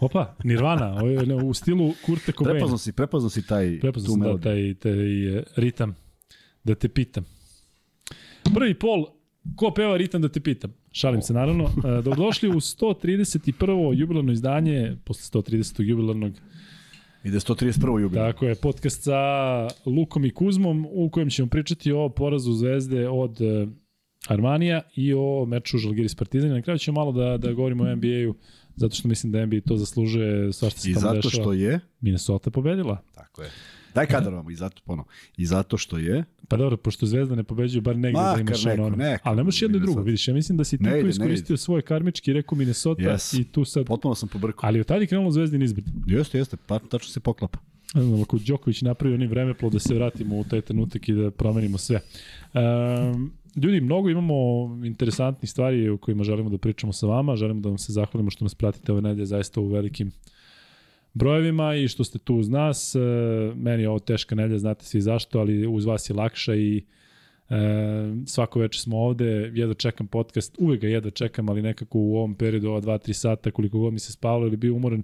Opa, Nirvana, u stilu Kurte Cobain. Prepoznao si, prepoznao si taj, Prepoznao tu da, melodiju. taj, taj eh, ritam. Da te pitam. Prvi pol, ko peva ritam da te pitam? Šalim se naravno. E, Dobrodošli u 131. jubilarno izdanje, posle 130. jubilarnog, Ide 131. jubilej. tako je, podcast sa Lukom i Kuzmom, u kojem ćemo pričati o porazu Zvezde od e, Armanija i o meču Žalgiris Partizan. Na kraju ćemo malo da, da govorimo o NBA-u, zato što mislim da NBA to zaslužuje svašta se I tamo zato dešava. što je... Minnesota pobedila. Tako je. Daj kadar vam, i zato, ponovo. I zato što je... Pa dobro, pošto Zvezda ne pobeđuje, bar negde da Makar imaš neko, ono. neko. Ali nemaš jedno i drugo, vidiš, ja mislim da si ti ne iskoristio svoj karmički i rekao Minnesota Yes. i tu sad... Potpuno sam pobrkao. Ali od tada je krenulo Zvezdin izbred. Jeste, jeste, pa, tačno se poklapa. Ne znam, ako Đoković napravi onim vremeplov da se vratimo u taj trenutak i da promenimo sve. Um, ljudi, mnogo imamo interesantnih stvari o kojima želimo da pričamo sa vama. Želimo da vam se zahvalimo što nas pratite ove nedelje zaista u velikim brojevima i što ste tu uz nas. E, meni je ovo teška nedelja, znate svi zašto, ali uz vas je lakša i e, svako večer smo ovde, jedva čekam podcast, uvek ga jedva čekam, ali nekako u ovom periodu, ova 2-3 sata, koliko god mi se spavalo ili bio umoran,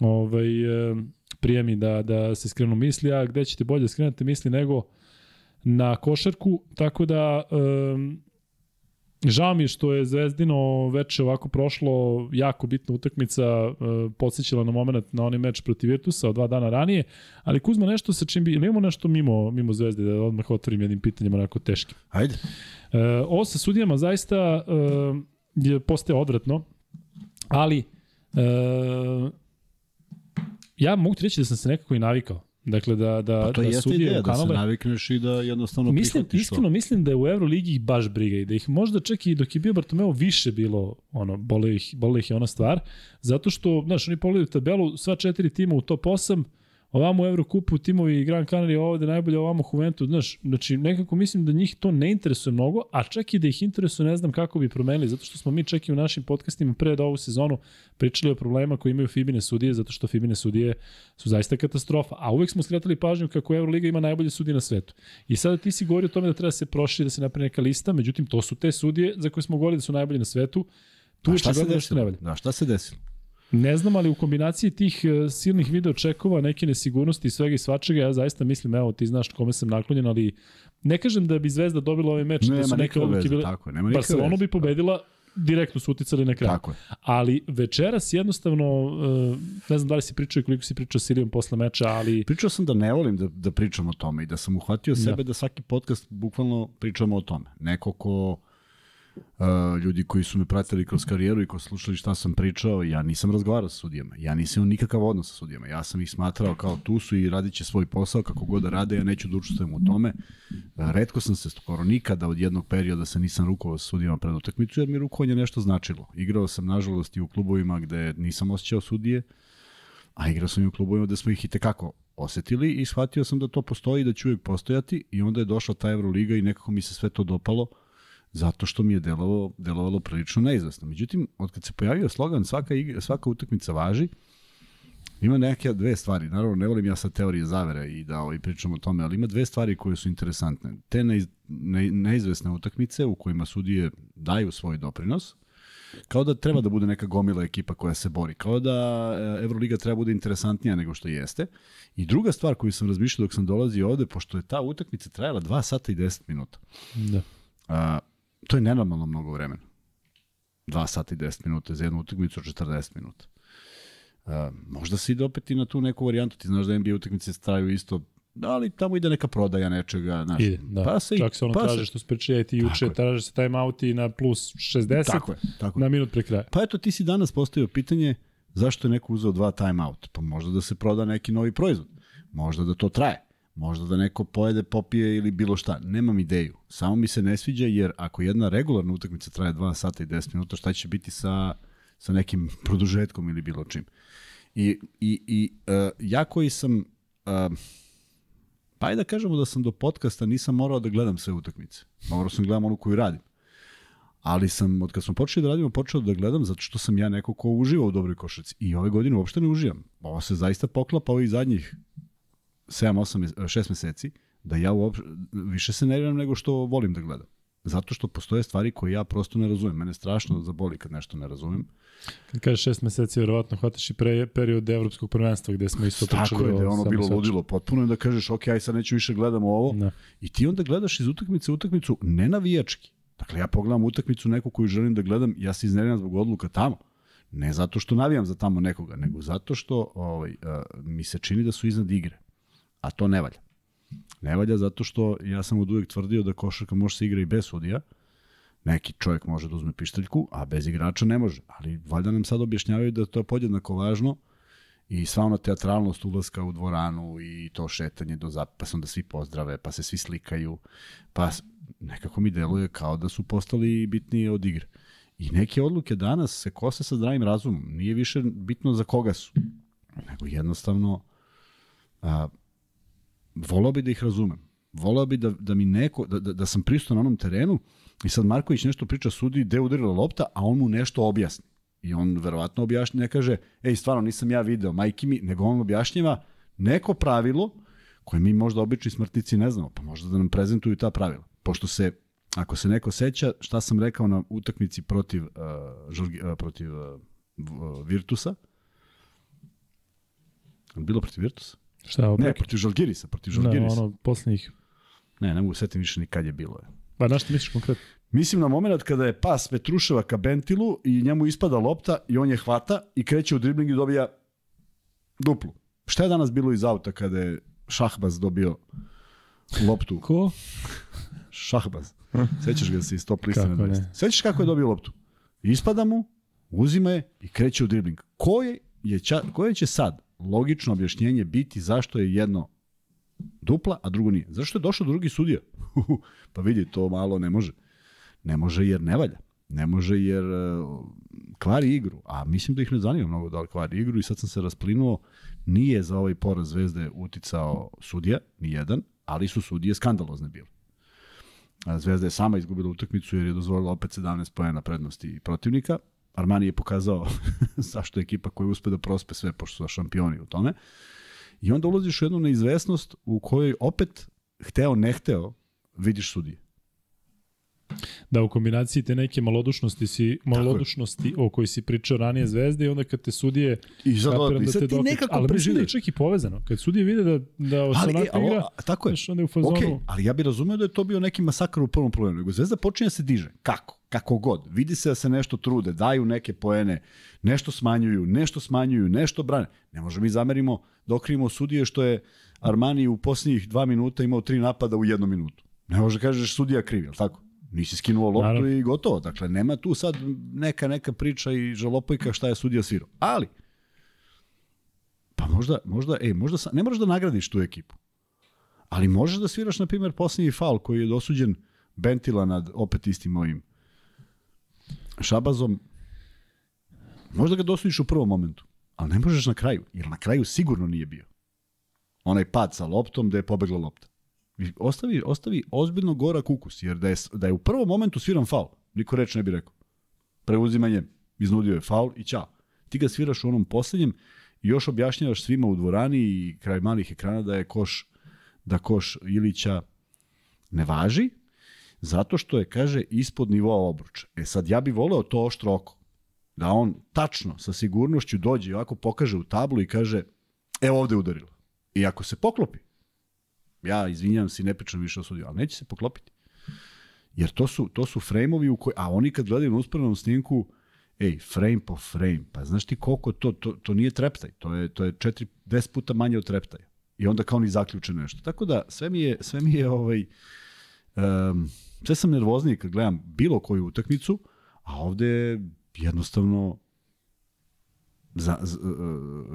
ovaj, e, prije mi da, da se skrenu misli, a gde ćete bolje da skrenete misli nego na košarku, tako da um, žao mi je što je Zvezdino veče ovako prošlo, jako bitna utakmica, uh, podsjećala na moment na onaj meč protiv Virtusa od dva dana ranije, ali Kuzma nešto sa čim bi, ili imamo nešto mimo, mimo Zvezde, da odmah otvorim jednim pitanjem onako teškim. Ajde. E, ovo sa sudijama zaista e, je postaje odvratno, ali e, ja mogu ti reći da sam se nekako i navikao. Dakle, da, da, Pa to da jeste sudije ideja, da se navikneš i da jednostavno Mislim, prihvatiš iskreno to. mislim da je u Euroligi ih baš briga i da ih možda čak i dok je bio Bartomeu više bilo, ono, bole ih, bole ih je ona stvar, zato što, znaš, oni pogledaju tabelu, sva četiri tima u top 8, ovamo u Evrokupu timovi Gran Canaria ovde najbolje, ovamo Juventus, znaš, znači nekako mislim da njih to ne interesuje mnogo, a čak i da ih interesuje ne znam kako bi promenili, zato što smo mi čak i u našim podcastima pre da ovu sezonu pričali o problemima koji imaju Fibine sudije, zato što Fibine sudije su zaista katastrofa, a uvek smo skretali pažnju kako Euroliga ima najbolje sudije na svetu. I sada ti si govori o tome da treba da se proširi, da se napravi neka lista, međutim to su te sudije za koje smo govorili da su najbolje na svetu, tu A je šta se desilo? Da, šta se desilo? Ne znam, ali u kombinaciji tih e, silnih video čekova, neke nesigurnosti i svega i svačega, ja zaista mislim, evo, ti znaš kome sam naklonjen, ali ne kažem da bi Zvezda dobila ovaj meč, da Nema su neke odluke bile... tako nema nikakve Barcelonu veze. bi pobedila, direktno su uticali na kraj. Tako je. Ali večeras jednostavno, e, ne znam da li si pričao i koliko si pričao s Ilijom posle meča, ali Pričao sam da ne volim da, da pričam o tome i da sam uhvatio Da. sebe da svaki podcast bukvalno pričamo o tome. Neko ko Uh, ljudi koji su me pratili kroz karijeru i ko su slušali šta sam pričao, ja nisam razgovarao sa sudijama. Ja nisam imao nikakav odnos sa sudijama. Ja sam ih smatrao kao tu su i radit će svoj posao kako god da rade, ja neću da učestvujem u tome. Uh, redko sam se skoro nikada od jednog perioda se nisam rukovao sa sudijama pred utakmicu, jer mi rukovanje nešto značilo. Igrao sam, nažalost, i u klubovima gde nisam osjećao sudije, a igrao sam i u klubovima gde smo ih i tekako osetili i shvatio sam da to postoji da će uvijek postojati i onda je došla ta Euroliga i nekako mi se sve to dopalo zato što mi je delovalo, delovalo prilično neizvesno. Međutim, od kad se pojavio slogan svaka, igra, svaka utakmica važi, ima neke dve stvari. Naravno, ne volim ja sad teorije zavere i da ovaj, pričam o tome, ali ima dve stvari koje su interesantne. Te neiz, ne, neizvesne utakmice u kojima sudije daju svoj doprinos, kao da treba da bude neka gomila ekipa koja se bori, kao da Euroliga treba bude interesantnija nego što jeste. I druga stvar koju sam razmišljao dok sam dolazio ovde, pošto je ta utakmica trajala 2 sata i 10 minuta, da. a, to je nenormalno mnogo vremena. 2 sata i 10 minuta za jednu utakmicu od 40 minuta. A, možda se ide opet i na tu neku varijantu, ti znaš da NBA utakmice traju isto da, ali tamo ide neka prodaja nečega, znaš. Ide, da. Pa se, Čak se ono pa traže se- što se pričali ti juče, traže se time out i na plus 60 Tako je, tako na minut pre kraja. Pa eto, ti si danas postavio pitanje zašto je neko uzeo dva timeout? Pa možda da se proda neki novi proizvod. Možda da to traje. Možda da neko pojede, popije ili bilo šta. Nemam ideju. Samo mi se ne sviđa jer ako jedna regularna utakmica traje 2 sata i 10 minuta, šta će biti sa, sa nekim produžetkom ili bilo čim? I, i, i uh, ja koji sam, uh, pa da kažemo da sam do podcasta nisam morao da gledam sve utakmice. Morao sam da gledam onu koju radim. Ali sam, od kad smo počeli da radimo, počeo da gledam zato što sam ja neko ko uživa u dobroj košarci. I ove godine uopšte ne uživam. Ovo se zaista poklapa ovih zadnjih 7, 8, 6 meseci, da ja uopšte, više se nerviram nego što volim da gledam. zato što postoje stvari koje ja prosto ne razumem. Mene strašno zaboli kad nešto ne razumem. Kad kažeš šest meseci, verovatno hvataš i pre, period evropskog prvenstva gde smo isto pričali. Tako je, da je ono bilo ludilo potpuno i da kažeš, ok, aj sad neću više gledam ovo. Da. I ti onda gledaš iz utakmice u utakmicu ne navijački. Dakle, ja pogledam utakmicu neku koju želim da gledam, ja se iznerviram zbog odluka tamo. Ne zato što navijam za tamo nekoga, nego zato što ovaj, uh, mi se čini da su iznad igre. A to ne valja. Ne valja zato što ja sam od uvek tvrdio da košarka može se igra i bez sudija. Neki čovjek može da uzme pištaljku, a bez igrača ne može. Ali valjda nam sad objašnjavaju da to je podjednako važno i sva ona teatralnost ulaska u dvoranu i to šetanje do zap, pa se onda svi pozdrave, pa se svi slikaju, pa nekako mi deluje kao da su postali bitniji od igre. I neke odluke danas se kose sa zdravim razumom. Nije više bitno za koga su, nego jednostavno a, volao bi da ih razumem. Volao bi da, da mi neko, da, da, da sam prisutan na onom terenu i sad Marković nešto priča sudi gde udarila lopta, a on mu nešto objasni. I on verovatno objašnja, ne kaže, ej, stvarno nisam ja video, majki mi, nego on objašnjava neko pravilo koje mi možda obični smrtnici ne znamo, pa možda da nam prezentuju ta pravila. Pošto se, ako se neko seća, šta sam rekao na utakmici protiv, uh, Žalgi, uh, protiv uh, v- Virtusa, bilo protiv Virtusa? Šta, ovo Ne, protiv Žalgirisa, protiv Da, Žalgirisa. ono, poslednjih. Ne, ne mogu se setim više ni kad je bilo. Pa na što misliš konkretno? Mislim na moment kada je pas Petruševa ka Bentilu i njemu ispada lopta i on je hvata i kreće u dribling i dobija duplu. Šta je danas bilo iz auta kada je Šahbaz dobio loptu? Ko? Šahbaz. Sećaš ga se iz top liste na Kako 20. ne. Sećaš kako je dobio loptu? Ispada mu, uzima je i kreće u dribling. Koje, je ča, koje će sad logično objašnjenje biti zašto je jedno dupla, a drugo nije? Zašto je došao drugi sudija? pa vidi, to malo ne može. Ne može jer ne valja. Ne može jer uh, kvari igru. A mislim da ih ne zanima mnogo da li kvari igru i sad sam se rasplinuo. Nije za ovaj poraz Zvezde uticao sudija, ni jedan, ali su sudije skandalozne bile. A Zvezda je sama izgubila utakmicu jer je dozvolila opet 17 poena prednosti protivnika. Armani je pokazao zašto je ekipa koja uspe da prospe sve pošto su šampioni u tome. I onda ulaziš u jednu neizvesnost u kojoj opet hteo ne hteo vidiš sudije. Da, u kombinaciji te neke malodušnosti, si, malodušnosti o kojoj si pričao ranije zvezde i onda kad te sudije I sad, kapiram i sad ti dokaču- nekako Ali mislim da je preživiš. čak i povezano. Kad sudije vide da, da Ali, e, ali, igra, a, tako je. onda je u fazonu... Ok, ali ja bih razumeo da je to bio neki masakar u prvom problemu. Nego Zvezda počinje da se diže. Kako? Kako god. Vidi se da se nešto trude, daju neke poene, nešto smanjuju, nešto smanjuju, nešto brane. Ne možemo mi zamerimo da okrivimo sudije što je Armani u posljednjih dva minuta imao tri napada u jednu minutu. Ne može da kažeš sudija kriv, tako? Nisi skinuo loptu Naravno. i gotovo. Dakle, nema tu sad neka neka priča i žalopojka šta je sudija svirao. Ali, pa možda, možda, ej, možda, sa- ne moraš da nagradiš tu ekipu. Ali možeš da sviraš, na primjer, posljednji faul koji je dosuđen Bentila nad opet istim ovim Šabazom. Možda ga dosudiš u prvom momentu, ali ne možeš na kraju, jer na kraju sigurno nije bio. Onaj pad sa loptom da je pobegla lopta. Ostavi, ostavi ozbiljno gora kukus, jer da je, da je u prvom momentu sviran faul, niko reč ne bi rekao. Preuzimanje, iznudio je faul i ćao. Ti ga sviraš u onom poslednjem i još objašnjavaš svima u dvorani i kraj malih ekrana da je koš da koš Ilića ne važi, zato što je, kaže, ispod nivoa obruča. E sad, ja bih voleo to oštro oko. Da on tačno, sa sigurnošću dođe i ovako pokaže u tablu i kaže, evo ovde udarilo. I ako se poklopi, ja izvinjam se ne pričam više o sudiju, ali neće se poklopiti. Jer to su, to su frame-ovi u koji, a oni kad gledaju na usporenom snimku, ej, frame po frame, pa znaš ti koliko to, to, to nije treptaj, to je, to je 4, 10 puta manje od treptaja. I onda kao ni zaključe nešto. Tako da sve mi je, sve mi je ovaj, um, sve sam nervozniji kad gledam bilo koju utakmicu, a ovde jednostavno za, za,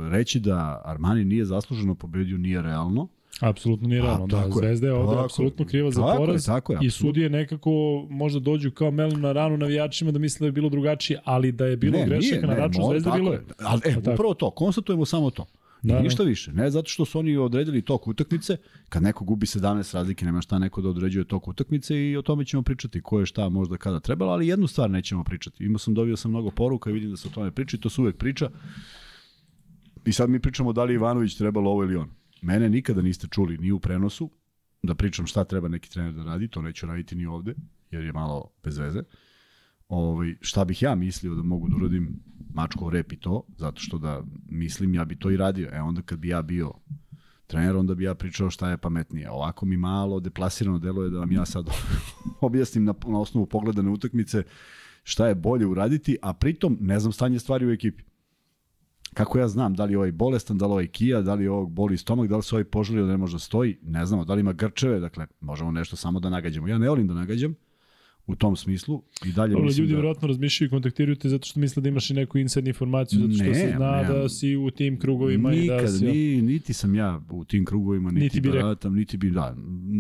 reći da Armani nije zasluženo pobedio nije realno. Apsolutno nije realno. Da. Zvezda je ovde apsolutno kriva za Tako je, poraz tako je, i sudije nekako možda dođu kao melem na ranu navijačima da misle da je bilo drugačije, ali da je bilo ne, grešaka na račun Zvezde bilo je. Ali, e, Pa tako. upravo to, konstatujemo samo to. Da, Da, da. ništa više. Ne zato što su oni odredili tok utakmice, kad neko gubi 17 razlike, nema šta neko da određuje tok utakmice i o tome ćemo pričati ko je šta možda kada trebalo, ali jednu stvar nećemo pričati. Imao sam, dobio sam mnogo poruka i vidim da se o tome priča i to se uvek priča. I sad mi pričamo da li Ivanović trebalo ovo ili on. Mene nikada niste čuli ni u prenosu da pričam šta treba neki trener da radi, to neću raditi ni ovde, jer je malo bez veze. Ovaj, šta bih ja mislio da mogu da uradim mačko rep i to, zato što da mislim ja bi to i radio. E onda kad bi ja bio trener, onda bi ja pričao šta je pametnije. Ovako mi malo deplasirano deluje da vam ja sad objasnim na, na osnovu pogledane utakmice šta je bolje uraditi, a pritom ne znam stanje stvari u ekipi. Kako ja znam, da li je ovaj bolestan, da li ovaj kija, da li ovog boli stomak, da li se ovaj poželio da ne može da stoji, ne znamo, da li ima grčeve, dakle, možemo nešto samo da nagađamo. Ja ne volim da nagađam, u tom smislu i dalje Dobro, mislim ljudi da... vjerojatno razmišljaju i kontaktiraju te zato što misle da imaš i neku inside informaciju, zato što Ne, se zna ne. da si u tim krugovima i da Nikad, si... ni, niti sam ja u tim krugovima, niti, Niti bi baratam, niti bi, da,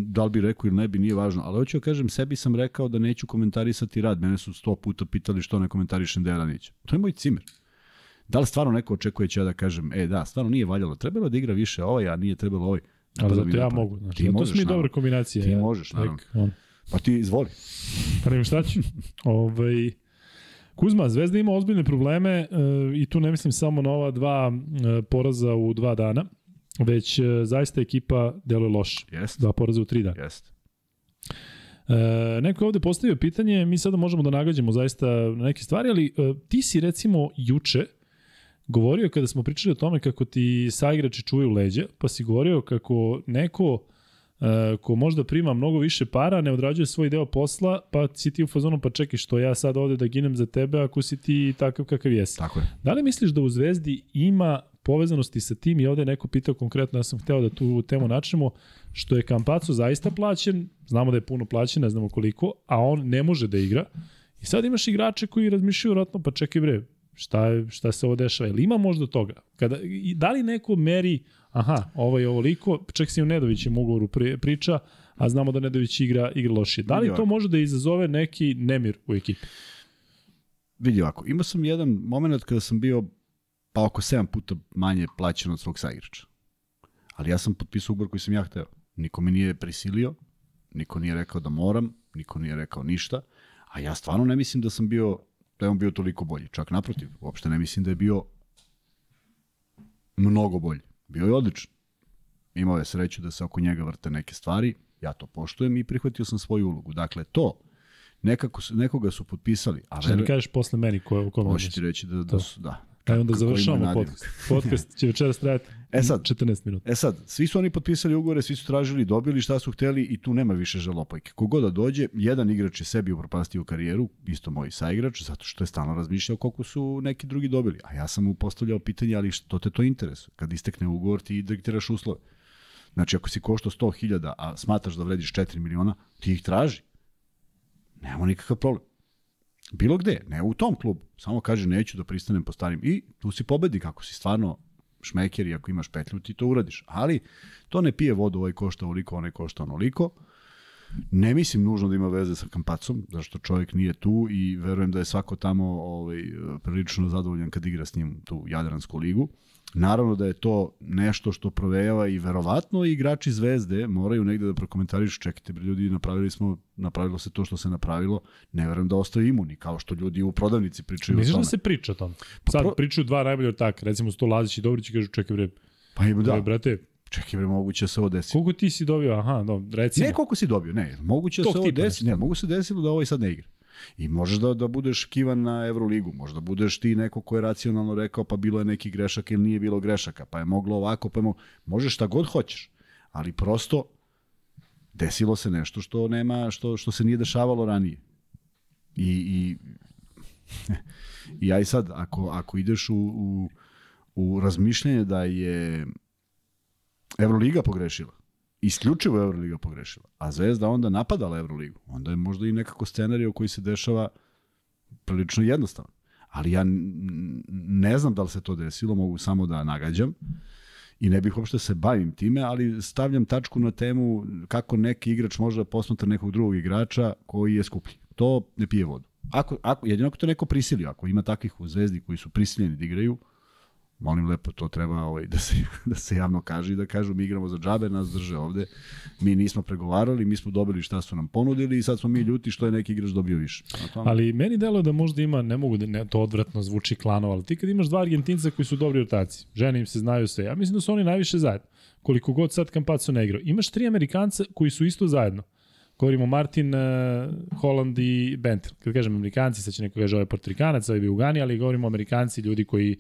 da li bi rekao ili ne bi, nije važno, ali hoću da kažem, sebi sam rekao da neću komentarisati rad, mene su sto puta pitali što ne komentarišem Dejan Ranića. To je moj cimer. Da li stvarno neko očekuje će ja da kažem, e da, stvarno nije valjalo, trebalo da igra više ovaj, a nije trebalo ovaj. Ne Ali zato ja pamet. mogu. Znači, Ti zato možeš, su mi naravno. dobre kombinacije. Ti ja. možeš, naravno. on. Pa ti izvoli. Pa nego šta ću? ovaj, Kuzma, Zvezda ima ozbiljne probleme e, i tu ne mislim samo na ova dva e, poraza u dva dana, već e, zaista ekipa deluje loše. Jeste, Dva poraza u tri dana. jeste. E, neko je ovde postavio pitanje, mi sada možemo da nagađamo zaista neke stvari, ali e, ti si recimo juče govorio kada smo pričali o tome kako ti saigrači čuvaju leđa, pa si govorio kako neko e, ko možda prima mnogo više para, ne odrađuje svoj deo posla, pa si ti u fazonu, pa čekaj što ja sad ovde da ginem za tebe ako si ti takav kakav jesi. Tako je. Da li misliš da u Zvezdi ima povezanosti sa tim i ovde je neko pitao konkretno, ja sam hteo da tu temu načnemo, što je Kampaco zaista plaćen, znamo da je puno plaćen, ne znamo koliko, a on ne može da igra. I sad imaš igrače koji razmišljaju vratno, pa čekaj bre, šta, je, šta se ovo dešava? Ili ima možda toga? Kada, i da li neko meri, aha, ovo je ovoliko, čak si u Nedovićem ugovoru pri, priča, a znamo da Nedović igra, igra lošije. Da li to može da izazove neki nemir u ekipi? Vidi ovako, imao sam jedan moment kada sam bio pa oko 7 puta manje plaćen od svog saigrača. Ali ja sam potpisao ugovor koji sam ja hteo. Niko me nije prisilio, niko nije rekao da moram, niko nije rekao ništa, a ja stvarno ne mislim da sam bio, da je on bio toliko bolji. Čak naprotiv, uopšte ne mislim da je bio mnogo bolji. Bio je odličan. Imao je sreću da se oko njega vrte neke stvari, ja to poštujem i prihvatio sam svoju ulogu. Dakle, to, nekako, nekoga su potpisali, a Šta mi kažeš posle meni ko je u kom Hoću ti reći da, da su, da. Aj onda završavamo podcast. Podcast će večeras trajati E sad. 14 minuta. E sad, svi su oni potpisali ugovore, svi su tražili, dobili šta su hteli i tu nema više žalopojke. Kogoda dođe, jedan igrač je sebi upropastio karijeru, isto moj saigrač, zato što je stalno razmišljao koliko su neki drugi dobili. A ja sam mu postavljao pitanje, ali što te to interesuje? Kad istekne ugovor, ti diktiraš uslove. Znači, ako si koštao 100.000, a smatraš da vrediš 4 miliona, ti ih traži. Nemamo nikakav problem. Bilo gde, ne u tom klubu. Samo kaže neću da pristanem po starim. I tu si pobednik ako si stvarno šmeker i ako imaš petlju ti to uradiš. Ali to ne pije vodu, ovaj košta ovoliko, onaj košta onoliko. Ne mislim nužno da ima veze sa Kampacom, zašto čovjek nije tu i verujem da je svako tamo ovaj, prilično zadovoljan kad igra s njim tu Jadransku ligu. Naravno da je to nešto što provejava i verovatno i igrači Zvezde moraju negde da prokomentarišu, čekajte bre ljudi, napravili smo, napravilo se to što se napravilo, ne verujem da ostaju imuni, kao što ljudi u prodavnici pričaju o Misliš tome. da se priča o tom? Sad pro- pričaju dva najbolje ortaka, recimo Sto Lazić i Dobrić i kažu čekaj bre, Pa ima da. da, brate, čekaj bre, moguće se ovo desi. koliko ti si dobio? Aha, no, recimo. Ne koliko si dobio, ne. Moguće da se ovo desi, ne, mogu se desilo da ovaj sad ne igra. I možeš da, da budeš kivan na Euroligu, možda budeš ti neko ko je racionalno rekao pa bilo je neki grešaka ili nije bilo grešaka, pa je moglo ovako, pa je moglo... Možeš šta god hoćeš, ali prosto desilo se nešto što nema, što, što se nije dešavalo ranije. I, i, i i sad, ako, ako ideš u, u, u razmišljanje da je Euroliga pogrešila, isključivo Euroliga pogrešila, a Zvezda onda napadala Euroligu, onda je možda i nekako scenarij koji se dešava prilično jednostavan. Ali ja ne znam da li se to desilo, mogu samo da nagađam i ne bih uopšte se bavim time, ali stavljam tačku na temu kako neki igrač može da posmatra nekog drugog igrača koji je skuplji. To ne pije vodu. Ako, ako, jedino ako to neko prisilio, ako ima takvih u Zvezdi koji su prisiljeni da igraju, molim lepo, to treba ovaj, da, se, da se javno kaže i da kažu mi igramo za džabe, nas drže ovde, mi nismo pregovarali, mi smo dobili šta su nam ponudili i sad smo mi ljuti što je neki igrač dobio više. Tome, Ali meni deluje da možda ima, ne mogu da ne, to odvratno zvuči klanova, ali ti kad imaš dva Argentinca koji su dobri ortaci, žene im se znaju sve, ja mislim da su oni najviše zajedno. Koliko god sad Campazzo ne igrao. Imaš tri Amerikanca koji su isto zajedno. Govorimo Martin, uh, Holland i Bentel. Kad kažem Amerikanci, sad će neko kaže ovaj Portorikanac, ovaj Ugani, ali govorimo Amerikanci, ljudi koji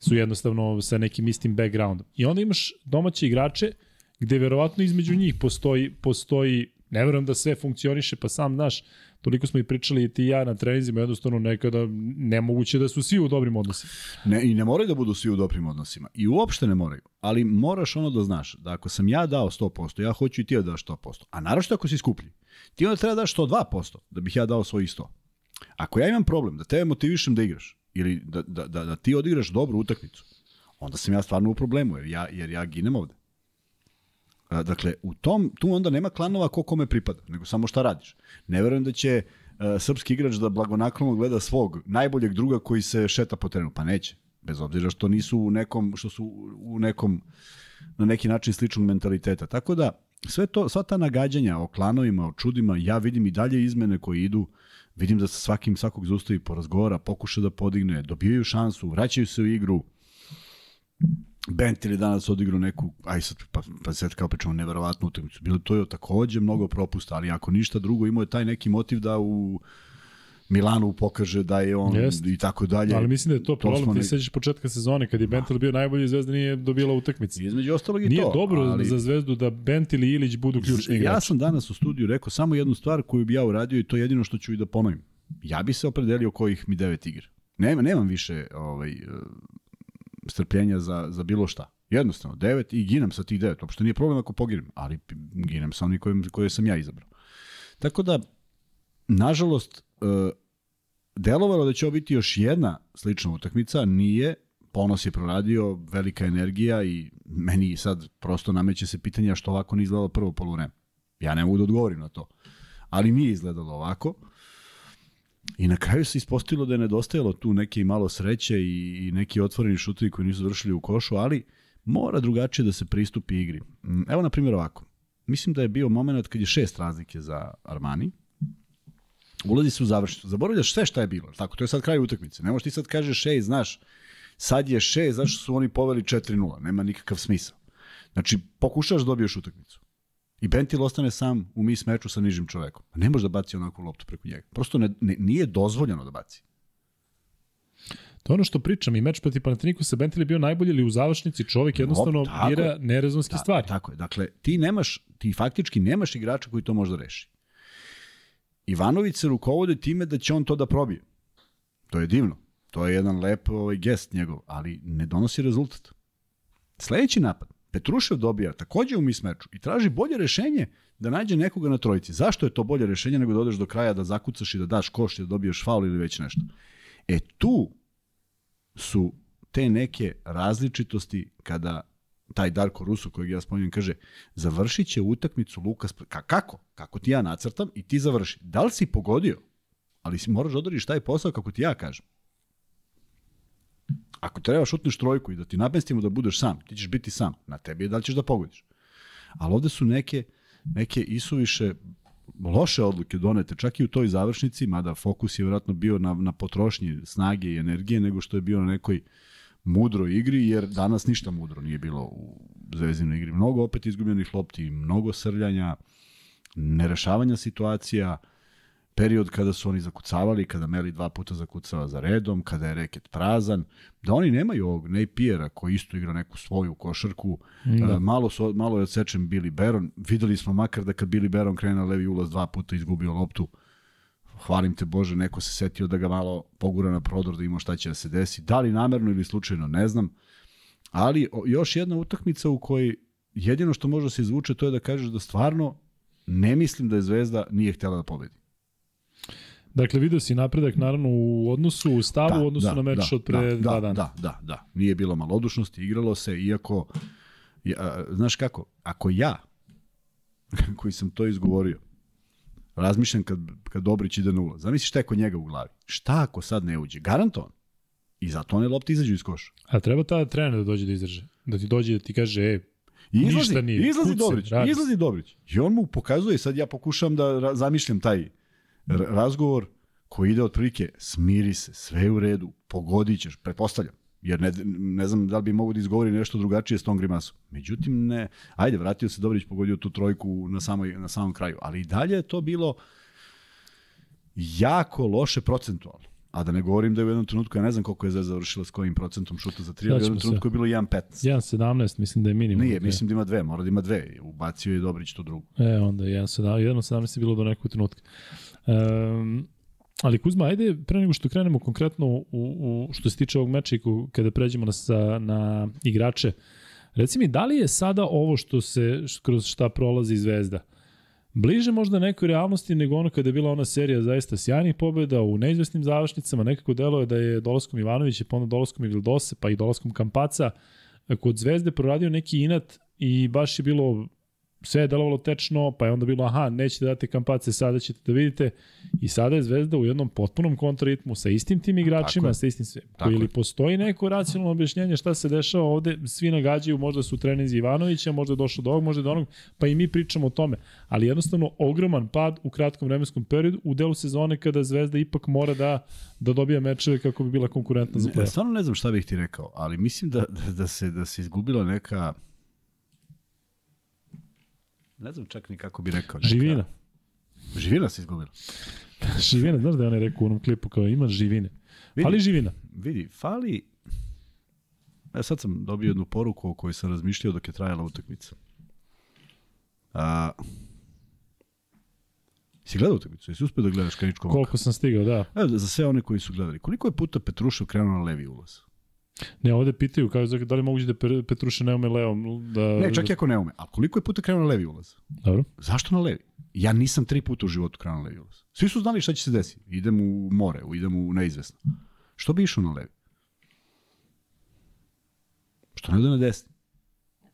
su jednostavno sa nekim istim backgroundom. I onda imaš domaće igrače gde verovatno između njih postoji, postoji ne verujem da sve funkcioniše, pa sam znaš, toliko smo i pričali i ti i ja na trenizima, jednostavno nekada nemoguće da su svi u dobrim odnosima. Ne, I ne moraju da budu svi u dobrim odnosima. I uopšte ne moraju. Ali moraš ono da znaš, da ako sam ja dao 100%, ja hoću i ti da daš 100%. A naravno ako si skuplji, ti onda treba da daš 102%, da bih ja dao svojih 100. Ako ja imam problem da tebe motivišem da igraš, ili da, da, da, da ti odigraš dobru utakmicu, onda sam ja stvarno u problemu, jer ja, jer ja ginem ovde. Dakle, u tom, tu onda nema klanova ko kome pripada, nego samo šta radiš. Ne verujem da će uh, srpski igrač da blagonaklono gleda svog najboljeg druga koji se šeta po terenu. Pa neće. Bez obzira što nisu u nekom, što su u nekom, na neki način sličnog mentaliteta. Tako da, sve to, sva ta nagađanja o klanovima, o čudima, ja vidim i dalje izmene koje idu, vidim da se svakim svakog zaustavi porazgovara, pokuša da podigne, dobijaju šansu, vraćaju se u igru, Bentil je danas odigrao neku, aj sad, pa, pa sad kao pričamo, neverovatnu utakmicu. Bilo to je takođe mnogo propusta, ali ako ništa drugo, imao je taj neki motiv da u Milanu pokaže da je on Jest. i tako dalje. Ali mislim da je to, to problem. Ti ne... sećaš početka sezone, kad je da. Bentil bio najbolji zvezda, nije dobila utakmicu. Između ostalog i nije to. Nije dobro ali... za zvezdu da Bentil i Ilić budu ključni igrači. Ja sam danas u studiju rekao samo jednu stvar koju bi ja uradio i to je jedino što ću i da ponovim. Ja bi se opredelio kojih mi devet igra. Nema, nemam više ovaj, strpljenja za, za bilo šta. Jednostavno, devet i ginem sa tih devet. Uopšte nije problem ako poginem, ali ginem sa onih koje, koje sam ja izabrao. Tako da, nažalost, e, delovalo da će ovo biti još jedna slična utakmica, nije, ponos je proradio, velika energija i meni sad prosto nameće se pitanja što ovako nije izgledalo prvo poluvreme. Ja ne mogu da odgovorim na to. Ali nije izgledalo ovako. I na kraju se ispostavilo da je nedostajalo tu neke malo sreće i, i neki otvoreni šutovi koji nisu završili u košu, ali mora drugačije da se pristupi igri. Evo, na primjer, ovako. Mislim da je bio moment kad je šest razlike za Armani. Ulazi se u završnicu. Zaboravljaš sve šta je bilo. Tako, to je sad kraj utakmice. Ne možeš ti sad kažeš, ej, znaš, sad je šest, zašto su oni poveli 4-0. Nema nikakav smisao. Znači, pokušaš da dobiješ utakmicu. I Bentil ostane sam u mis meču sa nižim čovekom. Ne može da baci onakvu loptu preko njega. Prosto ne, ne, nije dozvoljeno da baci. To je ono što pričam i meč protiv Panathinaikosa Bentil je bio najbolji ili u završnici čovjek jednostavno no, bira nerezonske da, stvari. Tako je. Dakle, ti nemaš, ti faktički nemaš igrača koji to može da reši. Ivanović se rukovode time da će on to da probije. To je divno. To je jedan lep ovaj, gest njegov, ali ne donosi rezultat. Sledeći napad. Petrušev dobija takođe u mismeču i traži bolje rešenje da nađe nekoga na trojici. Zašto je to bolje rešenje nego da odeš do kraja da zakucaš i da daš koš i da dobiješ faul ili već nešto? E tu su te neke različitosti kada taj Darko Rusu kojeg ja spominjem kaže završit će utakmicu Lukas Ka kako? Kako ti ja nacrtam i ti završi. Da li si pogodio? Ali si moraš da odoriš taj posao kako ti ja kažem. Ako treba šutneš trojku i da ti namestimo da budeš sam, ti ćeš biti sam. Na tebi je da li ćeš da pogodiš. Ali ovde su neke, neke isuviše loše odluke donete, čak i u toj završnici, mada fokus je vjerojatno bio na, na potrošnji snage i energije, nego što je bio na nekoj mudroj igri, jer danas ništa mudro nije bilo u zvezdinoj igri. Mnogo opet izgubljenih lopti, mnogo srljanja, nerešavanja situacija, period kada su oni zakucavali, kada Meli dva puta zakucava za redom, kada je reket prazan, da oni nemaju ovog Napiera koji isto igra neku svoju košarku, da. malo, su, malo je odsečen Billy Baron, videli smo makar da kad Billy Baron krene na levi ulaz dva puta izgubio loptu, hvalim te Bože, neko se setio da ga malo pogura na prodor da ima šta će da se desi, da li namerno ili slučajno, ne znam, ali još jedna utakmica u kojoj jedino što može da se izvuče to je da kažeš da stvarno ne mislim da je Zvezda nije htjela da pobedi. Dakle, vidio si napredak naravno u odnosu, u stavu, da, u odnosu da, na meč da, od pre da, dva da, dana. Da, da, da. Nije bilo malodušnosti, igralo se, iako, ja, znaš kako, ako ja, koji sam to izgovorio, razmišljam kad, kad Dobrić ide na ulaz, zamisli šta je kod njega u glavi. Šta ako sad ne uđe? Garantovan. I zato one lopte izađu iz koša. A treba ta trener da dođe da izdrže. Da ti dođe da ti kaže, e, izlazi, ništa nije. Izlazi Kuce, Dobrić, radi. izlazi Dobrić. I on mu pokazuje, sad ja pokušam da zamišljam taj razgovor koji ide otprilike smiri se, sve je u redu, pogodit ćeš, pretpostavljam. Jer ne, ne znam da li bi mogu da izgovori nešto drugačije s tom grimasom. Međutim, ne, ajde, vratio se Dobrić, pogodio tu trojku na, samoj, na samom kraju, ali i dalje je to bilo jako loše procentualno. A da ne govorim da je u jednom trenutku, ja ne znam koliko je Zvezda završila s kojim procentom šuta za tri, ali u jednom trenutku je bilo 1.15. 1.17, mislim da je minimum. Nije, mislim da ima dve, mora da ima dve. Ubacio je Dobrić tu drugu. E, onda 1.17 je bilo do nekog trenutka. Um, ali Kuzma, ajde, pre nego što krenemo konkretno u, u što se tiče ovog meča i kada pređemo na, sa, na igrače, reci mi, da li je sada ovo što se, kroz šta prolazi Zvezda, bliže možda nekoj realnosti nego ono kada je bila ona serija zaista sjajnih pobjeda u neizvesnim završnicama, nekako delo je da je dolaskom Ivanovića, pa onda dolaskom i pa i dolaskom Kampaca, kod Zvezde proradio neki inat i baš je bilo sve je delovalo tečno, pa je onda bilo, aha, nećete dati kampace, sada ćete da vidite. I sada je Zvezda u jednom potpunom kontraritmu sa istim tim igračima, Tako sa istim sve. Tako ili postoji neko racionalno objašnjenje šta se dešava ovde, svi nagađaju, možda su treninzi Ivanovića, možda je došlo do ovog, možda do onog, pa i mi pričamo o tome. Ali jednostavno ogroman pad u kratkom vremenskom periodu u delu sezone kada Zvezda ipak mora da, da dobija mečeve kako bi bila konkurentna za play. Ja stvarno ne znam šta bih ti rekao, ali mislim da, da, da se, da se izgubila neka ne znam čak ni kako bi rekao. Neka... Živina. Živina se izgubila. živina, znaš da je on je rekao u onom klipu kao ima živine. Vidi, fali živina. Vidi, fali... Ja sad sam dobio jednu poruku o kojoj sam razmišljao dok je trajala utakmica. A, Si gledao utakmicu? Jesi uspio da gledaš Kaničko Koliko sam stigao, da. Evo, za sve one koji su gledali. Koliko je puta Petrušev krenuo na levi ulaz? Ne, ovde pitaju kao da li moguće da Petruša ne ume levom. Da, ne, čak i ako ne ume. A koliko je puta krenuo na levi ulaz? Dobro. Zašto na levi? Ja nisam tri puta u životu krenuo na levi ulaz. Svi su znali šta će se desiti. Idem u more, idem u neizvesno. Što bi išao na levi? Što ne ode na desni?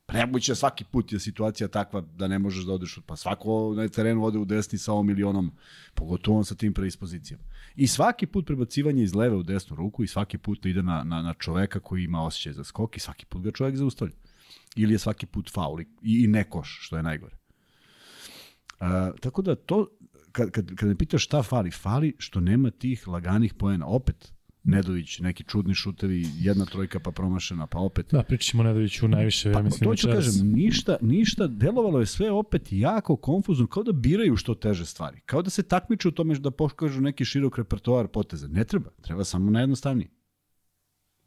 Premoće svaki put je situacija takva da ne možeš da odeš. Pa svako na terenu ode u desni sa ovom milionom, pogotovo sa tim predispozicijama. I svaki put prebacivanje iz leve u desnu ruku i svaki put ide na, na, na čoveka koji ima osjećaj za skok i svaki put ga čovek zaustavlja. Ili je svaki put faul i, i ne koš, što je najgore. A, tako da to, kad, kad, kad me pitaš šta fali, fali što nema tih laganih poena. Opet, Nedović, neki čudni šutevi, jedna trojka pa promašena, pa opet. Da, pričamo Nedoviću najviše, pa, ja mislim. To ću kažem, ništa, ništa, delovalo je sve opet jako konfuzno, kao da biraju što teže stvari. Kao da se takmiču u tome da pokažu neki širok repertoar poteza. Ne treba, treba samo najjednostavniji.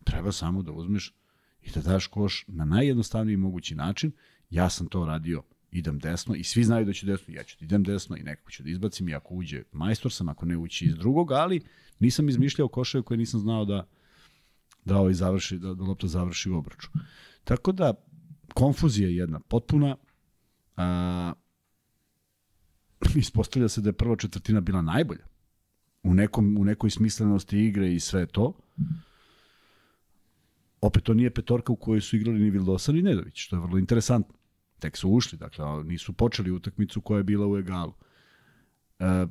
Treba samo da uzmeš i da daš koš na najjednostavniji mogući način. Ja sam to radio idem desno i svi znaju da ću desno, ja ću da idem desno i nekako ću da izbacim i ako uđe majstor sam, ako ne ući iz drugog, ali nisam izmišljao koševe koje nisam znao da da ovaj završi, da, da lopta završi u obraču. Tako da, konfuzija je jedna potpuna, a, ispostavlja se da je prva četvrtina bila najbolja u, nekom, u nekoj smislenosti igre i sve to. Opet to nije petorka u kojoj su igrali ni Vildosan ni Nedović, što je vrlo interesantno. Tek su ušli, dakle, nisu počeli utakmicu koja je bila u egalu. E,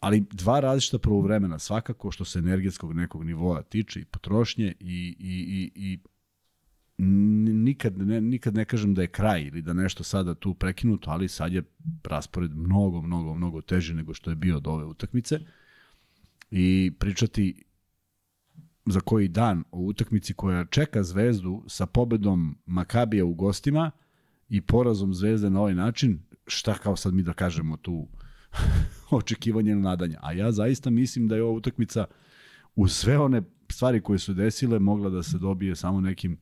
ali dva različita prvovremena svakako što se energetskog nekog nivoa tiče i potrošnje i, i, i, i nikad ne, nikad ne kažem da je kraj ili da nešto sada tu prekinuto, ali sad je raspored mnogo, mnogo, mnogo teži nego što je bio od ove utakmice. I pričati za koji dan o utakmici koja čeka Zvezdu sa pobedom Makabija u gostima – i porazom Zvezde na ovaj način, šta kao sad mi da kažemo tu očekivanje na nadanja. A ja zaista mislim da je ova utakmica u sve one stvari koje su desile mogla da se dobije samo nekim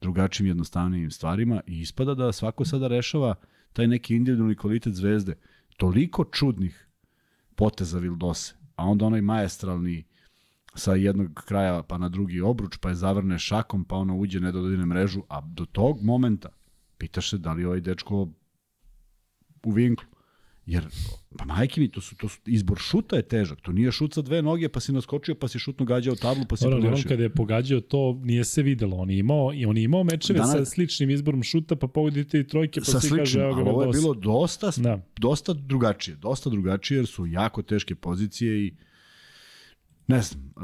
drugačijim jednostavnijim stvarima i ispada da svako sada rešava taj neki individualni kvalitet zvezde. Toliko čudnih poteza Vildose, a onda onaj majestralni sa jednog kraja pa na drugi obruč, pa je zavrne šakom, pa ona uđe ne dodine mrežu, a do tog momenta Pitaš se da li ovaj dečko u vinklu. Jer, pa majke mi, to su, to su, izbor šuta je težak. To nije šut sa dve noge, pa si naskočio, pa si šutno gađao tablu, pa si Dobro, pogrešio. On kada je pogađao to, nije se videlo. On je imao, i on je imao mečeve Danas, sa sličnim izborom šuta, pa pogodite i trojke, pa svi kaže, evo ga ovo je bilo dosta, da. dosta drugačije. Dosta drugačije, jer su jako teške pozicije i ne znam, e,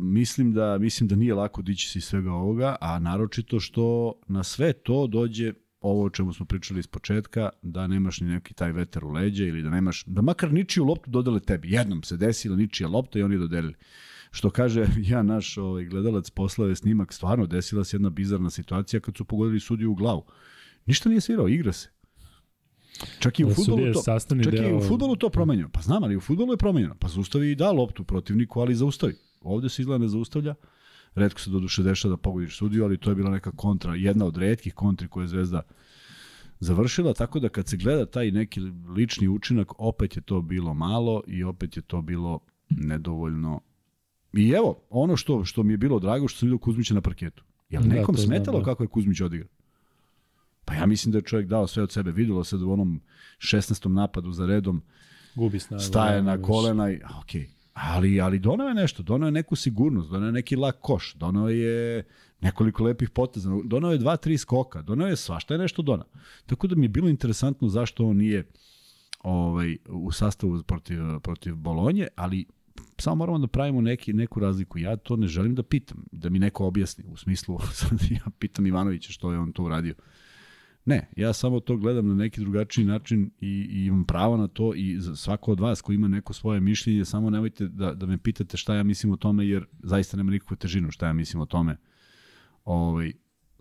mislim da mislim da nije lako dići se iz svega ovoga, a naročito što na sve to dođe ovo o čemu smo pričali iz početka, da nemaš ni neki taj veter u leđe ili da nemaš, da makar ničiju loptu dodele tebi. Jednom se desila ničija lopta i oni dodelili. što kaže ja naš ovaj, gledalac poslao je snimak, stvarno desila se jedna bizarna situacija kad su pogodili sudiju u glavu. Ništa nije svirao, igra se. Čak i u Da, je to, čak i deo- u fudbalu to promenjeno. Pa znam, ali u fudbalu je promenjeno. Pa zaustavi i da loptu protivniku, ali zaustavi. Ovde se izgleda ne zaustavlja. Redko se doduše dešava da pogodiš sudiju, ali to je bila neka kontra, jedna od redkih kontri koje je Zvezda završila, tako da kad se gleda taj neki lični učinak, opet je to bilo malo i opet je to bilo nedovoljno. I evo, ono što, što mi je bilo drago, što sam vidio Kuzmića na parketu. Da, nekom to znam, smetalo da. kako je Kuzmić odigrao? Pa ja mislim da je čovjek dao sve od sebe. Videlo se da u onom 16. napadu za redom Gubi snagu. staje na da, kolena i okej. Ali, ali donao je nešto, donao je neku sigurnost, donao je neki lak koš, donao je nekoliko lepih poteza, donao je dva, tri skoka, donao je svašta je nešto donao. Tako da mi je bilo interesantno zašto on nije ovaj, u sastavu protiv, protiv Bolonje, ali samo moramo da pravimo neki, neku razliku. Ja to ne želim da pitam, da mi neko objasni. U smislu, ja pitam Ivanovića što je on to uradio. Ne, ja samo to gledam na neki drugačiji način i, i imam pravo na to i za svako od vas ko ima neko svoje mišljenje, samo nemojte da, da me pitate šta ja mislim o tome, jer zaista nema nikakvu težinu šta ja mislim o tome ovaj,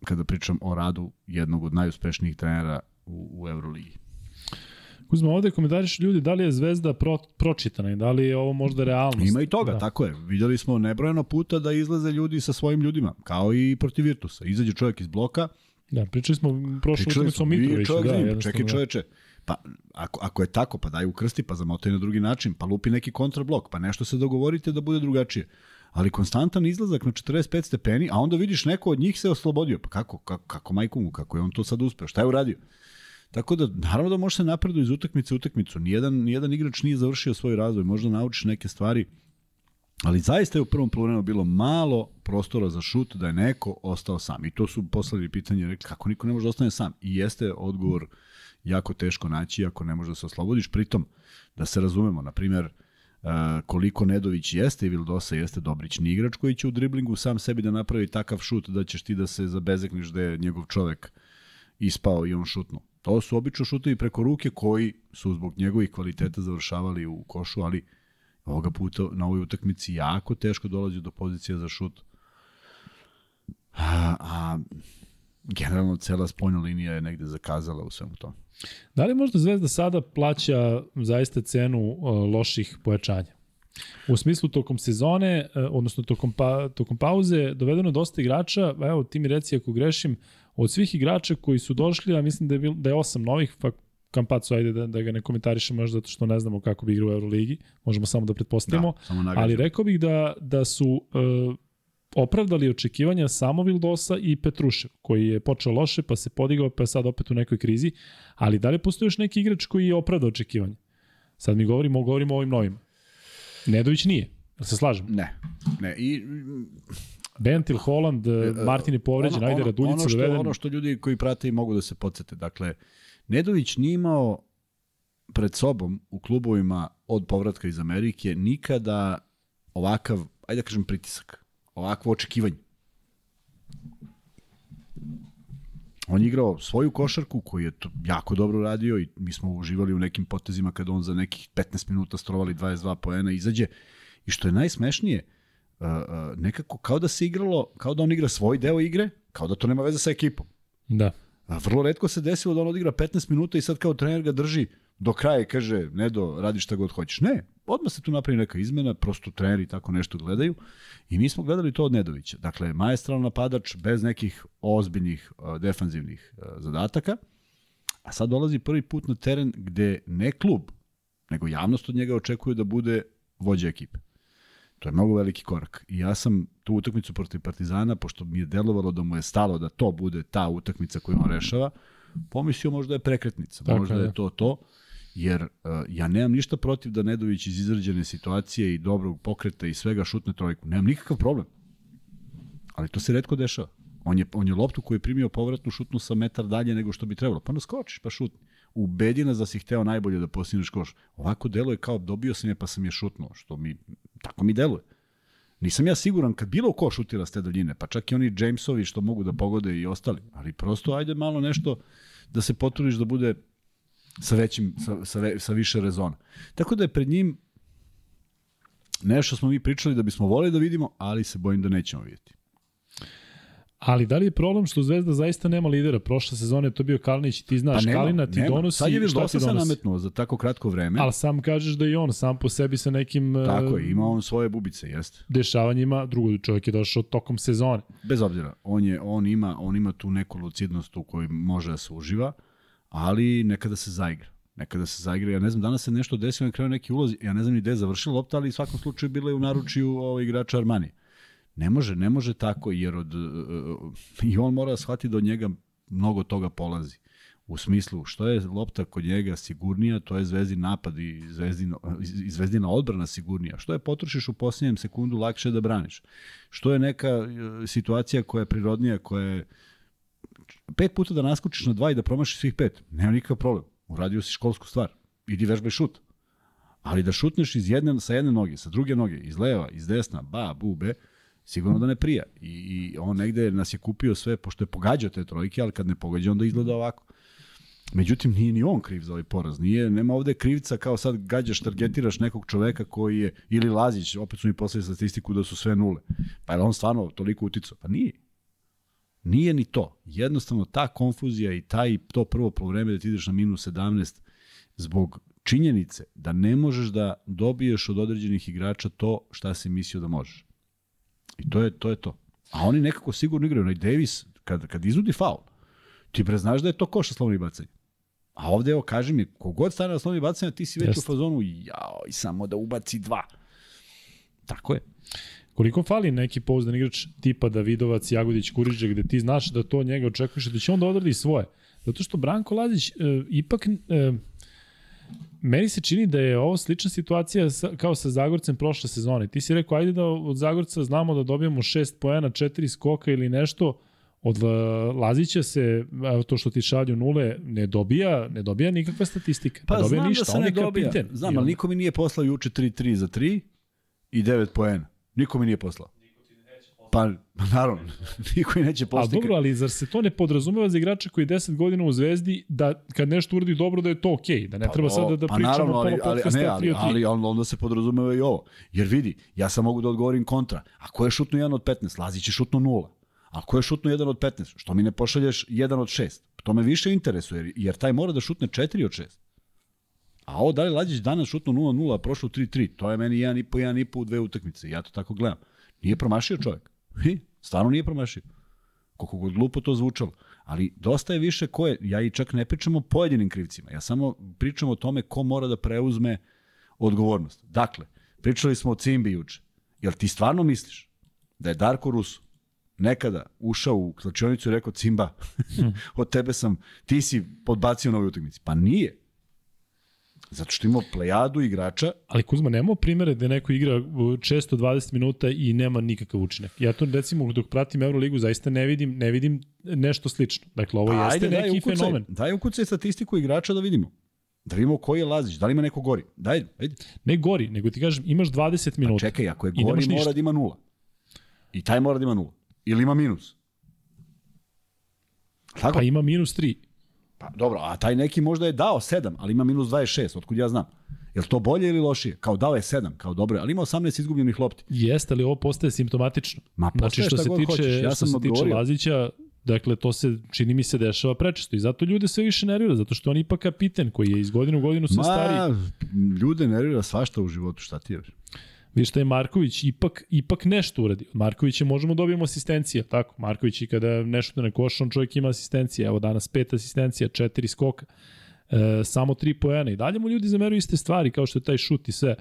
kada pričam o radu jednog od najuspešnijih trenera u, u Euroligi. Kuzma, ovde komentariš ljudi da li je Zvezda pro, pročitana i da li je ovo možda realnost. Ima i toga, da. tako je. Videli smo nebrojeno puta da izlaze ljudi sa svojim ljudima, kao i protiv Virtusa. Izađe čovjek iz bloka, Da, pričali smo prošlu Pričali smo, i Mitroviću. čovjek Da, jednostavno, čekaj da. čoveče, pa ako, ako je tako, pa daj ukrsti, pa zamotaj na drugi način, pa lupi neki kontrablok, pa nešto se dogovorite da bude drugačije. Ali konstantan izlazak na 45 stepeni, a onda vidiš neko od njih se oslobodio. Pa kako, kako, kako majku mu, kako je on to sad uspeo, šta je uradio? Tako da, naravno da može se napredu iz utakmice u utakmicu. Nijedan, nijedan igrač nije završio svoj razvoj, možda naučiš neke stvari, ali zaista je u prvom poluvremenu bilo malo prostora za šut da je neko ostao sam. I to su poslali pitanje, rekli, kako niko ne može da ostane sam? I jeste odgovor jako teško naći ako ne možeš da se oslobodiš. Pritom, da se razumemo, na primjer, Uh, koliko Nedović jeste i Vildosa jeste Dobrićni igrač koji će u driblingu sam sebi da napravi takav šut da ćeš ti da se zabezekneš da je njegov čovek ispao i on šutnu. To su obično šutovi preko ruke koji su zbog njegovih kvaliteta završavali u košu, ali ovoga puta na ovoj utakmici jako teško dolazi do pozicija za šut. A, a generalno cela spoljna linija je negde zakazala u svemu tome. Da li možda Zvezda sada plaća zaista cenu uh, loših pojačanja? U smislu tokom sezone, uh, odnosno tokom, pa, tokom pauze, dovedeno dosta igrača, evo ti mi reci ako grešim, od svih igrača koji su došli, ja mislim da je, bil, da je osam novih, pa Kampacu, ajde da, da ga ne komentarišemo još zato što ne znamo kako bi igrao u Euroligi, možemo samo da pretpostavimo, Da, samo ali rekao bih da, da su uh, opravdali očekivanja samo Vildosa i Petrušev, koji je počeo loše, pa se podigao, pa je sad opet u nekoj krizi, ali da li postoji još neki igrač koji je opravdao očekivanja? Sad mi govorimo, govorimo o ovim novima. Nedović nije, jel se slažem? Ne, ne. I, Bentil, Holland, Martin je povređen, ajde Raduljica ono što, doveden. ono što ljudi koji prate i mogu da se podsete. Dakle, Nedović nije imao pred sobom u klubovima od povratka iz Amerike nikada ovakav, ajde da kažem pritisak, ovakvo očekivanje. On je igrao svoju košarku koju je to jako dobro radio i mi smo uživali u nekim potezima kada on za nekih 15 minuta strovali 22 poena izađe i što je najsmešnije uh, uh, nekako kao da se igralo, kao da on igra svoj deo igre, kao da to nema veze sa ekipom. Da. Vrlo redko se desilo da on odigra 15 minuta i sad kao trener ga drži do kraja i kaže, Nedo, radi šta god hoćeš. Ne, odmah se tu napravi neka izmena, prosto treneri tako nešto gledaju i mi smo gledali to od Nedovića. Dakle, majestralno napadač bez nekih ozbiljnih uh, defanzivnih uh, zadataka, a sad dolazi prvi put na teren gde ne klub, nego javnost od njega očekuje da bude vođa ekipe. To je mnogo veliki korak. I ja sam tu utakmicu protiv Partizana, pošto mi je delovalo da mu je stalo da to bude ta utakmica koju on rešava, pomislio možda je prekretnica, Tako možda je. je to to, jer uh, ja nemam ništa protiv da Nedović iz izrađene situacije i dobrog pokreta i svega šutne trojku. Nemam nikakav problem. Ali to se redko dešava. On je, on je loptu koju je primio povratnu šutnu sa metar dalje nego što bi trebalo. Pa naskočiš, pa šutni. Ubedi nas da si hteo najbolje da postigneš koš. Ovako deluje kao dobio sam je pa sam je šutnuo, što mi, tako mi deluje. Nisam ja siguran kad bilo ko šutira s te daljine, pa čak i oni Jamesovi što mogu da pogode i ostali. Ali prosto ajde malo nešto da se potrudiš da bude sa većim, sa, sa, ve, sa više rezona. Tako da je pred njim nešto smo mi pričali da bismo voleli da vidimo, ali se bojim da nećemo vidjeti. Ali da li je problem što Zvezda zaista nema lidera? Prošle sezone je to bio Kalinić i ti znaš, Pa nema, Kalina ti nema. donosi Sad je šta dosta se nametnuo za tako kratko vreme. Ali sam kažeš da i on sam po sebi sa nekim e, Tako je, ima on svoje bubice, jeste. dešavanjima, drugo čovjek je došao tokom sezone. Bez obzira, on, je, on, ima, on ima tu neku lucidnost u kojoj može da se uživa, ali nekada se zaigra. Nekada se zaigra. Ja ne znam, danas se nešto desilo, na kraju neki ulaz, ja ne znam ni gde je završila lopta, ali u svakom slučaju bila je u naručju ovaj, igrača Armani. Ne može, ne može tako, jer od, uh, i on mora da shvati da od njega mnogo toga polazi. U smislu, što je lopta kod njega sigurnija, to je zvezdin napad i zvezdina, zvezdina odbrana sigurnija. Što je potrošiš u posljednjem sekundu, lakše da braniš. Što je neka e, situacija koja je prirodnija, koja je pet puta da naskočiš na dva i da promašiš svih pet, nema nikakav problem. Uradio si školsku stvar. Idi vežbaj šut. Ali da šutneš iz jedne, sa jedne noge, sa druge noge, iz leva, iz desna, ba, bu, be, sigurno da ne prija. I, I on negde nas je kupio sve, pošto je pogađao te trojke, ali kad ne pogađa, onda izgleda ovako. Međutim, nije ni on kriv za ovaj poraz. Nije, nema ovde krivca kao sad gađaš, targetiraš nekog čoveka koji je, ili Lazić, opet su mi poslali statistiku da su sve nule. Pa je on stvarno toliko uticao? Pa nije. Nije ni to. Jednostavno ta konfuzija i taj to prvo polovreme da ti ideš na minus 17 zbog činjenice da ne možeš da dobiješ od određenih igrača to šta si mislio da možeš. I to je to. Je to. A oni nekako sigurno igraju. Onaj Davis, kad, kad izudi faul, ti bre znaš da je to koša slovni bacanje. A ovde, evo, kaži mi, kogod stane na slovni bacanje, ti si već Jeste. u fazonu, jao, i samo da ubaci dva. Tako je. Koliko fali neki pouzdan igrač tipa Davidovac, Jagodić, Kuriđa, gde ti znaš da to njega očekuješ da će on da odradi svoje. Zato što Branko Lazić e, ipak e, meni se čini da je ovo slična situacija sa, kao sa Zagorcem prošle sezone. Ti si rekao, ajde da od Zagorca znamo da dobijemo 6 poena, 4 skoka ili nešto, od La- Lazića se, to što ti šalju nule, ne dobija, ne dobija nikakva statistika. Pa ne dobija znam ništa, da se ne dobija. kapiten. Znam, ali niko mi nije poslao juče 3-3 za 3 i 9 poena. Niko mi nije poslao. Pa, pa naravno, niko i neće A poslati. dobro, ali zar se to ne podrazumeva za igrača koji je 10 godina u Zvezdi da kad nešto uradi dobro da je to okej, okay, da ne treba sada da pa pričamo naravno, pola ali, ali, ne, 3 ali, od 3. ali, ali onda se podrazumeva i ovo. Jer vidi, ja sam mogu da odgovorim kontra. Ako je šutno 1 od 15, Lazić je šutno 0. Ako je šutno 1 od 15, što mi ne pošalješ 1 od 6? To me više interesuje, jer, jer taj mora da šutne 4 od 6. A ovo da li Lazić danas šutno 0-0, a prošlo 3-3, to je meni 1,5, 1,5 u dve utakmice. Ja to tako gledam. Nije promašio čovjek. Hi, stvarno nije promašio. Koliko god glupo to zvučalo. Ali dosta je više ko je, ja i čak ne pričam o pojedinim krivcima, ja samo pričam o tome ko mora da preuzme odgovornost. Dakle, pričali smo o Cimbi juče. Jel ti stvarno misliš da je Darko Russo nekada ušao u klačionicu i rekao Cimba, od tebe sam, ti si podbacio na ovoj utakmici. Pa nije. Zato što imao plejadu igrača Ali Kuzma, nemamo primere da neko igra uh, često 20 minuta i nema nikakav učinak. Ja to recimo dok pratim Euroligu zaista ne vidim, ne vidim nešto slično. Dakle, ovo Pa jeste daj neki ukucaj, fenomen. Daj ukucaj statistiku igrača da vidimo. Da vidimo koji je Lazić, da li ima neko gori. Daj, ajde. Ne gori, nego ti kažem, imaš 20 Pa minuta. čekaj, ako je gori, mora da ima nula. I taj mora da ima nula. Ili ima minus. Tako? Pa ima minus 3. Pa, dobro, a taj neki možda je dao 7, ali ima minus 26, otkud ja znam. Je li to bolje ili lošije? Kao dao je 7, kao dobro, ali ima 18 izgubljenih lopti. Jeste li ovo postaje simptomatično? Ma, Znači postaje što šta se tiče, hoćeš, ja što sam se tiče odgovorio. Lazića, dakle to se čini mi se dešava prečesto i zato ljude sve više nervira, zato što on ipak kapiten koji je iz godine u godinu sve Ma, stariji. ljude nervira svašta u životu, šta ti je? Viš šta je Marković ipak, ipak nešto uradi. Od Markovića možemo dobijemo asistencije, tako? Marković i kada nešto da ne koša, on čovjek ima asistencije. Evo danas pet asistencija, četiri skoka, e, samo tri poena. I dalje mu ljudi zameruju iste stvari, kao što je taj šut i sve.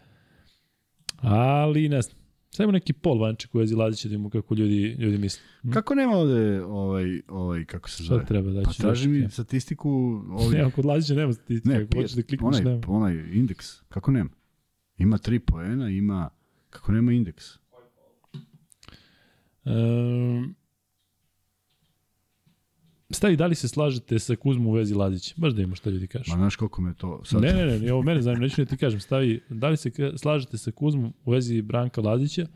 Ali ne znam. Sad ima neki pol vanček u vezi Lazića da imamo kako ljudi, ljudi misle. Hm? Kako nema ovde ovaj, ovaj kako se Šta zove? treba da Pa traži mi da- statistiku ovih Nema, kod Lazića nema statistika. Ne, ako hoćeš da klikneš, onaj, nema. onaj indeks, kako nema? Ima tri poena, ima, kako nema indeks? Um, stavi, da li se slažete sa Kuzmom u vezi Lazića? Baš da imamo šta ljudi kažu. Ma znaš koliko me to sad... Ne, ne, ne, ne, ovo mene zanima, neću da ti kažem. Stavi, da li se slažete sa Kuzmom u vezi Branka Lazića?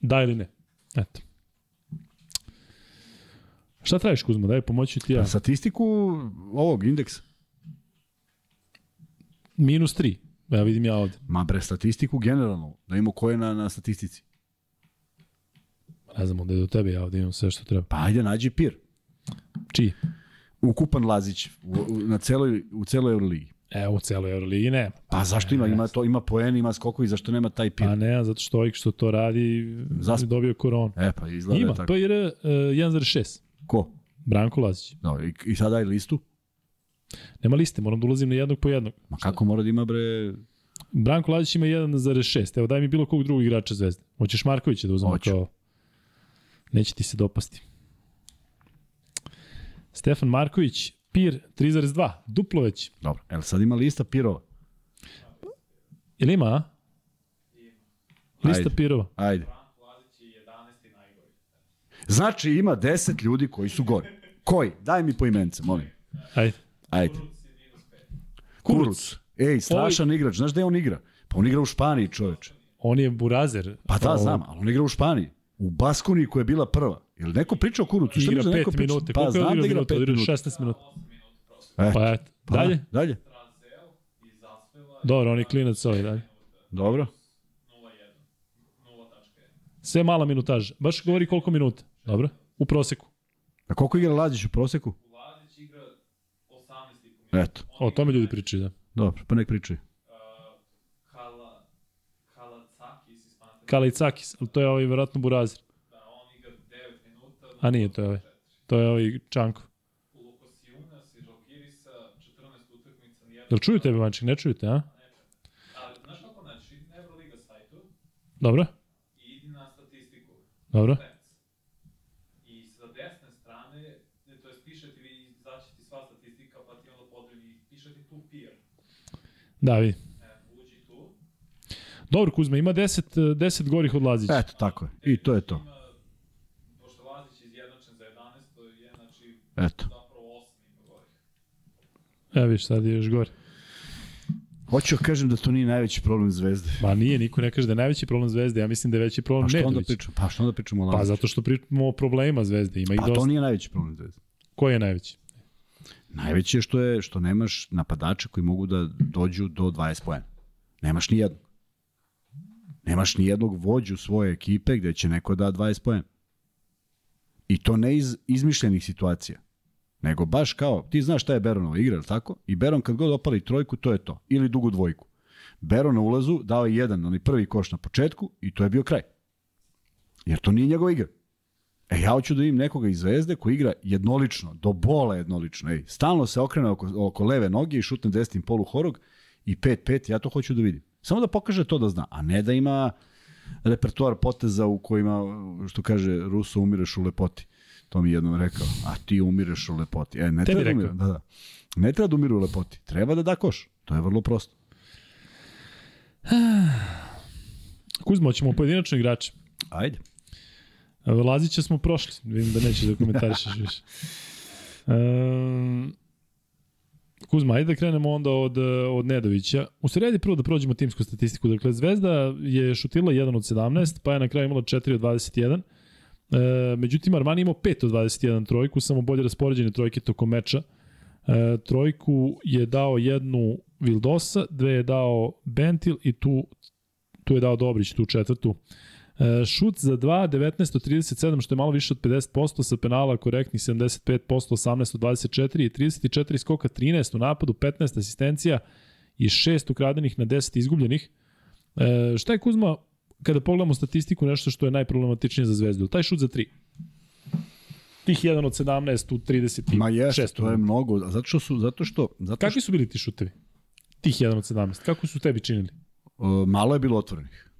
Da ili ne? Eto. Šta tražiš Kuzma? Daj, pomoći ti ja. Statistiku ovog indeksa. Minus 3. Ja vidim ja ovde. Ma bre, statistiku generalno, da imamo ko je na, na statistici. Ne znam, onda je do tebe, ja ovde imam sve što treba. Pa ajde, nađi pir. Čiji? Ukupan Lazić u, u, na celoj, u celoj Euroligi. E, u celoj Euroligi nema. Pa zašto ima? Ima to, ima poen, ima skokovi, zašto nema taj pir? Pa ne, zato što ovih što to radi Zasp- je dobio koronu. E, pa izgleda Ima, je tako. PIR uh, 1.6. Ko? Branko Lazić. No, i, I sad daj listu. Nema liste, moram da ulazim na jednog po jednog. Ma kako mora da ima bre... Branko Lazić ima 1.6. Evo daj mi bilo kog drugog igrača zvezde. Hoćeš Markovića da uzmemo Hoću. kao... Neće ti se dopasti. Stefan Marković, PIR 3.2. Duplo već. Dobro, evo sad ima lista pirova. Ili ima, a? Lista Ajde. pirova. Ajde. Znači ima 10 ljudi koji su gori. Koji? Daj mi po imence, molim. Ajde. Ajde. Kuruc. Ej, strašan igrač. Znaš gde on igra? Pa on igra u Španiji, čoveče. On je burazer. Pa da, Ovo, znam, ali on igra u Španiji. U Baskoni koja je bila prva. Jel neko priča o Kurucu? Igra misliš da neko 5 priča? minuta. Pa znam da igra minuta? 5 Odigrao minuta. 16 minuta. Pa eto. pa, Dalje? Dalje. Dobro, on je klinac ovaj dalje. Dobro. Sve mala minutaža. Baš govori koliko minuta. Dobro. U proseku. A koliko igra Lazić u proseku? Vladić igra 18,5 Eto. O tome ljudi pričaju, da. Dobro, pa nek pričaju. Kala, Kalacakis iz Panatinaikos, Kalicakis, ali to je ovaj verovatno burazer. da on igra 9 minuta. A nije, to je ovaj. To je ovaj Čanko. Lukos Junas i Žalkirisa, 14 utakmica, nijedna. Jel čuju tebe, Manček? Ne čujete, a? Ali, znaš kako znači, idi na Euroliga sajtu Dobro, i idi na statistiku. dobro. Stats. I sa desne strane, ne, to je piše ti, vi- izaći ti sva statistika, pa ti onda podeli, piše ti tu peer. Da, vidi. Uđi tu. Dobro, Kuzma, ima 10, 10 gorih od Lazića. Eto, tako je. I to je to. Ima, pošto Lazić je izjednačen za 11, to je znači Eto. zapravo 8 ima gore. Evo viš, sad je još gore. Hoću da kažem da to nije najveći problem Zvezde. Ma nije, niko ne kaže da je najveći problem Zvezde. Ja mislim da je veći problem Pa što onda Nedović. pričamo? Pa što onda pričamo o Pa Laziću? zato što pričamo o problemima Zvezde. Ima ih Pa dosta. to nije najveći problem Zvezde. Ko je najveći? Najveći je što je što nemaš napadače koji mogu da dođu do 20 poena. Nemaš ni jednog. Nemaš ni jednog vođu svoje ekipe gde će neko da 20 poena. I to ne iz izmišljenih situacija. Nego baš kao, ti znaš šta je Beronova igra, tako? I Beron kad god opali trojku, to je to. Ili dugu dvojku. Beron na ulazu dao je jedan, onaj prvi koš na početku i to je bio kraj. Jer to nije njegova igra. E, ja hoću da vidim nekoga iz Zvezde koji igra jednolično, do bola jednolično. Ej, stalno se okrene oko, oko leve noge i šutne desnim polu horog i 5-5, ja to hoću da vidim. Samo da pokaže to da zna, a ne da ima repertoar poteza u kojima, što kaže Ruso, umireš u lepoti. To mi je jednom rekao, a ti umireš u lepoti. E, ne Tebi treba da da, da. Ne treba da umire u lepoti. Treba da da koš. To je vrlo prosto. Kuzma, hoćemo pojedinačno igrače. Ajde. Lazića smo prošli. Vidim da nećeš da komentarišeš više. Um, Kuzma, ajde da krenemo onda od, od Nedovića. U sredi prvo da prođemo timsku statistiku. Dakle, Zvezda je šutila 1 od 17, pa je na kraju imala 4 od 21. E, međutim, Armani imao 5 od 21 trojku, samo bolje raspoređene trojke tokom meča. E, trojku je dao jednu Vildosa, dve je dao Bentil i tu, tu je dao Dobrić, tu četvrtu. E, šut za 2, 19 od 37, što je malo više od 50%, sa penala korektnih 75%, 18 od 24 i 34 skoka, 13 u napadu, 15 asistencija i 6 ukradenih na 10 izgubljenih. E, šta je Kuzma, kada pogledamo statistiku, nešto što je najproblematičnije za Zvezdu? Taj šut za 3. Tih 1 od 17 u 36. Ma jeste, to je mnogo. a Zato što su, zato što, zato Kakvi su bili ti šutevi? Tih 1 od 17. Kako su tebi činili? Uh, malo je bilo otvorenih.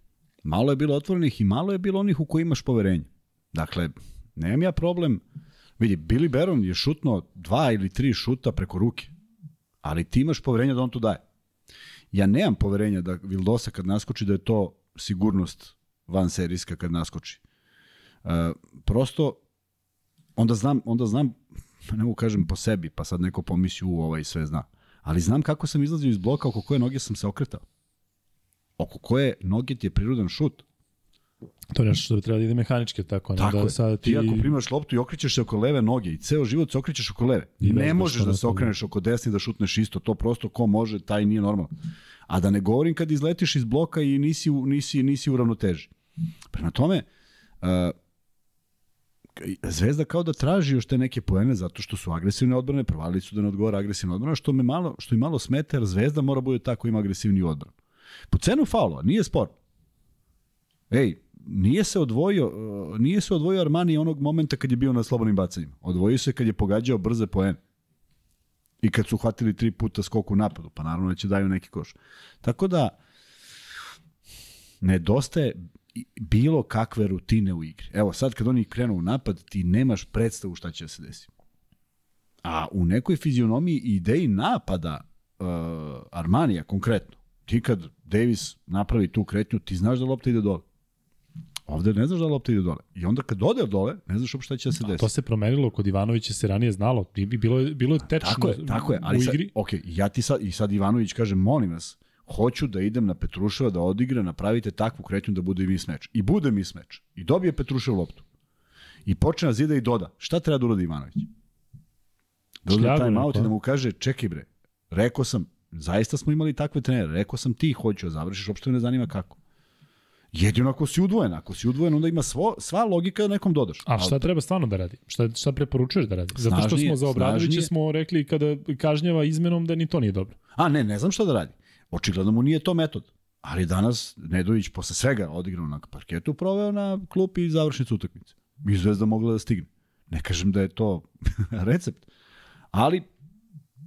Malo je bilo otvorenih i malo je bilo onih u koji imaš poverenje. Dakle, nemam ja problem. Vidi, Billy Baron je šutno dva ili tri šuta preko ruke. Ali ti imaš poverenje da on to daje. Ja nemam poverenja da Vildosa kad naskoči da je to sigurnost van serijska kad naskoči. Uh, prosto onda znam, onda znam, ne mogu kažem po sebi, pa sad neko pomisli u ovaj sve zna. Ali znam kako sam izlazio iz bloka, oko koje noge sam se okretao oko koje noge ti je prirodan šut. To je nešto što bi trebalo da ide mehanički, tako, ne Tako da je. sada Ti... ti... ako primaš loptu i okrećeš se oko leve noge i ceo život se okrećeš oko leve, I ne možeš da na se okreneš oko desne da šutneš isto. To prosto ko može, taj nije normalno. A da ne govorim kad izletiš iz bloka i nisi, nisi, nisi u ravnoteži. Prema tome, uh, Zvezda kao da traži još te neke poene zato što su agresivne odbrane, provali su da ne odgovara agresivna odbrana, što me malo, što i malo smeta, jer Zvezda mora bude tako ima agresivni odbran. Po cenu faulova, nije spor. Ej, nije se odvojio, uh, nije se odvojio Armani onog momenta kad je bio na slobodnim bacanjima. Odvojio se kad je pogađao brze poene. I kad su hvatili tri puta skok u napadu, pa naravno da će daju neki koš. Tako da, nedostaje bilo kakve rutine u igri. Evo, sad kad oni krenu u napad, ti nemaš predstavu šta će da se desi. A u nekoj fizionomiji ideji napada uh, Armanija konkretno, ti kad Davis napravi tu kretnju, ti znaš da lopta ide dole. Ovde ne znaš da lopta ide dole. I onda kad ode dole, ne znaš uopšte šta će da se A desi. to se promenilo, kod Ivanovića se ranije znalo. Bilo je, bilo je tečno Tako je, tako je, ali u sad, igri. ok, ja ti sad, i sad Ivanović kaže, molim vas, hoću da idem na Petruševa da odigra, napravite takvu kretnju da bude i mismeč. I bude mismeč. I dobije Petrušev loptu. I počne na zida i doda. Šta treba da uradi Ivanović? Da uzme Šljagu time out i da mu kaže, čekaj bre, rekao sam, zaista smo imali takve trenere, rekao sam ti hoću da završiš, uopšte ne zanima kako. Jedino ako si udvojen, ako si udvojen, onda ima svo, sva logika da nekom dodaš. A šta treba stvarno da radi? Šta, šta preporučuješ da radi? Zato što Snažnije- smo za Obradovića smo rekli kada kažnjava izmenom da ni to nije dobro. A ne, ne znam šta da radi. Očigledno mu nije to metod. Ali danas Nedović posle svega odigrao na parketu, proveo na klupi i završnicu utakmice. I Zvezda mogla da stigne. Ne kažem da je to recept, ali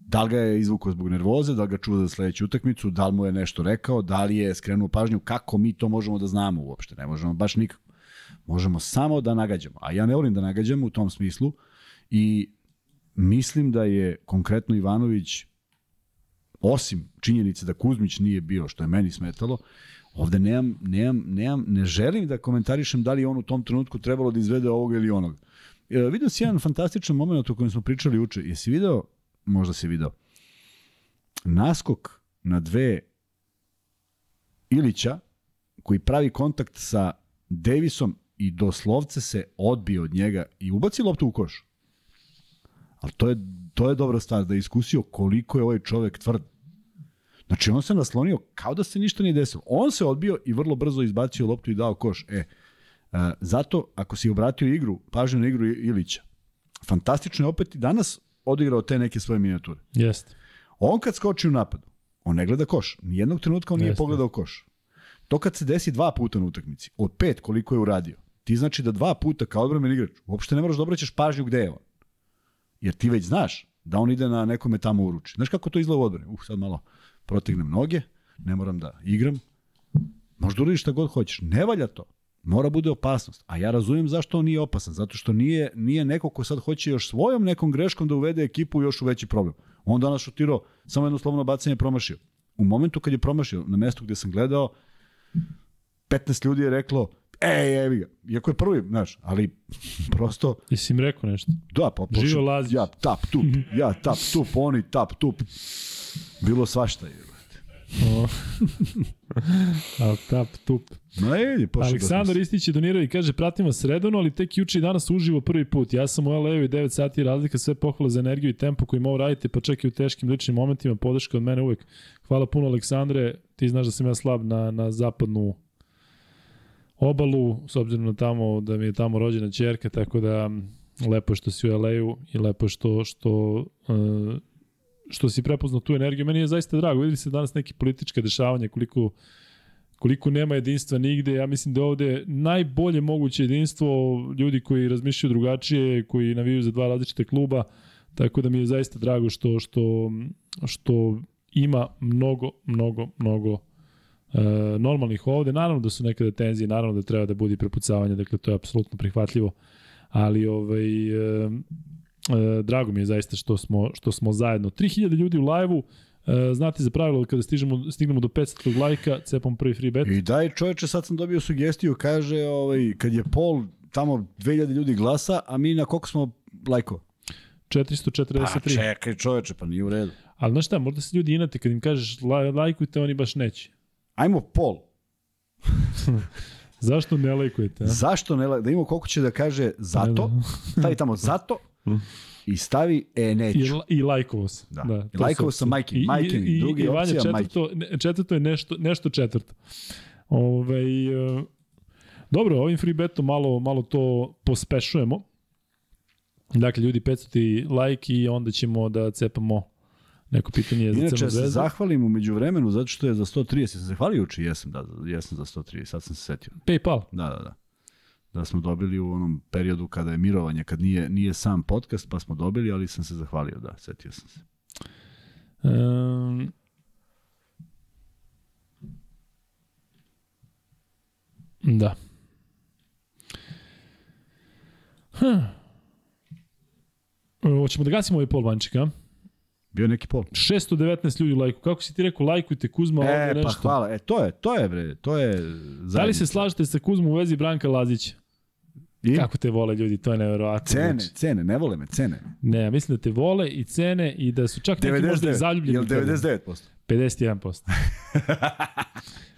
da li ga je izvukao zbog nervoze, da li ga čuva za sledeću utakmicu, da li mu je nešto rekao, da li je skrenuo pažnju, kako mi to možemo da znamo uopšte. Ne možemo baš nikako. Možemo samo da nagađamo. A ja ne volim da nagađam u tom smislu i mislim da je konkretno Ivanović osim činjenice da Kuzmić nije bio, što je meni smetalo, ovde nemam, nemam, nemam, ne želim da komentarišem da li on u tom trenutku trebalo da izvede ovoga ili onoga. E, vidio si jedan fantastičan moment o kojem smo pričali uče. Jesi video, možda si video, naskok na dve Ilića koji pravi kontakt sa Davisom i doslovce se odbio od njega i ubaci loptu u koš. Ali to je, to je dobra stvar, da je iskusio koliko je ovaj čovek tvrd. Znači, on se naslonio kao da se ništa nije desilo. On se odbio i vrlo brzo izbacio loptu i dao koš. E, a, zato, ako si obratio igru, pažnju na igru Ilića, fantastično je opet i danas odigrao te neke svoje minijature. Jeste. On kad skoči u napadu, on ne gleda koš. Nijednog trenutka on nije Jeste. pogledao koš. To kad se desi dva puta na utakmici, od pet koliko je uradio, ti znači da dva puta kao odbranben igrač, uopšte ne moraš da obraćaš pažnju gde je on. Jer ti već znaš da on ide na nekome tamo uruči. Znaš kako to izgleda u odbrani? Uh, sad malo protegnem noge, ne moram da igram. Možda uradiš šta god hoćeš. Ne valja to. Mora bude opasnost. A ja razumijem zašto on nije opasan. Zato što nije, nije neko ko sad hoće još svojom nekom greškom da uvede ekipu još u veći problem. On danas šutirao, samo jedno slobodno bacanje je promašio. U momentu kad je promašio, na mestu gde sam gledao, 15 ljudi je reklo, ej, evi ga. Iako je prvi, znaš, ali prosto, Jesi im rekao nešto? da, pa počeo- Živo Lazić. Ja tap, tup, ja tap, tup, oni tap, tup. Bilo svašta je. Al tap, tup. Ej, pošao Aleksandar Istić je donirao i kaže pratim vas redovno, ali tek juče i danas uživo prvi put. Ja sam u LA-u i 9 sati je razlika, sve pohvala za energiju i tempo kojim ovo radite, pa čak i u teškim ličnim momentima, podrška od mene uvek. Hvala puno Aleksandre, ti znaš da sam ja slab na, na zapadnu obalu, s obzirom na tamo da mi je tamo rođena ćerka, tako da m, lepo je što si u LA-u i lepo je što, što, uh, što si prepoznao tu energiju. Meni je zaista drago, vidi se danas neke političke dešavanja, koliko koliko nema jedinstva nigde, ja mislim da ovde najbolje moguće jedinstvo ljudi koji razmišljaju drugačije, koji navijaju za dva različite kluba, tako da mi je zaista drago što, što, što ima mnogo, mnogo, mnogo e, normalnih ovde. Naravno da su nekada tenzije, naravno da treba da bude i prepucavanje, dakle to je apsolutno prihvatljivo, ali ovaj, e, e, drago mi je zaista što smo, što smo zajedno. 3000 ljudi u live-u, E, znate za pravilo kada stižemo, stignemo do 500 lajka, cepom prvi free bet. I daj čoveče, sad sam dobio sugestiju, kaže, ovaj, kad je pol, tamo 2000 ljudi glasa, a mi na koliko smo lajkova? 443. Pa čekaj čoveče, pa nije u redu. Ali znaš šta, možda se ljudi inate kad im kažeš laj, lajkujte, oni baš neće. Ajmo pol. Zašto ne lajkujete? A? Zašto ne, la- da imamo koliko će da kaže zato, taj tamo zato, i stavi e neću. I, i lajkovo se. Da. da I lajkovo sam opcije. majke- majke mi. Drugi i, Vanja, opcija, četvrto, ne, četvrto je nešto, nešto četvrto. Ove, e, dobro, ovim free betom malo, malo to pospešujemo. Dakle, ljudi, 500 ti like i onda ćemo da cepamo neko pitanje za Inače, Crnu zvezdu. zahvalim umeđu vremenu zato što je za 130. Sam se hvalio uči, jesam, da, jesam za 130, sad sam se setio. Paypal. Da, da, da. Da smo dobili u onom periodu kada je mirovanje, kad nije, nije sam podcast, pa smo dobili, ali sam se zahvalio, da, setio sam se. Um, da. Hm. Hoćemo da gasimo ovaj pol vančika. Bio neki pol. 619 ljudi lajku. Kako si ti rekao, lajkujte Kuzma E, nešto. pa hvala. E, to je, to je, bre, to je zajednica. Da li se slažete sa Kuzmom u vezi Branka Lazića? I? Kako te vole ljudi, to je neverovatno. Cene, Znači, cene, ne vole me, cene. Ne, mislim da te vole i cene i da su čak neki možda i 99, zaljubljeni. jel u tebe. 99%? 51%.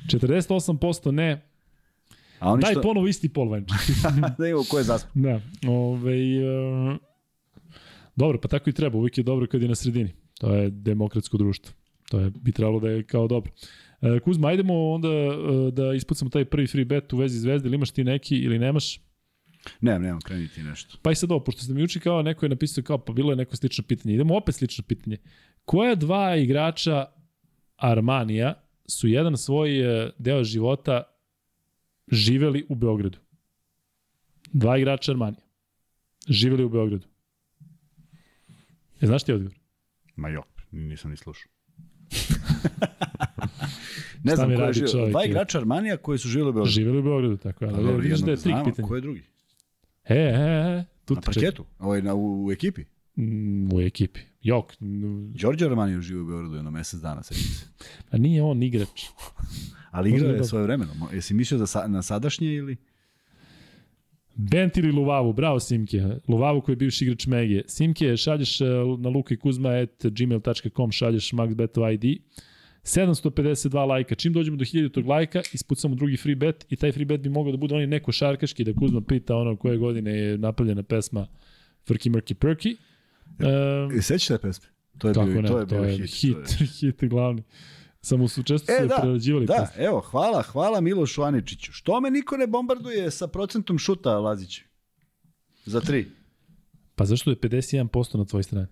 48% ne. A oni Daj što... ponovo isti pol vančik. da imamo ko je zaspo. da, ovaj, uh, dobro, pa tako i treba, uvijek je dobro kad je na sredini. To je demokratsko društvo. To je, bi trebalo da je kao dobro. Uh, Kuzma, ajdemo onda uh, da ispucamo taj prvi free bet u vezi zvezde, ili imaš ti neki ili nemaš? Ne, nemam, kreni ti nešto. Pa i sad ovo, pošto ste mi uči kao neko je napisao kao, pa bilo je neko slično pitanje. Idemo opet slično pitanje. Koja dva igrača Armanija su jedan svoj e, deo života živeli u Beogradu? Dva igrača Armanija. Živeli u Beogradu. E, znaš ti odgovor? Ma jo, nisam ni slušao. ne znam mi ko je živio. Dva igrača Armanija koji su živjeli u Beogradu. Živeli u Beogradu, tako je. Pa Ali dobro, vidiš da je trik pitanje. Ko je drugi? E, e, e, tu Na parketu? Ovaj, na, u, u ekipi? Mm, U ekipi. Jok, Đorđe Armanija živi u Beogradu jedno mesec dana, sećam se. a nije on igrač. Ali igrao Možda je da- svoje vremeno. Jesi mislio da sa, na sadašnje ili? Bent ili Luvavu, bravo Simke. Luvavu koji je bivši igrač Mege. Simke, šalješ e, na lukajkuzma.gmail.com, šalješ maxbeto ID. 752 lajka. Čim dođemo do 1000 lajka, ispucamo drugi free bet i taj free bet bi mogao da bude onaj neko šarkaški, da Kuzma pita ono koje godine je napravljena pesma Frky Murky Perky. Um, E, sećaš te pesme? To je bio, ne, to je bio hit. hit, to je- hit glavni. Samo su često E, se da, prerađivali. Da, pesme. evo, hvala, hvala Milošu Aničiću. Što me niko ne bombarduje sa procentom šuta, Lazić? Za tri. Pa zašto je 51% na tvojoj strani?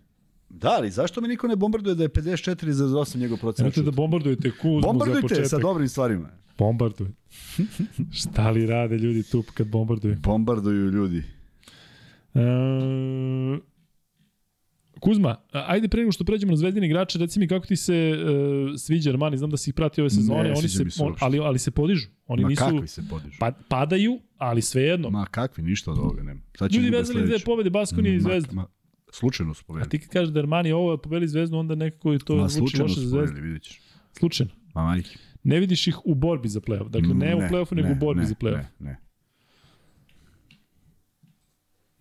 Da, ali zašto me niko ne bombarduje da je 54 za 8 njegov procent Nemojte da bombardujete Kuzmu za Bombardujte početak. sa dobrim stvarima. Bombarduj. Šta li rade ljudi tu kad bombarduju? Bombarduju ljudi. E, Kuzma, ajde pre nego što pređemo na zvezdine igrače, reci mi kako ti se e, sviđa Armani, znam da si ih pratio ove sezone, Ne, oni se, se on, ali, ali se podižu. Oni Ma nisu, kakvi se podižu? pa, padaju, ali svejedno. Ma kakvi, ništa od ovoga nema. Sad ljudi vezali dve pobede Baskonije i Zvezdu. Ma, slučajno su A pobedili. ti kad kažeš da Armani ovo pobeli Zvezdu, onda nekako je to Ma zvuči loše za Zvezdu. vidjet ćeš. Slučajno. Ma majke. Ne vidiš ih u borbi za play-off. Dakle, ne, u play-offu, nego u borbi ne, za play-off. Ne, ne.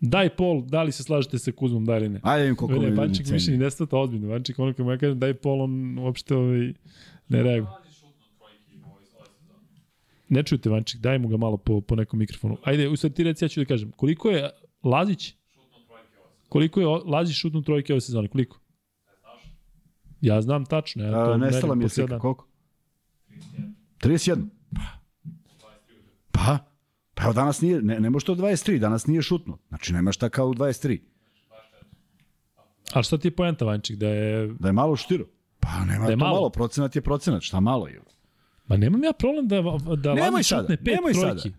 Daj pol, da li se slažete sa Kuzmom, da ili ne? Ajde vidim koliko Ne, Vanček više ni ne svata ozbiljno. Vanček ono kako ja kažem daj pol, on uopšte ovaj, ne reaguje. Ne čujete Vanček, daj mu ga malo po, po nekom mikrofonu. Ajde, u sad ti reci, ja ću da kažem. Koliko je Lazić, Šutno trojke ovoj sezoni. Koliko je Lazić šutnu trojke ove sezone? Koliko? Ja znam tačno. Ja to A, nestala mi je slika, koliko? 31. 31. 23 uđe. Pa, pa evo danas nije, ne, ne može to 23, danas nije šutno. Znači nema šta kao u 23. Ali šta ti je poenta, Vanček? Da je... Da je malo štiro. Pa nema Da je to malo. malo. procenat je procenat, šta malo je. Ma nemam ja problem da, da Nemoj Lazić sada, šutne pet trojki. E,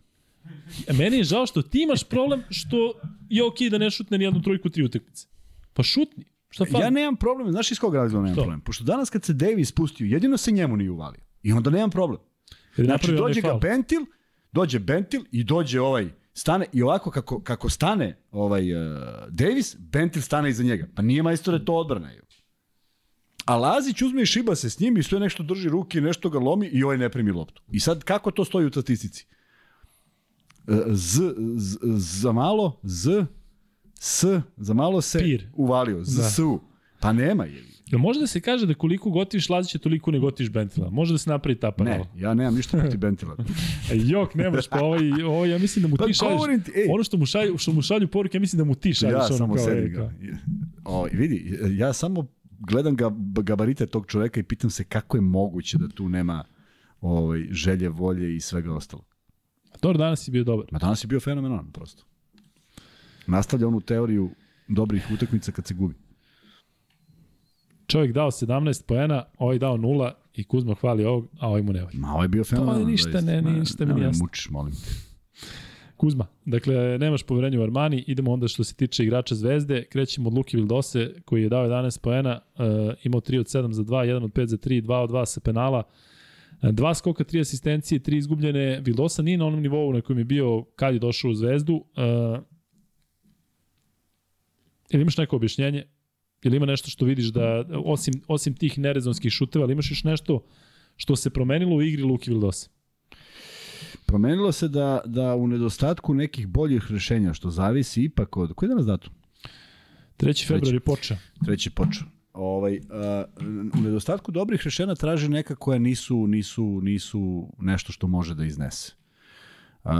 Meni je žao što ti imaš problem što je okej da ne šutne ni jednu trojku tri utakmice. Pa šutni. Šta fali? Ja nemam problem, znaš iz kog razloga nemam Što? problem? Pošto danas kad se Davis spustio, jedino se njemu nije uvalio. I onda nemam problem. Jer je Znači dođe ga. Bentil, dođe Bentil i dođe ovaj stane i ovako kako, kako stane ovaj uh, Davis, Bentil stane iza njega. Pa nije majstore to odbrana. Je. A Lazić uzme i šiba se s njim i sve nešto drži ruke, nešto ga lomi i ovaj ne primi loptu. I sad kako to stoji u statistici? Z, z, za malo, Z, S, za malo se Pir. uvalio, Z, Da. S, U. Pa nema je. Jel može da se kaže da koliko gotiviš Lazića, toliko ne gotiviš Bentila? Može da se napravi ta paralela? Ne, ja nemam ništa protiv Bentila. E, Jok, nemaš, pa ovaj, ovaj, ja mislim da mu Pa ti šalješ, ti, ej. ono što mu, šalju, što mu šalju poruke, ja mislim da mu ti šalješ. ja ono samo kao, sedim e, ga. O, vidi, ja samo gledam ga, gabarite tog čoveka i pitam se kako je moguće da tu nema ovaj, želje, volje i svega ostalo. Dobro, danas si bio dobar. Ma danas je bio fenomenalan prosto. Nastavlja onu teoriju dobrih utakmica kad se gubi. Čovjek dao 17 poena, ovaj dao 0 i Kuzma hvali ovog, a ovaj mu ne valja. Ma ovo je bio fenomenalan. ništa zaista. ne- Ma, ništa mi nije jasno. Mučiš, molim te. Kuzma, dakle, nemaš poverenja u Armani, idemo onda što se tiče igrača Zvezde, krećemo od Luki Vildose, koji je dao 11 poena, uh, imao 3 od 7 za 2, 1 od 5 za 3, 2 od 2 sa penala, Uh, dva skoka, tri asistencije, tri izgubljene. Vildosa nije na onom nivou na kojem je bio kad je došao u Zvezdu. Uh, ili imaš neko objašnjenje? Ili ima nešto što vidiš da, osim, osim tih nerezonskih šuteva, ali imaš još nešto što se promenilo u igri Luki Vildosa? Promenilo se da, da u nedostatku nekih boljih rešenja, što zavisi ipak od... Koji je danas datum? 3. februar je počeo. Treći počeo. Ovaj, uh, u nedostatku dobrih rešenja traži neka koja nisu, nisu, nisu nešto što može da iznese. Uh,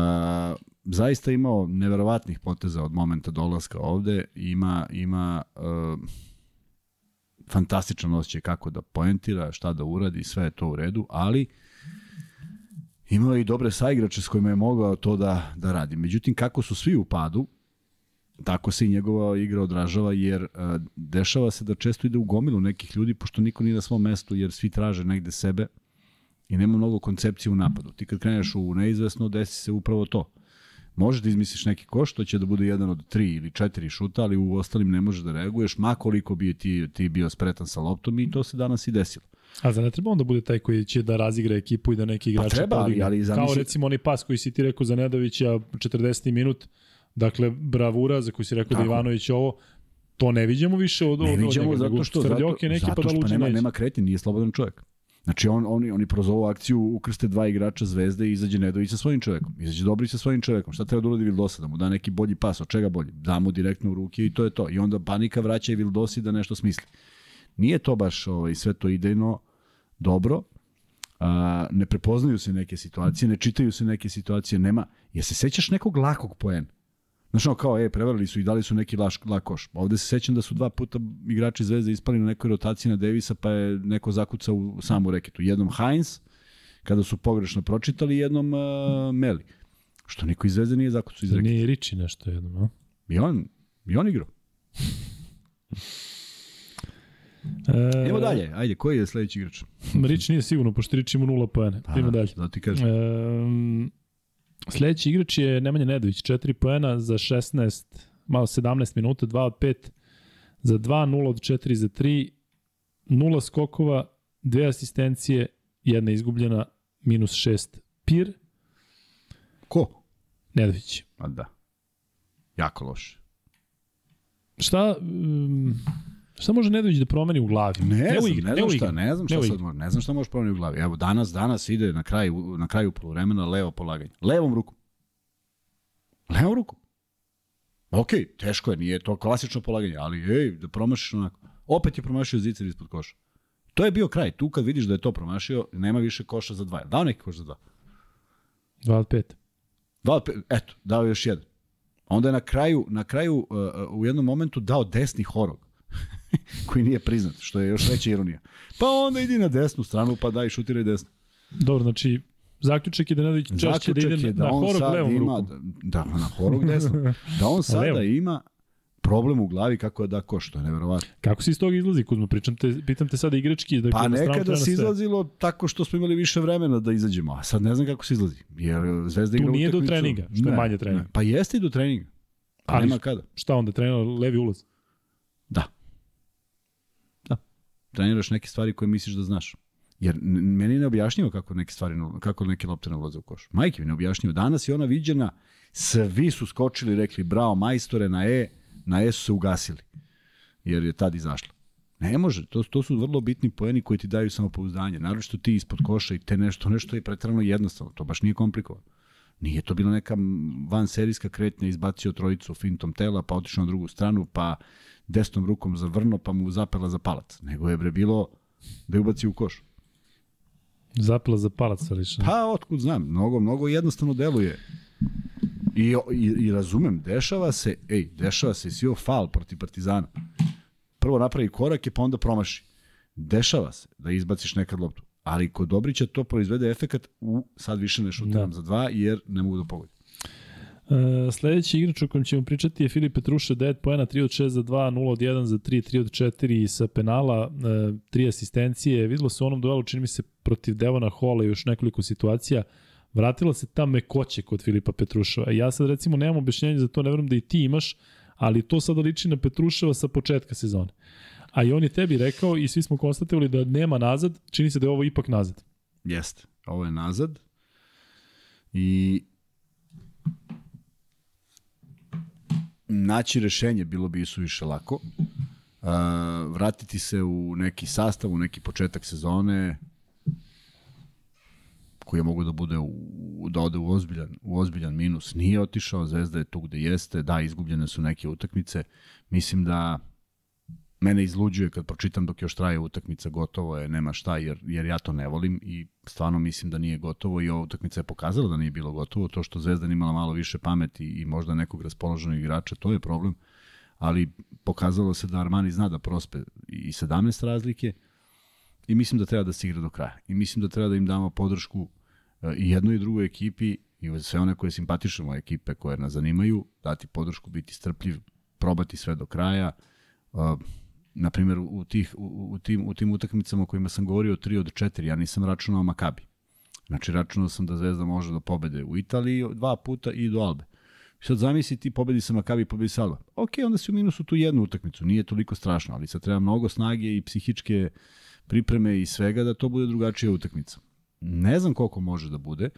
zaista imao neverovatnih poteza od momenta dolaska ovde, ima, ima uh, fantastičan osjećaj kako da poentira, šta da uradi, sve je to u redu, ali imao je i dobre saigrače s kojima je mogao to da, da radi. Međutim, kako su svi u padu, tako se i njegova igra odražava, jer uh, dešava se da često ide u gomilu nekih ljudi, pošto niko nije na svom mestu, jer svi traže negde sebe i nema mnogo koncepcije u napadu. Ti kad kreneš u neizvesno, desi se upravo to. Možeš da izmisliš neki koš, to će da bude jedan od tri ili četiri šuta, ali u ostalim ne možeš da reaguješ, ma koliko bi ti, ti bio spretan sa loptom i to se danas i desilo. A za ne treba on da bude taj koji će da razigra ekipu i da neki igrači treba, ali- ali Kao zamisli- recimo onaj pas koji si ti rekao za Nedovića 40. minut, dakle bravura za koji si rekao Tako. da Ivanović ovo, to ne vidimo više od, Ne od, viđamo od njega, zato što, zato, neki zato pa da što nema, neće. nema kretnje, nije slobodan čovjek. Znači on, oni, oni kroz ovu akciju ukrste dva igrača zvezde i izađe Nedović sa svojim čovekom. Izađe Dobrić sa svojim čovekom. Šta treba da uradi Vildosa? Da mu da neki bolji pas. Od čega bolji? Da mu direktno u ruke i to je to. I onda panika vraća i Vildosi da nešto smisli. Nije to baš ovaj, sve to idejno dobro. A, ne prepoznaju se neke situacije, ne čitaju se neke situacije, nema. Je se sećaš nekog lakog poena? Znaš, ono kao, e, prevarili su i dali su neki laš, lak koš. Ovde se sećam da su dva puta igrači Zvezde ispali na nekoj rotaciji na Devisa, pa je neko zakucao u samu reketu. Jednom Heinz, kada su pogrešno pročitali, jednom uh, Meli. Što niko iz Zvezde nije zakucao iz reketa. Nije Riči nešto jedno, no? I on, i on igrao. E, Idemo dalje, ajde, koji je sledeći igrač? Riči nije sigurno, pošto Riči ima nula poena. Pa, Idemo dalje. Da ti kažem. Um, sledeći igrač je Nemanja Nedović, 4 poena za 16, malo 17 minuta, 2 od 5 za 2, 0 od 4 za 3, 0 skokova, dve asistencije, jedna izgubljena, minus 6 pir, Ko? Nedović. Pa da. Jako loše. Šta, um, šta može Nedović da promeni u glavi? Ne, u znam, ne znam igri, šta, ne znam ne šta sad može, ne znam šta može promeniti u glavi. Evo, danas, danas ide na kraju, na kraju poluvremena levo polaganje. Levom rukom. Levom rukom. Ok, teško je, nije to klasično polaganje, ali ej, da promašiš onako. Opet je promašio zicer ispod koša. To je bio kraj. Tu kad vidiš da je to promašio, nema više koša za dva. Dao neki koš za dva. 2 od 5. Dva, od pe- eto, dao je još jedan. Onda je na kraju, na kraju uh, uh, u jednom momentu dao desni horog koji nije priznat, što je još veća ironija. Pa onda idi na desnu stranu, pa daj šutiraj desno. Dobro, znači, zaključak je da Nedović češće da ide je na, da na horog levom ima, rukom. da, na horog desno, da on sada Levo. ima problem u glavi kako da ko, što je neverovatno. Kako se iz toga izlazi, Kuzma? Pričam te, pitam te sada igrački. Dakle, Pa nekada se izlazilo tako što smo imali više vremena da izađemo, a sad ne znam kako se izlazi. Jer Zvezda Tu igra nije do utakmicu- treninga, što je Ne, manje treninga. ne. Pa jeste i do treninga. Pa Ali nema kada. Šta onda, trener levi ulaz? Da. Da. Treniraš neke stvari koje misliš da znaš. Jer meni je neobjašnjivo kako neke stvari, kako neke lopte ne ulaze u koš. Majke mi neobjašnjivo. Danas je ona viđena, svi su skočili, rekli bravo majstore na E, na E su se ugasili. Jer je tad izašla. Ne može, to, to su vrlo bitni poeni koji ti daju samopouzdanje. Naročito ti ispod koša i te nešto, nešto je pretrano jednostavno. To baš nije komplikovano. Nije to bila neka van serijska kretnja, izbacio trojicu fintom tela, pa otišao na drugu stranu, pa desnom rukom zavrno, pa mu zapela za palac. Nego je bre bilo da je ubaci u koš. Zapela za palac, lično. Pa, otkud znam, mnogo, mnogo jednostavno deluje. I, i, I razumem, dešava se, ej, dešava se, sio fal protiv Partizana. Prvo napravi korake, pa onda promaši. Dešava se da izbaciš nekad loptu. Ali kod Dobrića to proizvede efekat u sad više ne šutiram Da. za dva, jer ne mogu da pogodim. E, sledeći igrač o kojem ćemo pričati je Filip Petruša, 9 poena, 3 od 6 za 2, 0 od 1 za 3, 3 od 4 sa penala, e, 3 asistencije. Videlo se u onom duelu, čini mi se, protiv Devona Hola još nekoliko situacija. Vratila se ta mekoće kod Filipa Petruševa. Ja sad recimo nemam objašnjenje za to, ne verujem da i ti imaš, ali to sada liči na Petruševa sa početka sezone. A i on je tebi rekao i svi smo konstatovali da nema nazad, čini se da je ovo ipak nazad. Jeste, ovo je nazad. I naći rešenje bilo bi suviše lako. Uh, vratiti se u neki sastav, u neki početak sezone koji je mogu da bude u, da ode u ozbiljan, u ozbiljan minus. Nije otišao, Zvezda je tu gde jeste, da, izgubljene su neke utakmice. Mislim da mene izluđuje kad pročitam dok još traje utakmica, gotovo je, nema šta, jer, jer ja to ne volim i stvarno mislim da nije gotovo i ova utakmica je pokazala da nije bilo gotovo. To što Zvezda nije imala malo više pameti i možda nekog raspoloženog igrača, to je problem, ali pokazalo se da Armani zna da prospe i 17 razlike i mislim da treba da se igra do kraja. I mislim da treba da im damo podršku e, i jednoj i drugoj ekipi i sve one koje simpatišemo ekipe koje nas zanimaju, dati podršku, biti strpljiv, probati sve do kraja. Uh, na primjer, u, tih, u, u, tim, u tim utakmicama o kojima sam govorio 3 od 4, ja nisam računao Makabi. Znači, računao sam da Zvezda može da pobede u Italiji dva puta i do Albe. Sad zamisli ti pobedi sa Makabi i pobedi sa Alba. Ok, onda si u minusu tu jednu utakmicu, nije toliko strašno, ali sad treba mnogo snage i psihičke pripreme i svega da to bude drugačija utakmica. Ne znam koliko može da bude,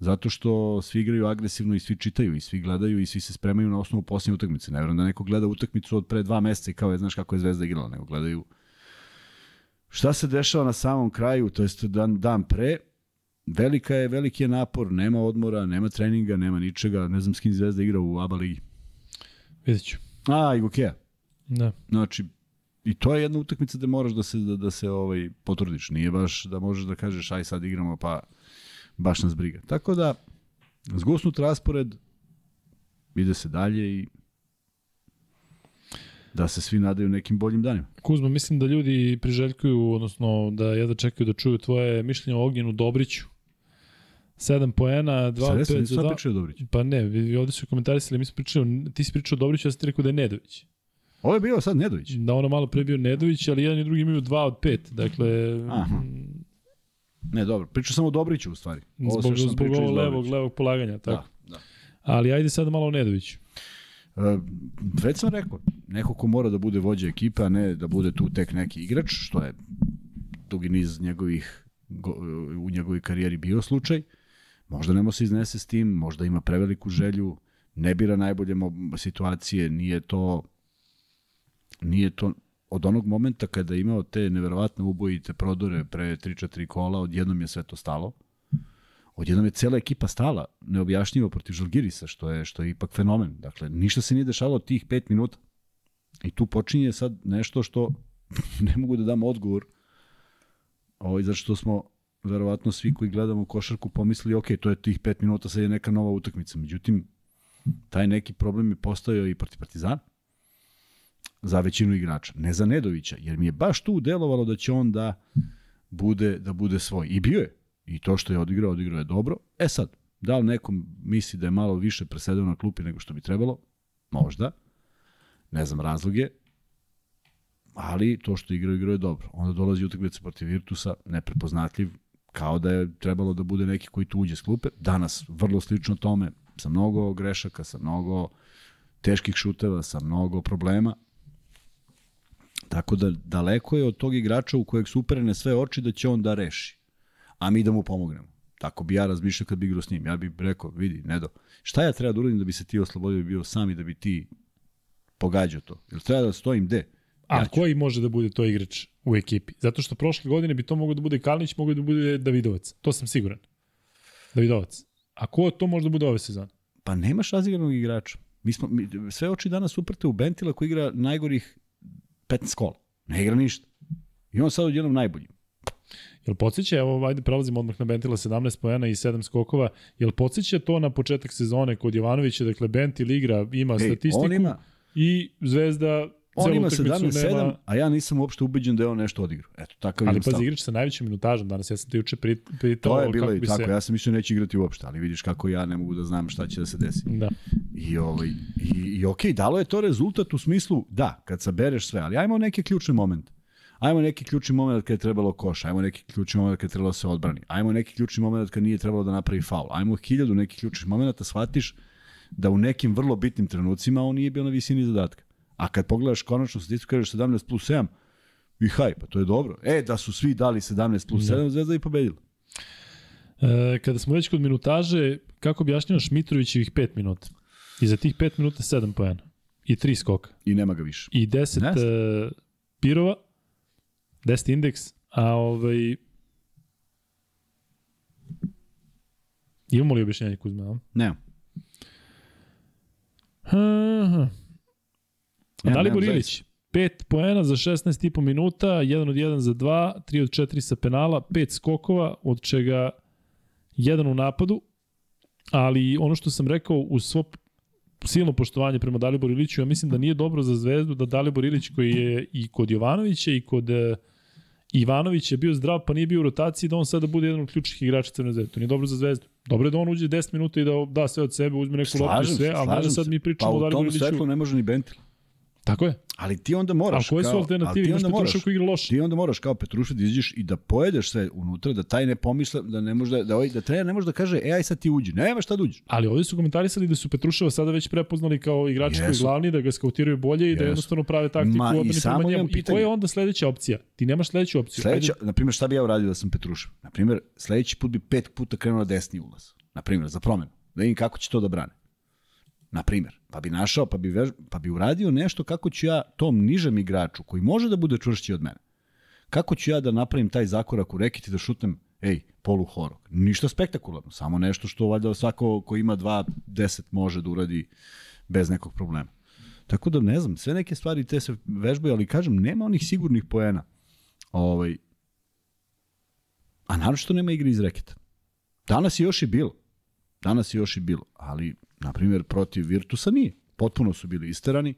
zato što svi igraju agresivno i svi čitaju i svi gledaju i svi se spremaju na osnovu posljednje utakmice. Ne vjerujem da neko gleda utakmicu od pre dva meseca i kao je, znaš kako je Zvezda igrala, nego gledaju šta se dešava na samom kraju, to jest dan, dan pre, velika je, veliki je napor, nema odmora, nema treninga, nema ničega, ne znam s kim Zvezda igra u ABA ligi. Vidjet ću. A, i Gokeja. Da. Znači, i to je jedna utakmica gde moraš da se, da, da se ovaj, potrudiš. Nije baš da možeš da kažeš aj sad igramo pa baš nas briga. Tako da, zgusnut raspored, ide se dalje i da se svi nadaju nekim boljim danima. Kuzma, mislim da ljudi priželjkuju, odnosno da jedva čekaju da čuju tvoje mišljenje o Ognjenu Dobriću. 7 poena, 2 Sad od jesam, 5 nisu za sad 2. pričaju Dobrić. Pa ne, vi, vi ovde su komentarisali, mi smo pričali, ti si pričao o Dobriću, ja sam ti rekao da je Nedović. Ovo je bio sad Nedović. Da ono malo pre bio Nedović, ali jedan i drugi imaju 2 od 5. Dakle, Aha. Ne, dobro. Pričao sam o Dobriću u stvari. zbog, sam zbog iz ovog levog, levog polaganja. Tako. Da, da. Ali ajde sad malo o Nedoviću. E, već sam rekao, neko ko mora da bude vođa ekipe, a ne da bude tu tek neki igrač, što je dugi niz njegovih, go, u njegovoj karijeri bio slučaj. Možda nemo se iznese s tim, možda ima preveliku želju, ne bira najbolje situacije, nije to nije to od onog momenta kada je imao te neverovatne ubojite prodore pre 3-4 kola, odjednom je sve to stalo. Odjednom je cela ekipa stala, neobjašnjivo protiv Žalgirisa, što je, što je ipak fenomen. Dakle, ništa se nije dešalo od tih 5 minuta. I tu počinje sad nešto što ne mogu da dam odgovor, ovaj, zato što smo verovatno svi koji gledamo košarku pomislili, ok, to je tih 5 minuta, sad je neka nova utakmica. Međutim, taj neki problem je postojao i protiv Partizana za većinu igrača, ne za Nedovića, jer mi je baš tu delovalo da će on da bude da bude svoj. I bio je. I to što je odigrao, odigrao je dobro. E sad, da li nekom misli da je malo više presedao na klupi nego što bi trebalo? Možda. Ne znam razloge. Ali to što igrao, igrao je dobro. Onda dolazi utakmica protiv Virtusa, neprepoznatljiv, kao da je trebalo da bude neki koji tu uđe s klupe. Danas vrlo slično tome, sa mnogo grešaka, sa mnogo teških šuteva, sa mnogo problema. Tako da daleko je od tog igrača u kojeg su uperene sve oči da će on da reši. A mi da mu pomognemo. Tako bi ja razmišljao kad bi igrao s njim. Ja bih rekao, vidi, Nedo, šta ja treba da uradim da bi se ti oslobodio i bio sam i da bi ti pogađao to? Jel treba da stojim gde? A Ja ću. koji može da bude to igrač u ekipi? Zato što prošle godine bi to mogao da bude Kalinić, mogao da bude Davidovac. To sam siguran. Davidovac. A ko to možda bude ove sezone? Pa nemaš razigranog igrača. Mi smo, mi, sve oči danas uprte u Bentila koji igra najgorih 15 kola. Ne igra ništa. I on sad odjednom najbolji. Jel podsjeća, evo, ajde prelazimo odmah na Bentila 17 poena i 7 skokova, jel podsjeća to na početak sezone kod Jovanovića, dakle Bentil igra, ima Ej, statistiku ima, i Zvezda on ima utakmicu 17-7, nema- a ja nisam uopšte ubeđen da je on nešto odigrao. Eto, takav Ali je stav. pazi, igrač sa najvećim minutažom danas, ja sam te juče pri- pitao To je bilo i tako, se... ja sam mislio neće igrati uopšte, ali vidiš kako ja ne mogu da znam šta će da se desi. Da. I, ovaj, i, i okej, dalo je to rezultat u smislu, da, kad sabereš sve, ali ajmo neki ključni moment. Ajmo neki ključni moment kad je trebalo koš, ajmo neki ključni moment kad je trebalo da se odbrani, ajmo neki ključni moment kad nije trebalo da napravi faul, ajmo hiljadu nekih ključnih momenta, shvatiš da u nekim vrlo bitnim trenucima on nije bio na visini zadatka. A kad pogledaš konačnu statistiku, kažeš 17 plus 7, i haj, pa to je dobro. E, da su svi dali 17 plus 7, Zvezda i pobedila. E, kada smo već kod minutaže, kako objašnjavaš Mitrovićevih 5 minuta? I za tih 5 minuta 7 poena. I 3 skoka. I nema ga više. I 10 Ne znam. uh, pirova, 10 indeks, a ovaj... Imamo li objašnjenje Kuzma? a? Nema. Aha. Ja, Dalibor Ilić, 5 poena za 16,5 minuta, 1 od 1 za 2, 3 od 4 sa penala, 5 skokova, od čega jedan u napadu, ali ono što sam rekao, uz svo silno poštovanje prema Daliboru Iliću, ja mislim da nije dobro za Zvezdu da Dalibor Ilić koji je i kod Jovanovića i kod e, Ivanović je bio zdrav, pa nije bio u rotaciji, da on sada bude jedan od ključnih igrača Crvene zvezde. To nije dobro za Zvezdu. Dobro je da on uđe 10 minuta i da da sve od sebe, uzme neku loptu sve, se, ali ne da slažem sad mi Pa pričamo o u Daliboru tom Iliću. svetlu ne može ni Bentil. Tako je. Ali ti onda moraš A koje su kao, alternative? Imaš onda moraš, Petrušev koji igra loše. ti onda moraš kao Petrušev da izađeš i da pojedeš sve unutra, da taj ne pomisle, da ne može da, da, ovaj, da trener ne može da kaže, e aj sad ti uđi. Nema šta da uđi. Ali ovde su komentarisali da su Petruševa sada već prepoznali kao igrač koji glavni, da ga skautiraju bolje i da jednostavno prave taktiku Ma, i odbrane samo prema njemu. I koja je onda sledeća opcija? Ti nemaš sledeću opciju. Sledeća, na primjer, šta bi ja uradio da sam Petrušev? Na primjer, sledeći put bi pet puta krenuo na desni ulaz. Na primjer, za promenu. Da vidim kako će to da brane. Na primjer, pa bi našao, pa bi, vež, pa bi uradio nešto kako ću ja tom nižem igraču, koji može da bude čvršći od mene, kako ću ja da napravim taj zakorak u reket i da šutnem, ej, polu horog. Ništa spektakularno, samo nešto što valjda svako ko ima 2-10 može da uradi bez nekog problema. Tako da ne znam, sve neke stvari te se vežbaju, ali kažem, nema onih sigurnih poena. Ovaj, a naročito nema igre iz reketa. Danas je još i bilo. Danas je još i bilo, ali, na primjer, protiv Virtusa nije. Potpuno su bili isterani.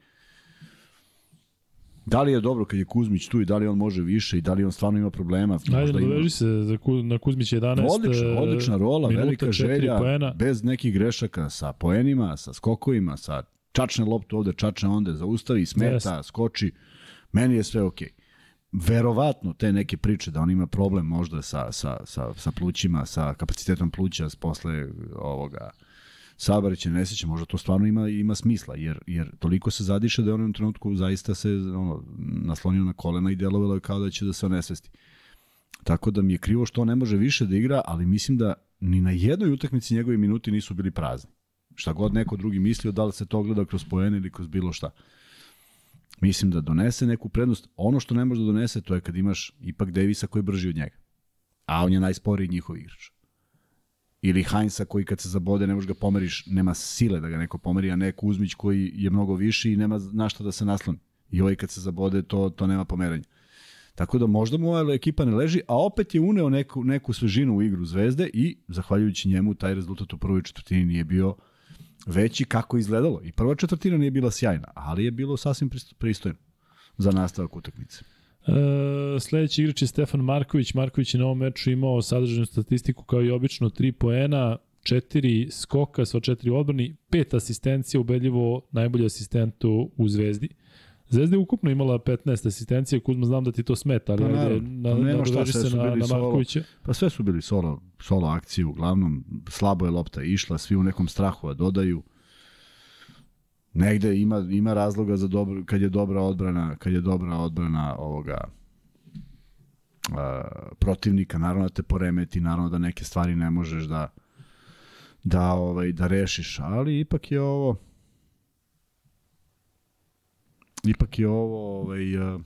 Da li je dobro kad je Kuzmić tu i da li on može više i da li on stvarno ima problema? Ajde, Možda ima. se za Ku, na Kuzmića 11. Odlična, e, odlična rola, minuta, velika želja, Poena. bez nekih grešaka, sa poenima, sa skokovima, sa čačne loptu ovde, čačne onde, zaustavi, smeta, Jeste. skoči. Meni je sve okej. Verovatno te neke priče da on ima problem možda sa, sa, sa, sa plućima, sa kapacitetom pluća posle ovoga saobraćaja nesreće, možda to stvarno ima ima smisla, jer, jer toliko se zadiše da je on u trenutku zaista se ono, naslonio na kolena i delovalo je kao da će da se onesvesti. Tako da mi je krivo što on ne može više da igra, ali mislim da ni na jednoj utakmici njegovi minuti nisu bili prazni. Šta god neko drugi mislio, da li se to gleda kroz poen ili kroz bilo šta. Mislim da donese neku prednost. Ono što ne može da donese, to je kad imaš ipak Davisa koji je brži od njega. A on je najsporiji njihov igrač. Ili Heinza koji kad se zabode ne možeš ga pomeriš, nema sile da ga neko pomeri, a ne Kuzmić koji je mnogo viši i nema na šta da se nasloni. I ovaj kad se zabode, to, to nema pomeranja. Tako da možda mu ova ekipa ne leži, a opet je uneo neku, neku svežinu u igru Zvezde i zahvaljujući njemu taj rezultat u prvoj četvrtini nije bio veći kako izgledalo. I prva četvrtina nije bila sjajna, ali je bilo sasvim pristo- pristojno za nastavak utakmice. E, sledeći igrač je Stefan Marković. Marković je na ovom meču imao sadržajnu statistiku kao i obično 3 poena, 4 skoka, sva 4 odbrani, 5 asistencija, ubedljivo najbolji asistent u Zvezdi. Zvezda je ukupno imala 15 asistencija, Kuzma znam da ti to smeta, ali Pa ajde, na, pa nema šta, sve se su na, bili na solo. Markovića. Pa sve su bili solo, solo akcije uglavnom, slabo je lopta išla, svi u nekom strahu da dodaju. Negde ima, ima razloga za dobro, kad je dobra odbrana, kad je dobra odbrana ovoga a, protivnika, naravno da te poremeti, naravno da neke stvari ne možeš da da ovaj da rešiš, ali ipak je ovo ipak je ovo ovaj a,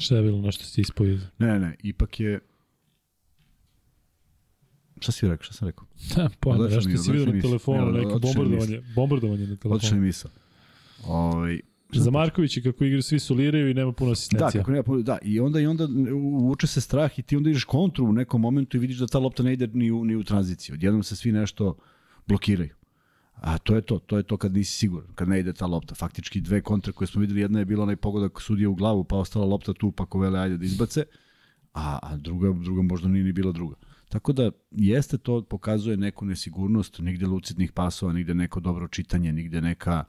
Šta je bilo, nešto si ispojio? Ne, ne, ipak je Šta si rekao, šta sam rekao? Pojma, Odlično nešto mi, si vidio na telefonu, neko bombardovanje, bombardovanje na Odlična telefonu. misao. Ovaj, Za Markovića kako igraju svi soliraju i nema puno Da, asistencija. kako nema, puno- da, i onda i onda uvuče se strah i ti onda ideš kontru u nekom momentu i vidiš da ta lopta ne ide ni u, ni u tranziciju. Odjednom se svi nešto blokiraju. A to je to, to je to kad nisi siguran, kad ne ide ta lopta. Faktički dve kontre koje smo videli, jedna je bila onaj pogodak sudija u glavu, pa ostala lopta tu, pa ko vele ajde da izbace, a, a druga, druga možda nije ni bila druga. Tako da jeste to, pokazuje neku nesigurnost, nigde lucidnih pasova, nigde neko dobro čitanje, nigde neka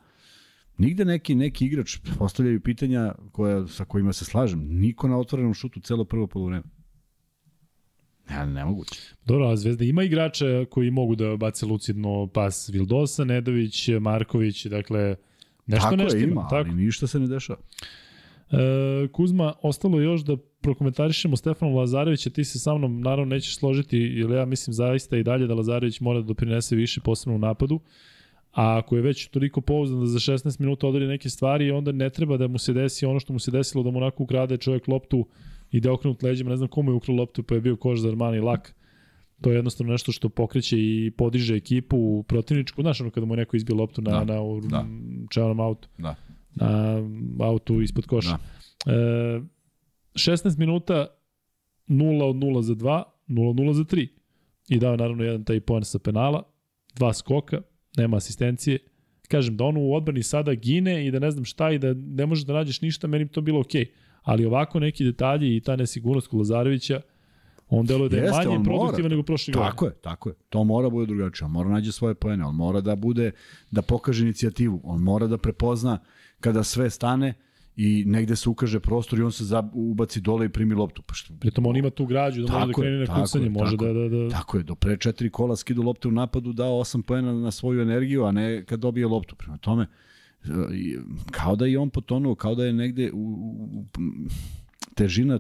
Nigde neki neki igrač postavljaju pitanja koja, sa kojima se slažem. Niko na otvorenom šutu celo prvo polovreme. Ne, nemoguće. Dobro, a Zvezda ima igrača koji mogu da bace lucidno pas Vildosa, Nedović, Marković, dakle nešto tako nešto je, ima. ima, tako. ali ništa se ne dešava. E, Kuzma, ostalo još da prokomentarišemo Stefana Lazarevića, ti se sa mnom naravno nećeš složiti, jer ja mislim zaista i dalje da Lazarević mora da doprinese više posebno u napadu, a ako je već toliko pouzdan da za 16 minuta odredi neke stvari, onda ne treba da mu se desi ono što mu se desilo, da mu onako ukrade čovjek loptu i da okrenut leđima, ne znam komu je ukrao loptu, pa je bio koš za Armani lak. To je jednostavno nešto što pokreće i podiže ekipu protivničku. Znaš ono kada mu je neko izbio loptu na, Da, na, na da. čevanom autu Da. Na autu ispod koša. Da. E, 16 minuta 0 od 0 za 2, 0 od 0 za 3. I dao je naravno jedan taj poen sa penala, dva skoka, nema asistencije. Kažem da on u odbrani sada gine i da ne znam šta i da ne možeš da nađeš ništa, meni bi to bilo okej. Ali ovako neki detalji i ta nesigurnost kod Lazarevića, on deluje da je Jeste, manje on mora. produktivan nego prošle godine. Tako je, tako je. To mora bude drugačije. On mora nađe svoje poene, on mora da bude, da pokaže inicijativu. On mora da prepozna kada sve stane i negde se ukaže prostor i on se za, ubaci dole i primi loptu. Pa što, Pritom on ima tu građu da može da Tako je, krene na kucanje, je, može tako da, da, da, Tako je, do pre četiri kola skidu lopte u napadu, dao osam poena na svoju energiju, a ne kad dobije loptu. Prema tome, kao da je on potonuo, kao da je negde u, u, težina,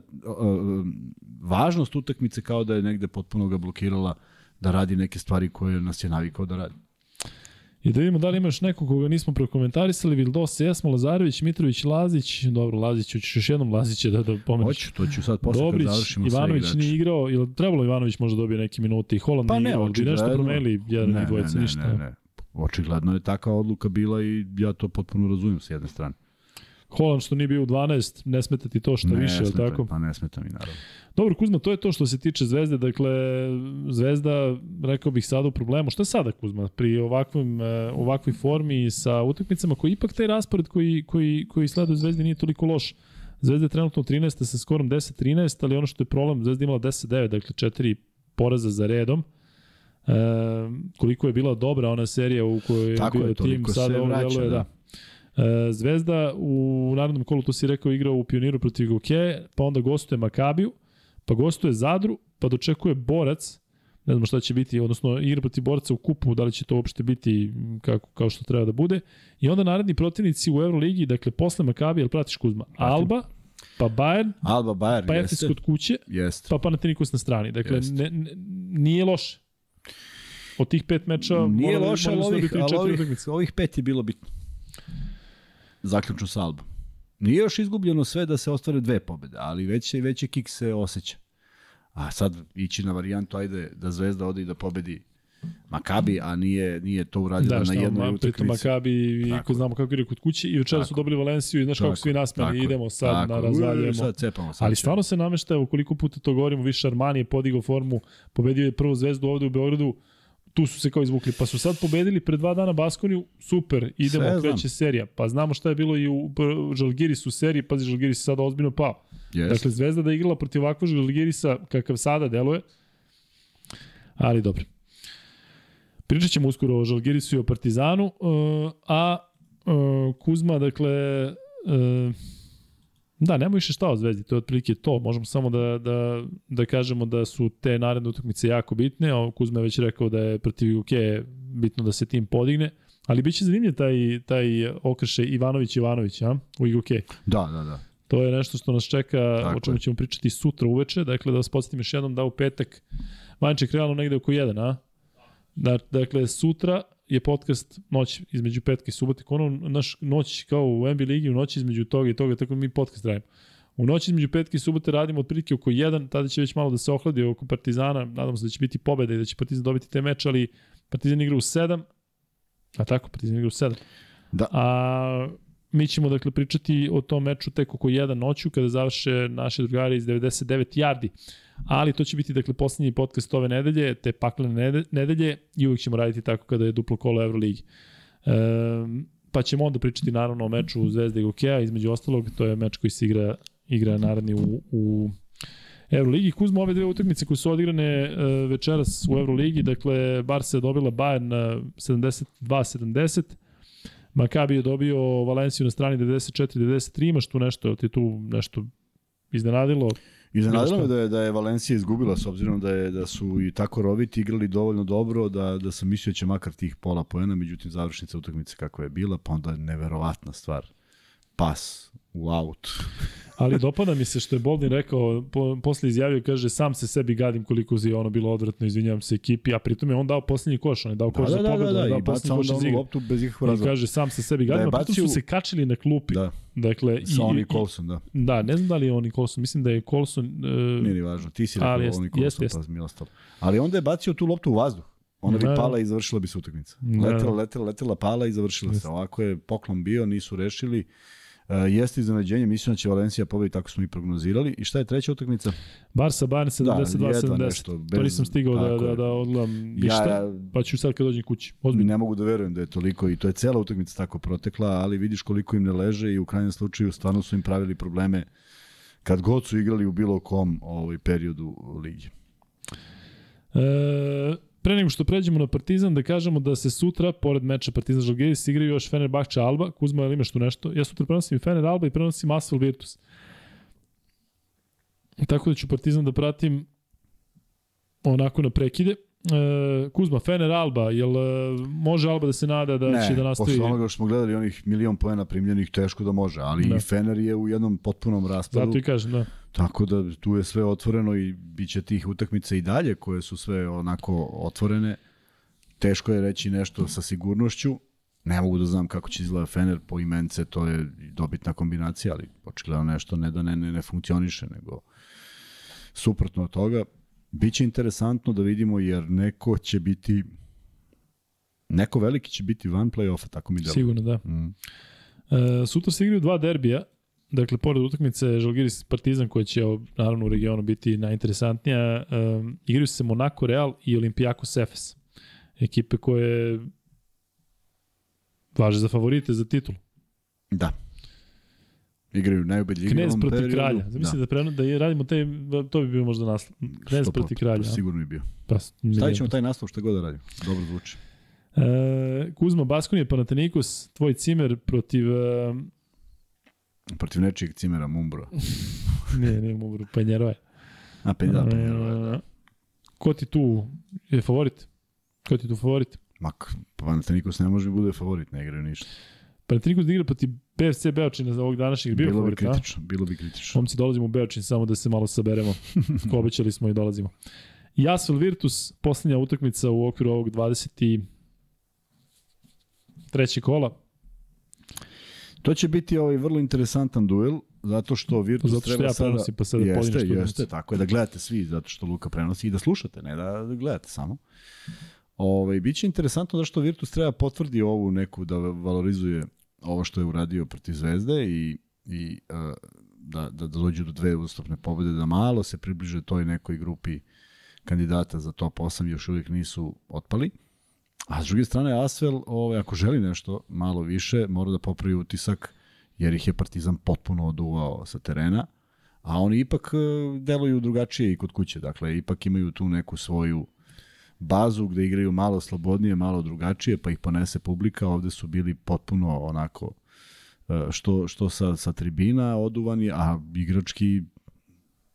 važnost utakmice kao da je negde potpuno ga blokirala da radi neke stvari koje nas je navikao da radi. I da vidimo da li ima još nekog koga nismo prokomentarisali, Vildos, Jesmo, Lazarević, Mitrović, Lazić, dobro, Lazić, hoćeš još jednom Lazića da, da pomeneš. Hoću, to ću sad posle Dobrić, kad završimo sve Ivanović igrače. nije igrao, ili trebalo Ivanović možda dobije neke minute i Holand Pa nije ne, igrao, bi nešto promenili jedan ne, i dvojica, ne, ništa. Ne, ne, Očigledno je takva odluka bila i ja to potpuno razumem s jedne strane. Holand što nije bio u 12, ne smeta ti to što ne više, je smeta, tako? Pa ne smeta mi naravno. Dobro, Kuzma, to je to što se tiče Zvezde, dakle, Zvezda, rekao bih sada u problemu. Šta je sada, Kuzma, pri ovakvim, eh, ovakvoj formi sa utakmicama koji ipak taj raspored koji, koji, koji sleda u Zvezdi nije toliko loš. Zvezda je trenutno 13. sa skorom 10-13, ali ono što je problem, Zvezda je imala 10-9, dakle četiri poraza za redom. E, koliko je bila dobra ona serija u kojoj je Tako je, bio tim, sada ovo deluje, da. da. E, Zvezda u narodnom kolu, to si rekao, igrao u Pioniru protiv Goke, pa onda gostuje Makabiju, pa gostuje Zadru, pa dočekuje Borac, ne znamo šta će biti, odnosno igra protiv Borca u kupu, da li će to uopšte biti kako, kao što treba da bude. I onda naredni protivnici u Euroligi, dakle posle Makabija, jel pratiš Kuzma? Alba, pa Bayern, Alba Bayern pa Efes kod kuće, Jeste. pa Panathinaikos na strani. Dakle, Jeste. ne, ne, nije loše. Od tih pet meča Nije loše, ali da ovih, dobiti ali ovih, ovih pet je bilo bitno. Zaključno sa Albom. Nije još izgubljeno sve da se ostvare dve pobede, ali već, već je kik se osjeća. A sad ići na varijantu, ajde da Zvezda ode i da pobedi Makabi, a nije, nije to uradila Da, šta, na jednoj ma, pritom utakmici. Makabi, i ko znamo kako igra kod kuće, i večera su dobili Valenciju i znaš kako Tako, svi nasmeni, tako, idemo sad tako. na Uje, razvaljujemo. Sad cepamo. Sad Ali stvarno se namešta, evo koliko puta to govorimo, više Armani je podigao formu, pobedio je prvu zvezdu ovde u Beogradu, tu su se kao izvukli, pa su sad pobedili pre dva dana Baskoniju, super, idemo, Sve kreće serija. Pa znamo šta je bilo i u P- Žalgirisu seriji, pazi, Žalgiris je sada ozbiljno pao. Yes. Dakle, Zvezda da je igrala protiv ovakvog Žalgirisa kakav sada deluje, ali dobro. Pričat ćemo uskoro o Žalgirisu i o Partizanu, uh, a uh, Kuzma, dakle, uh, da, nema više šta o Zvezdi, to je otprilike to. Možemo samo da, da, da kažemo da su te naredne utakmice jako bitne, a Kuzma je već rekao da je protiv UK bitno da se tim podigne, ali biće zanimljiv taj, taj okršaj Ivanović-Ivanović, a, u IGOK. Da, da, da. To je nešto što nas čeka, Tako o čemu ćemo pričati sutra uveče. Dakle, da vas podsjetim još jednom da u petak Vanček realno negde oko 1, a? Da, dakle, sutra je podcast noć između petka i subote. Ono naš noć kao u NBA ligi, u noći između toga i toga, tako mi podcast radimo. U noći između petke i subote radimo otprilike oko 1, tada će već malo da se ohladi oko Partizana, nadamo se da će biti pobeda i da će Partizan dobiti te meč, ali Partizan igra u 7, a tako, Partizan igra u 7. Da. A mi ćemo dakle pričati o tom meču tek oko 1 noću kada završe naši drugari iz 99 yardi. Ali to će biti dakle poslednji podcast ove nedelje, te paklene nedelje i uvijek ćemo raditi tako kada je duplo kolo Euroligi. E, pa ćemo onda pričati naravno o meču Zvezde i Gokeja, između ostalog, to je meč koji se igra, igra naravni u, u Euroligi. Kuzmo ove dve utakmice koje su odigrane uh, večeras u Euroligi, dakle Barca je dobila Bayern 72-70, Makabi je dobio Valenciju na strani 94-93, imaš tu nešto, ti tu nešto iznenadilo? Iznenadilo me da je, da je Valencija izgubila s obzirom da je da su i tako roviti igrali dovoljno dobro da, da sam mislio da će makar tih pola poena, međutim završnica utakmice kako je bila, pa onda je neverovatna stvar. Pas u aut. Ali dopada mi se što je Boldin rekao, po, posle izjavio, kaže, sam se sebi gadim koliko je ono bilo odvratno, izvinjavam se ekipi, a pritom je on dao poslednji koš, on je dao koš da, za da, pobedu, da, da, i dao poslednji koš igre. loptu bez ikakvog I razloga. kaže, sam se sebi gadim, Da a pritom su se kačili na klupi. Da, Dakle, sa i, Oni i, Colson, da. Da, ne znam da li je Oni Colson, mislim da je Colson... Uh, Nije ni važno, ti si rekao Oni Colson, jest, jest. pa mi ostalo. Ali onda je bacio tu loptu u vazduh. Ona bi Da. pala i završila bi se utakmica. Da. Letela, letela, letela, pala i završila se. Ovako je poklon bio, nisu rešili. Uh, jeste iznenađenje, mislim da će Valencija pobediti, tako smo i prognozirali. I šta je treća utakmica? Barca Bayern Da, 72-70. jedva nešto, to bez- nisam stigao da, da, da odgledam Ja, ništa, ja pa ću sad kad dođem kući. Ozbiljno. ne mogu da verujem da je toliko i to je cela utakmica tako protekla, ali vidiš koliko im ne leže i u krajnjem slučaju stvarno su im pravili probleme kad god su igrali u bilo kom ovaj periodu ligi. E, pre nego što pređemo na Partizan, da kažemo da se sutra, pored meča Partizan Žalgiris, igraju još Fenerbahče Alba. Kuzma, ili imaš tu nešto? Ja sutra prenosim Fener Alba i prenosim Asvel Virtus. Tako da ću Partizan da pratim onako na prekide. E, Kuzma, Fener Alba, jel e, može Alba da se nada da će da nastavi? posle onoga što smo gledali onih milion poena primljenih, teško da može, ali Da. i Fener je u jednom potpunom raspadu, Zato i kažem, da. Tako da tu je sve otvoreno i bit će tih utakmica i dalje koje su sve onako otvorene. Teško je reći nešto sa sigurnošću, ne mogu da znam kako će izgleda Fener po imence, to je dobitna kombinacija, ali očigledno nešto ne da ne, ne, ne funkcioniše, nego suprotno od toga. Biće interesantno da vidimo jer neko će biti neko veliki će biti van play-offa, tako mi deluje. Sigurno, da. Mm. E, sutra se igraju dva derbija, dakle, pored utakmice Žalgiris Partizan, koja će naravno u regionu biti najinteresantnija, e, igraju se Monaco Real i Olympiakos Efes. Ekipe koje važe za favorite za titul. Da. Igraju najubedljivije Knez protiv kralja. Zamisli da, da, preno, da je- radimo te, to bi bio možda naslov. Knez 100%, protiv kralja. a? Sigurno je bio. Pa, Stavit ćemo taj naslov što god da radimo. Dobro zvuči. E, Kuzma Baskonije Panathinaikos, tvoj cimer protiv... E, Protiv nečijeg cimera Mumbro. ne, ne, mogu, Panjerove. A, pe, da, pe, da. E, Ko ti tu je favorit? Ko ti tu favorit? Mak, Panathinaikos ne može da bude favorit, ne igraju ništa. Panathinaikos da igra protiv BFC Beočina za ovog današnjeg bio bilo bi favorit, a? kritično, bilo bi kritično. Momci, dolazimo u Beočin samo da se malo saberemo. Obećali smo i dolazimo. I Asvel Virtus, poslednja utakmica u okviru ovog 23. kola. To će biti ovaj vrlo interesantan duel, zato što Virtus Zato što treba ja sada... prenosim, pa sada jeste, jeste, utakmicu. tako je da gledate svi, zato što Luka prenosi i da slušate, ne da, da gledate samo. Ovaj biće interesantno zašto Virtus treba potvrdi ovu neku da valorizuje ovo što je uradio protiv Zvezde i i uh, da, da, da dođu do dve uzastopne pobede, da malo se približe toj nekoj grupi kandidata za top 8, još uvijek nisu otpali. A s druge strane, Asvel, ovaj, ako želi nešto malo više, mora da popravi utisak, jer ih je Partizan potpuno oduvao sa terena, a oni ipak e, deluju drugačije i kod kuće, dakle, ipak imaju tu neku svoju bazu gde igraju malo slobodnije, malo drugačije, pa ih ponese publika, ovde su bili potpuno onako e, što, što sa, sa tribina oduvani, a igrački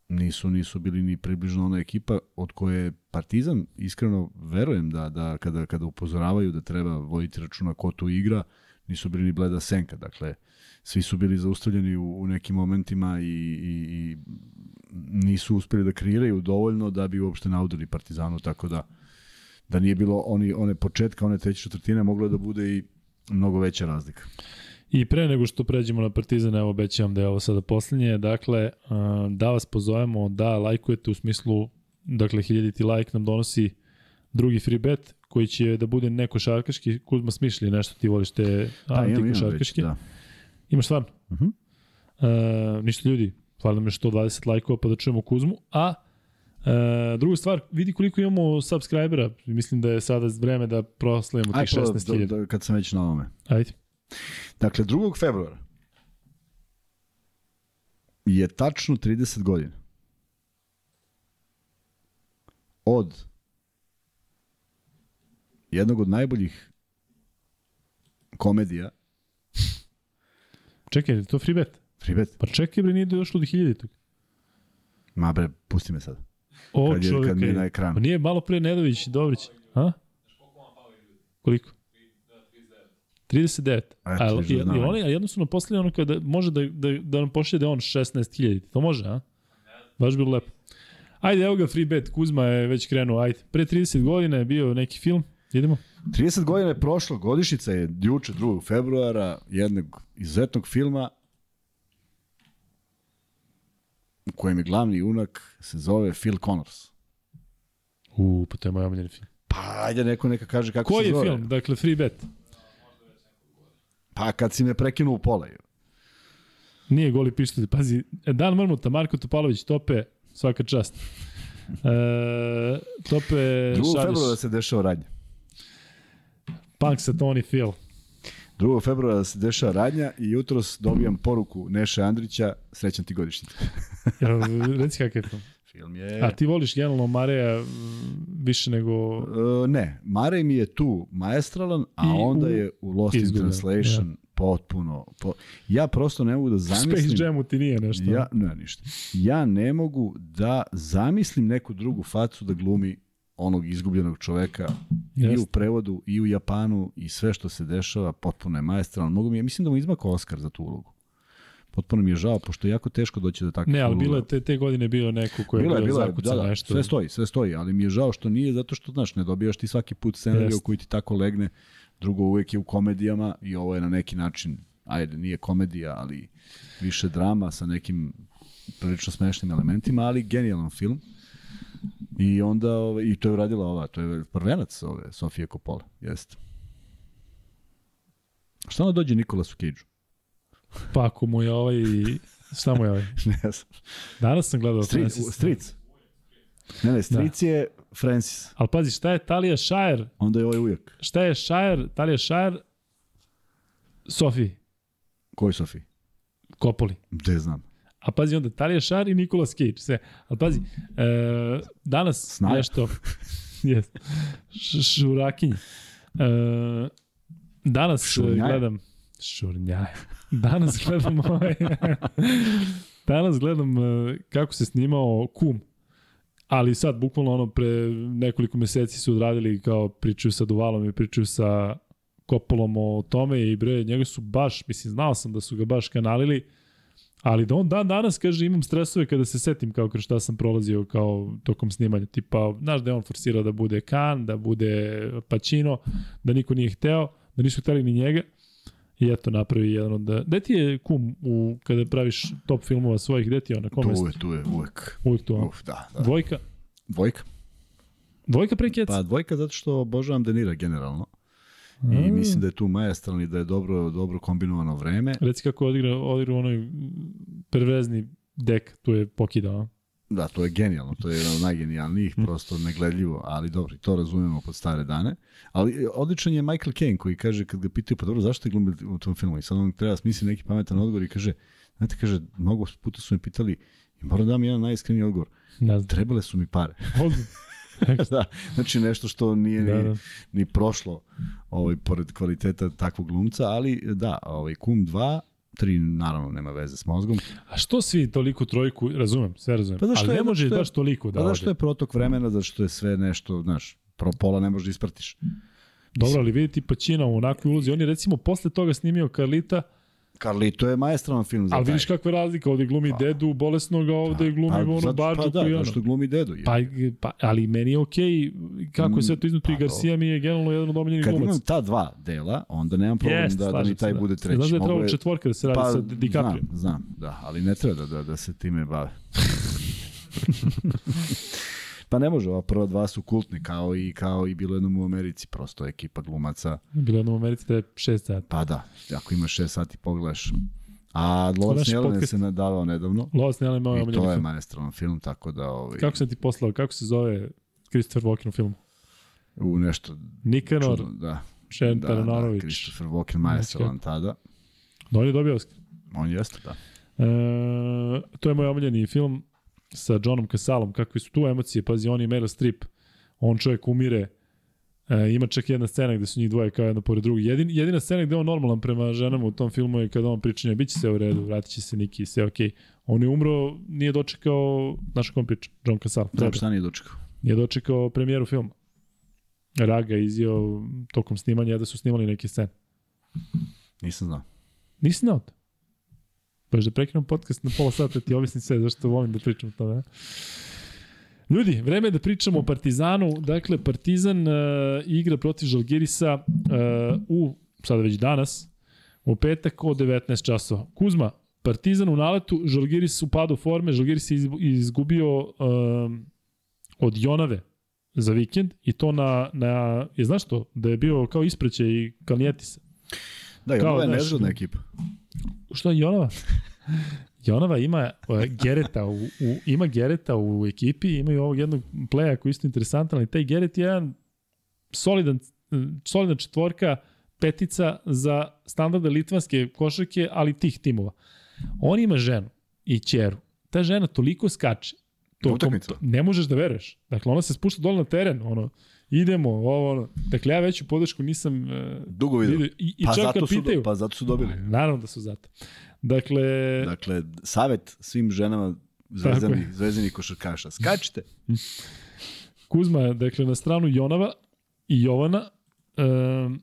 nisu nisu bili ni približno ona ekipa od koje je Partizan iskreno verujem da da kada kada upozoravaju da treba voditi računa ko tu igra nisu bili ni bleda senka. Dakle svi su bili zaustavljeni u, u nekim momentima i, i, i nisu uspeli da kreiraju dovoljno da bi uopšte naudili Partizanu tako da da nije bilo oni one početka one treće četvrtine moglo da bude i mnogo veća razlika I pre nego što pređemo na Partizan, evo obećavam da je ovo sada poslednje, dakle, a, da vas pozovemo da lajkujete u smislu, dakle, hiljaditi lajk nam donosi drugi free bet, koji će da bude neko šarkaški, Kuzma smišlji nešto, ti voliš te Da, imam već, da. Imaš stvarno? Uh -huh. E, ništa ljudi, hvala nam je 120 lajkova pa da čujemo Kuzmu, a e, druga stvar, vidi koliko imamo subscribera, mislim da je sada vreme da proslavimo tih prvo, 16.000. da, da, kad sam već na ovome. Ajde. Dakle, 2. februara je tačno 30 godina od jednog od najboljih komedija, Čekaj, je to free bet? Fribet, Pa čekaj bre, nije došlo do hiljaditog. ma bre, pusti me sad. O, Kad je- kad mi je ej. na ekranu. Pa nije malo pre Nedović, Dobrić, a? Koliko? 39. Eto, A, znam. jel oni, a jednostavno poslije ono kada može da, da, da nam pošlje da je on 16.000. To može, a? Baš bilo lepo. Ajde, evo ga free bet. Kuzma je već krenuo, ajde. Pre 30 godina je bio neki film. Idemo. 30 godina je prošlo, godišnjica je juče 2. februara jednog izuzetnog filma u kojem je glavni junak se zove Phil Connors. U, pa to je moj omiljeni film. Pa ajde neko neka kaže kako Koji se je zove. film? Dakle, free bet. Pa kad si me prekinuo u pola. je. Nije goli pištolj. Pazi, Dan Mrmuta, Marko Topalović, Tope, svaka čast. E, tope, 2. šalješ februara se dešava radnja. punk sa Tony Phil. 2. februara se dešava radnja i jutros dobijam poruku Neše Andrića, srećan ti godišnjica. Reci kakav je film. Film je... A ti voliš generalno Mareja više nego... E, ne, Mare mi je tu maestralan, a I onda u- je u Lost in izgubljen, Translation potpuno... Po... Ja prosto ne mogu da zamislim... Space Jamu ti nije nešto. Ja, ne, ništa. Ja ne mogu da zamislim neku drugu facu da glumi onog izgubljenog čoveka i u Jeste. prevodu i u Japanu i sve što se dešava potpuno je maestralno. Mogu mi, ja mislim da mu izmakao Oscar za tu ulogu. Potpuno mi je žao, pošto je jako teško doći do takvih Ne, ali bilo te, te godine bio neko ko je Bila je, bio bila je, zakucan da, da, nešto. sve stoji, sve stoji, ali mi je žao što nije zato što, znaš, ne dobijaš ti svaki put scenariju koji ti tako legne, drugo uvek je u komedijama i ovo je na neki način, ajde, nije komedija, ali više drama sa nekim prilično smešnim elementima, ali genijalan film. I onda, ove, i to je uradila ova, to je prvenac ove, Sofije Coppola, jeste. Šta onda dođe Nikolasu Cage-u? Pa ako mu je ovaj... Šta mu je ovaj? ne znam. Danas sam gledao Stric, Francis. stric. Ne, ne, stric je Francis. Ali pazi, šta je Talija Shire? Onda je ovaj ujak. Šta je Shire, Talija Shire? Sofi, Koji Sofi? Kopoli. Gde znam? A pazi onda, Talija Šar i Nikolas Cage, sve. Ali pazi, e, danas Snaja. nešto... yes, š, šurakinje. E, danas Šurnjaja. gledam... Šurnjaja. Danas gledam ovaj... danas gledam e, kako se snimao Kum. Ali sad, bukvalno ono, pre nekoliko meseci su odradili kao pričaju sa Duvalom i pričaju sa Kopolom o tome i bre, njega su baš, mislim, znao sam da su ga baš kanalili, ali da on dan danas kaže imam stresove kada se setim kao kroz šta sam prolazio kao tokom snimanja, tipa, znaš da je on forsirao da bude Kan, da bude Pacino, da niko nije hteo, da nisu hteli ni njega, i eto napravi jedan od... Gde ti je kum u, kada praviš top filmova svojih, gde ti je on, na kom Tu je, tu je, uvek. Uvijek tu? Uf, da, da. Dvojka? Dvojka. Dvojka pre? Pa dvojka zato što obožavam Denira generalno. I mislim da je tu majestralni, da je dobro, dobro kombinovano vreme. Reci kako odigra, odigra onaj perverzni dek, tu je pokidao. Da, to je genijalno, to je jedan od najgenijalnijih, prosto negledljivo, ali dobro, to razumemo pod stare dane. Ali e, odličan je Michael Caine koji kaže, kad ga pitaju, pa dobro, zašto je glumi u tom filmu? I sad on treba smisli neki pametan odgovor i kaže, znate, kaže, mnogo puta su me pitali, i moram da dam jedan najiskreniji odgovor, znam. trebale su mi pare. Da, znači nešto što nije Da, ni, da. ni prošlo ovaj, pored kvaliteta takvog glumca, ali da, ovaj, Kum 2, 3 naravno nema veze s mozgom. A što svi toliko trojku, razumem, sve razumem, Pa ali je- ne može je- baš toliko da Da, da što je protok vremena, zato što je sve nešto, znaš, pro pola ne možeš da ispratiš. Dobro, ali vidite Pacino u onakvoj ulozi, on je recimo posle toga snimio Carlita, Carlito je maestralan film za Ali vidiš kakva je razlika, ovde glumi Pa. dedu bolesnog, a ovde glumi pa, ono zato- bađu pa, da, koji ono. zašto glumi dedu? je. Pa, pa, ali meni je okej kako je sve to iznuto Pa, i Garcia mi je generalno jedan od omiljenih Kad imam glumaca. ta dva dela, onda nemam problem Jest, da, da mi taj se, bude treći. Znaš da je trebalo četvorka da se radi pa, sa DiCaprio. Znam, znam, da, ali ne treba da, da, da se time bave. pa ne može, ova prva dva su kultni, kao i, kao i bilo jednom u Americi, prosto ekipa glumaca. Bilo jednom u Americi da je šest sati. Pa da, ako imaš 6 sati pogledaš. A Jelene podcast. se nadavao nedavno. Lost je moj I to je maestralan film, tako da ovaj, Kako sam ti poslao, kako se zove Christopher Walken u filmu? u nešto Nikanor, čudno, da. Šen Da, da. Christopher Walken maestralan tada. Da, on je dobio Oscar. On jeste, da. E, to je moj omiljeni film sa Johnom Casalom, kakve su tu emocije, pazi, on i Meryl Streep, on čovjek umire, e, ima čak jedna scena gde su njih dvoje kao jedna pored drugi. Jedin, jedina scena gde je on normalan prema ženama u tom filmu je kada on priča njoj, bit će sve u redu, vratit će se Niki, sve okej. On je umro, nije dočekao, znaš kom priča, John Casal, Znam Freda. šta nije dočekao. nije dočekao premijeru filma. Raga je izjeo tokom snimanja da su snimali neke scene. Nisam znao. Nisi znao to? Još da prekinem podcast na pola sata ti objasnim sve zašto volim da pričam o tome. Ljudi, vreme je da pričamo o Partizanu. Dakle, Partizan uh, igra protiv Žalgirisa uh, u, sada već danas, u petak od 19 časova. Kuzma, Partizan u naletu, Žalgiris u padu forme, Žalgiris je izgubio um, od Jonave za vikend i to na, na je znaš to, da je bio kao ispreće i Kalnijetisa. Da, ovo je nezgodna ekipa. Što je Jonava? Jonava ima uh, Gereta u, u, ima Gereta u ekipi, imaju ovog jednog pleja koji je isto interesantan, ali taj Geret je jedan solidan, solidna četvorka, petica za standarde litvanske košarke, ali tih timova. On ima ženu i ćeru. Ta žena toliko skače. Utakmicama? ne možeš da veruješ. Dakle, ona se spušta dole na teren, ono, idemo, ovo, ono. Dakle, ja veću podršku nisam uh, Dugo vidio. vidio. I, i Pa čak zato, su, pitaju, do, pa zato su dobili. Naravno da su zato. Dakle, Dakle, savet svim ženama zvezdanih košarkaša. Skačite. Kuzma, dakle, na stranu Jonava i Jovana, um,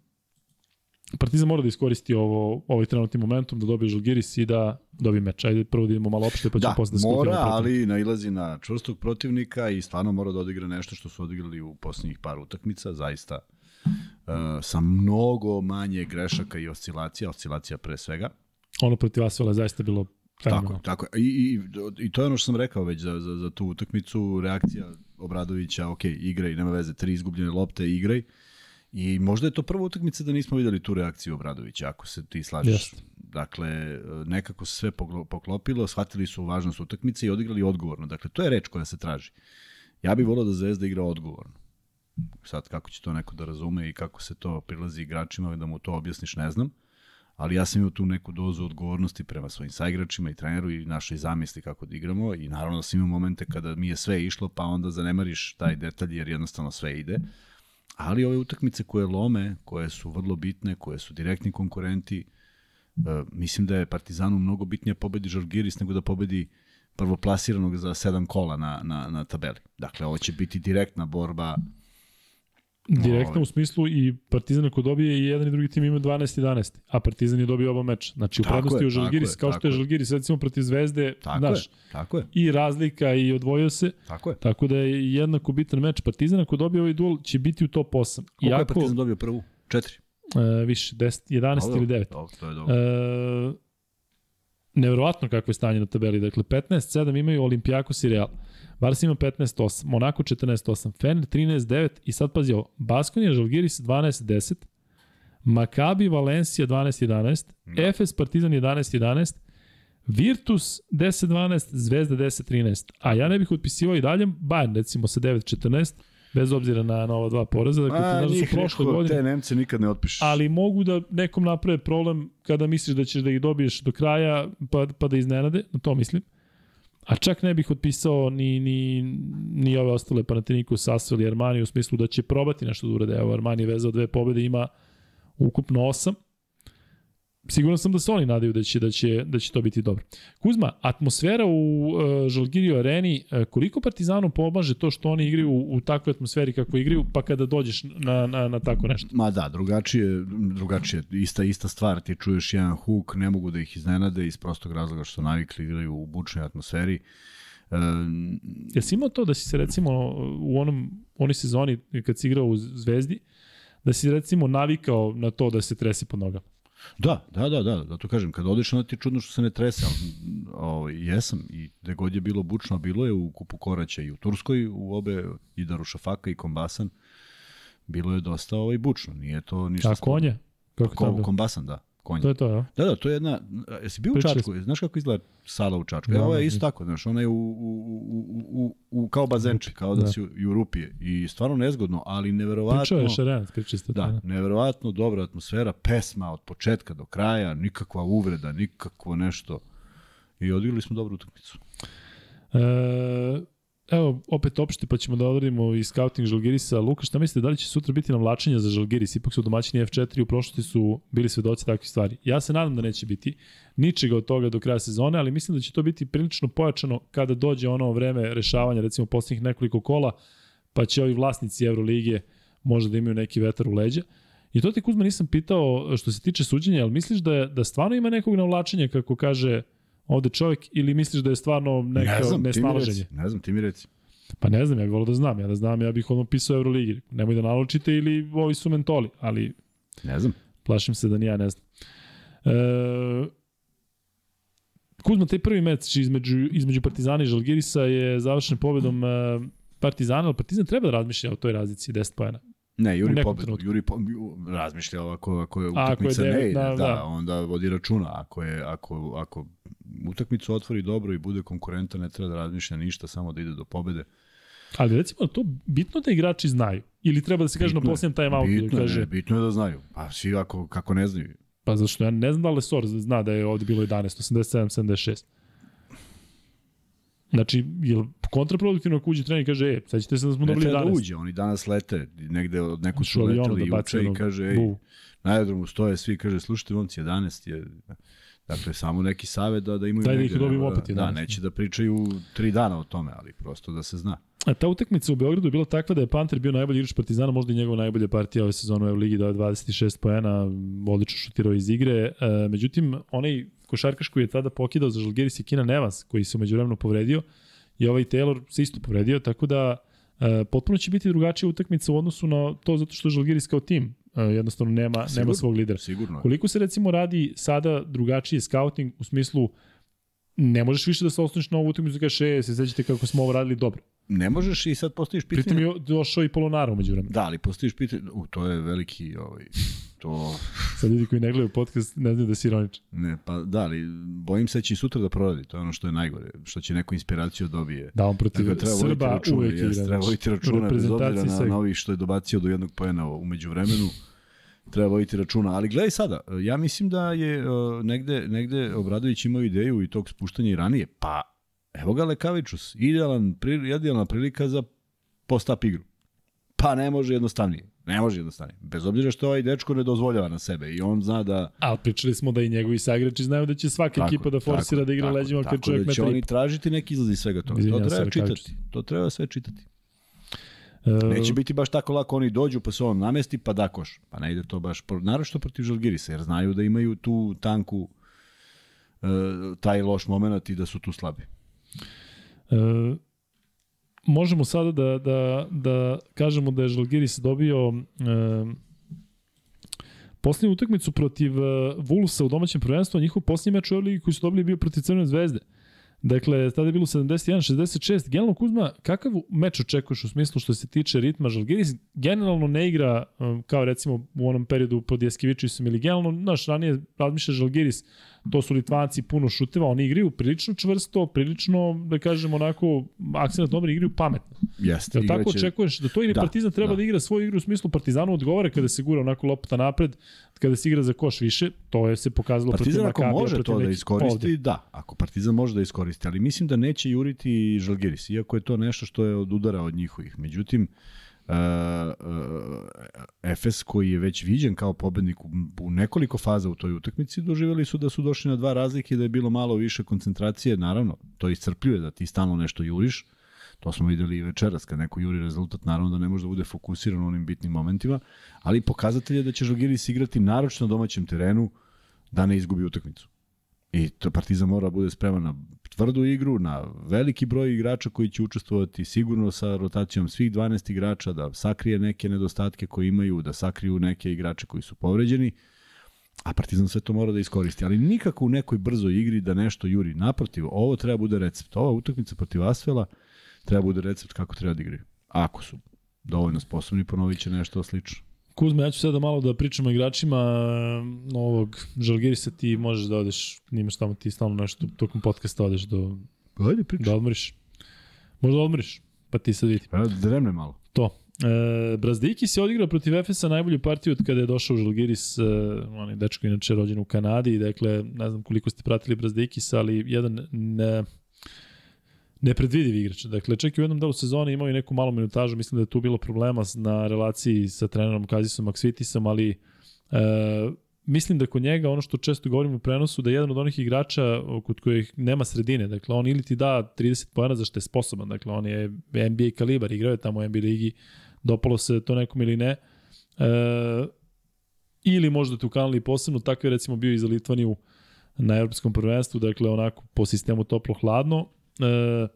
Partizan mora da iskoristi ovo, ovaj trenutni momentum da dobije Žalgiris i da dobije meč. Ajde prvo da idemo malo opšte, pa ćemo Da, posle da mora, protiv. ali nailazi na čvrstog protivnika i stvarno mora da odigra nešto što su odigrali u poslednjih par utakmica, zaista uh, sa mnogo manje grešaka i oscilacija, oscilacija pre svega. Ono protiv Asvela je zaista bilo Tako, tako. I, i, I to je ono što sam rekao već za, za, za tu utakmicu, reakcija Obradovića, ok, igraj, nema veze, tri izgubljene lopte, igraj. I možda je to prva utakmica da nismo videli tu reakciju Obradovića, ako se ti slažeš. Jeste. Dakle, nekako se sve poklopilo, shvatili su važnost utakmice i odigrali odgovorno. Dakle, to je reč koja se traži. Ja bih volao da Zvezda igra odgovorno. Sad, kako će to neko da razume i kako se to prilazi igračima, da mu to objasniš, ne znam. Ali ja sam imao tu neku dozu odgovornosti prema svojim saigračima i treneru i našoj zamisli kako da igramo i naravno da sam imao momente kada mi je sve išlo, pa onda zanemariš taj detalj jer jednostavno sve ide. Ali ove utakmice koje lome, koje su vrlo bitne, koje su direktni konkurenti, e, mislim da je Partizanu mnogo bitnije pobedi Žalgiris nego da pobedi prvoplasiranog za sedam kola na, na, na tabeli. Dakle, ovo će biti direktna borba Direktno u smislu i Partizan ako dobije i jedan i drugi tim ima 12-11, a Partizan je dobio oba meča. Znači u Tako prednosti je, u Žalgiris, kao što je. Žalgiris recimo protiv Zvezde, Tako znaš, je, tako je, i razlika i odvojio se, tako je. tako da je jednako bitan meč. Partizan ako dobije ovaj duel će biti u top 8. Koliko je Partizan dobio prvu? Četiri. e, više, 10, 11 Dobro, ili 9. Dobro, to je dobro. E, nevjerovatno kako je stanje na tabeli. Dakle, 15-7 imaju Olimpijakos i Real. Barca ima 15-8, Monako 14-8, Fener 13-9 i sad pazi ovo, Baskonija, Žalgiris 12-10, Makabi, Valencija 12-11, Da. Efes, Partizan 11-11, Virtus 10-12, Zvezda 10-13. A ja ne bih otpisivao i dalje Bayern recimo sa 9-14, bez obzira na, na ova dva poraza. Dakle, A, znaš da su prošle neko, godine te Nemce nikad ne otpišeš. ali mogu da nekom naprave problem kada misliš da ćeš da ih dobiješ do kraja pa, pa da iznenade, na to mislim. A čak ne bih otpisao ni, ni, ni ove ostale Panathinaikos, Sassuolo i Armani u smislu da će probati nešto da urade. Evo, Armani je vezao dve pobede, ima ukupno osam. Siguran sam da se oni nadaju da će, da će, da će to biti dobro. Kuzma, atmosfera u uh, Žalgirio areni, uh, koliko Partizanu pomaže to što oni igraju u, u takvoj atmosferi kako igraju, pa kada dođeš na, na, na tako nešto? Ma da, drugačije, drugačije, ista, ista stvar, ti čuješ jedan huk, ne mogu da ih iznenade iz prostog razloga što navikli igraju u bučnoj atmosferi. E, Jesi imao to da si se recimo u onom, onoj sezoni kad si igrao u Zvezdi, da si recimo navikao na to da se trese pod nogama? Da, da, da, da, da to kažem, kad odeš onda ti je čudno što se ne trese, ali o, jesam i gde god je bilo bučno, bilo je u Kupu Koraća i u Turskoj, u obe, i Darušafaka i Kombasan, bilo je dosta ovaj bučno, nije to ništa... A konje? Kako Ko, kombasan, da. Konje. To je to, ja? Da, da, to je jedna, jesi bio u Čačku, znaš kako izgleda sala u Čačku? Da, Da, Ovo je da, isto da. tako, znaš, ona je u, u, u, u, u kao bazenče, kao da, da. si u, i u Rupije i stvarno nezgodno, ali neverovatno... Pričao je Šarenac, pričao ste to. Da, neverovatno dobra atmosfera, pesma od početka do kraja, nikakva uvreda, nikakvo nešto. I odigrali smo dobru utakmicu. E, evo, opet opšte, pa ćemo da odradimo i scouting Žalgirisa. Luka, šta mislite, da li će sutra biti navlačenja za Žalgiris? Ipak su domaćini F4 u prošlosti su bili svedoci takvih stvari. Ja se nadam da neće biti ničega od toga do kraja sezone, ali mislim da će to biti prilično pojačano kada dođe ono vreme rešavanja, recimo poslednjih nekoliko kola, pa će ovi vlasnici Evrolige možda da imaju neki vetar u leđa. I to te Kuzma nisam pitao što se tiče suđenja, ali misliš da, da stvarno ima nekog navlačenja, kako kaže ovde čovjek, ili misliš da je stvarno neko ne znam, nesnalaženje? Ne znam, ti mi reci. Pa ne znam, ja bih volio da znam. Ja da znam, ja bih odmah pisao Euroligi. Nemoj da naločite ili ovi su mentoli, ali Ne znam. plašim se da ni ja ne znam. E, Kuzma, taj prvi meč između, između Partizana i Žalgirisa je završen pobedom e, Partizana, ali Partizan treba da razmišlja o toj razlici 10 pojena. Ne, Juri pobedu. trenutku. Juri po, razmišlja ako, ako je ako je utakmica devet, ne ide, da, da, da. da, onda vodi računa. Ako, je, ako, ako utakmicu otvori dobro i bude konkurenta, ne treba da razmišlja ništa, samo da ide do pobede. Ali recimo to bitno da igrači znaju. Ili treba da se kaže na Bitno posljednjem time outu. Bitno, Da kaže, ne, bitno je da znaju. Pa svi ako, kako ne znaju. pa zašto ja ne znam da li Sor zna da je ovde bilo 11, 87, 76. Znači, je li kontraproduktivno ako uđe trener i kaže, e, sećate se da smo Ne dobili treba 11. da uđe, oni danas lete, negde od Što su leteli da juče baci i kaže, ej, na aerodromu stoje svi, kaže, slušajte, momci, 11 je... Dakle, samo neki savet da, da imaju... Daj da ih dobijemo da- opet Da, 11. neće da pričaju tri dana o tome, ali prosto da se zna. A ta utakmica u Beogradu je bila takva da je Panter bio najbolji igrač Partizana, možda i njegova najbolja partija ove sezone u Euroligi, dao je 26 poena, odlično šutirao iz igre. E, međutim, onaj košarkaš koji je tada pokidao za Žalgiris je Kina Nevans, koji se umeđu vremenu povredio, i ovaj Taylor se isto povredio, tako da e, potpuno će biti drugačija utakmica u odnosu na to zato što Žalgiris kao tim e, jednostavno nema, nema Sigurno. svog lidera. Sigurno. je. Koliko se recimo radi sada drugačiji scouting u smislu ne možeš više da se osloniš na ovu utakmicu i kažeš, e, se sećate kako smo ovo radili dobro. Ne možeš i sad postojiš pitanje... Pritom je došao i Polonara umeđu vremenu. Da, ali postojiš pitanje... U, to je veliki... Ovaj, to... Sad ljudi koji ne gledaju podcast ne znaju da si ironičan. Ne, pa da, ali bojim se da će i sutra da proradi. To je ono što je najgore. Što će neku inspiraciju dobije. Da, on protiv Dakle, treba Srba računa, uvek igra. treba u računa, bez obzira na, na ovih što je dobacio do jednog pojena umeđu vremenu. Treba voditi računa. Ali gledaj sada, ja mislim da je uh, negde, negde Obradović imao ideju i tog spuštanja i ranije. Pa, evo ga Lekavičus, idealan, idealna prilika za post-up igru. Pa ne može jednostavnije. Ne može jednostavnije. Bez obzira što ovaj dečko ne dozvoljava na sebe i on zna da Ali pričali smo da i njegovi saigrači znaju da će svaka Tako, ekipa da forsira tako, da igra tako, leđima kad tako čovjek da će oni tražiti neki izlaz iz svega toga. Izvinjavam to treba čitati. To treba sve čitati. E, Neće biti baš tako lako, oni dođu pa se on namesti pa da koš. Pa ne ide to baš, naročito protiv Žalgirisa, jer znaju da imaju tu tanku e, taj loš moment i da su tu slabi. E, možemo sada da, da, da kažemo da je Žalgiris dobio e, posljednju utakmicu protiv e, Vulsa u domaćem prvenstvu, a njihov posljednji meč u Euroligi koji su dobili bio protiv Crvene zvezde. Dakle, tada je bilo 71-66. Generalno, Kuzma, kakav meč očekuješ u smislu što se tiče ritma? Žalgiris generalno ne igra um, kao recimo u onom periodu pod Jeskevičisom ili generalno, znaš, ranije razmišlja Žalgiris, to su Litvanci puno šuteva, oni igraju prilično čvrsto, prilično, da kažem, onako, akcent dobro igraju pametno. Jeste. Jel tako očekuješ da to ili Da, Partizan treba da. da. igra svoju igru u smislu Partizanu odgovara kada se gura onako lopta napred, kada se igra za koš više, to je se pokazalo Partizan protiv ako Makabija, može protiv to da iskoristi, ovde. da. Ako Partizan može da iskoristi, ali mislim da neće juriti Žalgiris, iako je to nešto što je od udara od njihovih. Međutim, Efes koji je već viđen kao pobednik u, u nekoliko faza u toj utakmici, doživjeli su da su došli na dva razlike da je bilo malo više koncentracije, naravno, to iscrpljuje da ti stalno nešto juriš, to smo videli i večeras, kad neko juri rezultat, naravno da ne može da bude fokusiran u onim bitnim momentima, ali pokazatelj je da će Žalgiris igrati naročno na domaćem terenu da ne izgubi utakmicu. I to Partizan mora da bude spreman na tvrdu igru, na veliki broj igrača koji će učestvovati sigurno sa rotacijom svih 12 igrača, da sakrije neke nedostatke koje imaju, da sakriju neke igrače koji su povređeni, a Partizan sve to mora da iskoristi. Ali nikako u nekoj brzoj igri da nešto juri. Naprotiv, ovo treba bude recept. Ova utakmica protiv Asvela treba bude recept kako treba da igraju. Ako su dovoljno sposobni, ponovit će nešto slično. Kuzma, ja ću sada malo da pričam o igračima eh, ovog Žalgirisa, ti možeš da odeš, nimaš tamo ti stalno nešto, tokom podcasta odeš do, Ajde, priča. da odmoriš. Možda odmoriš, pa ti sad vidi. Pa, dremne malo. To. E, Brazdikis je odigrao protiv Efesa najbolju partiju od kada je došao u Žalgiris, e, on je dečko inače rođen u Kanadi, dakle, ne znam koliko ste pratili Brazdikisa, ali jedan ne, nepredvidiv igrač. Dakle, čak i u jednom delu sezone imao i neku malu minutažu, mislim da je tu bilo problema na relaciji sa trenerom Kazisom Maksvitisom, ali e, mislim da kod njega ono što često govorim u prenosu da je jedan od onih igrača kod kojih nema sredine, dakle on ili ti da 30 pojena za što je sposoban, dakle on je NBA kalibar, igrao je tamo u NBA ligi, dopalo se to nekom ili ne, e, ili možda tu kanali posebno, tako je recimo bio i za Litvaniju na evropskom prvenstvu, dakle onako po sistemu toplo-hladno, Uh,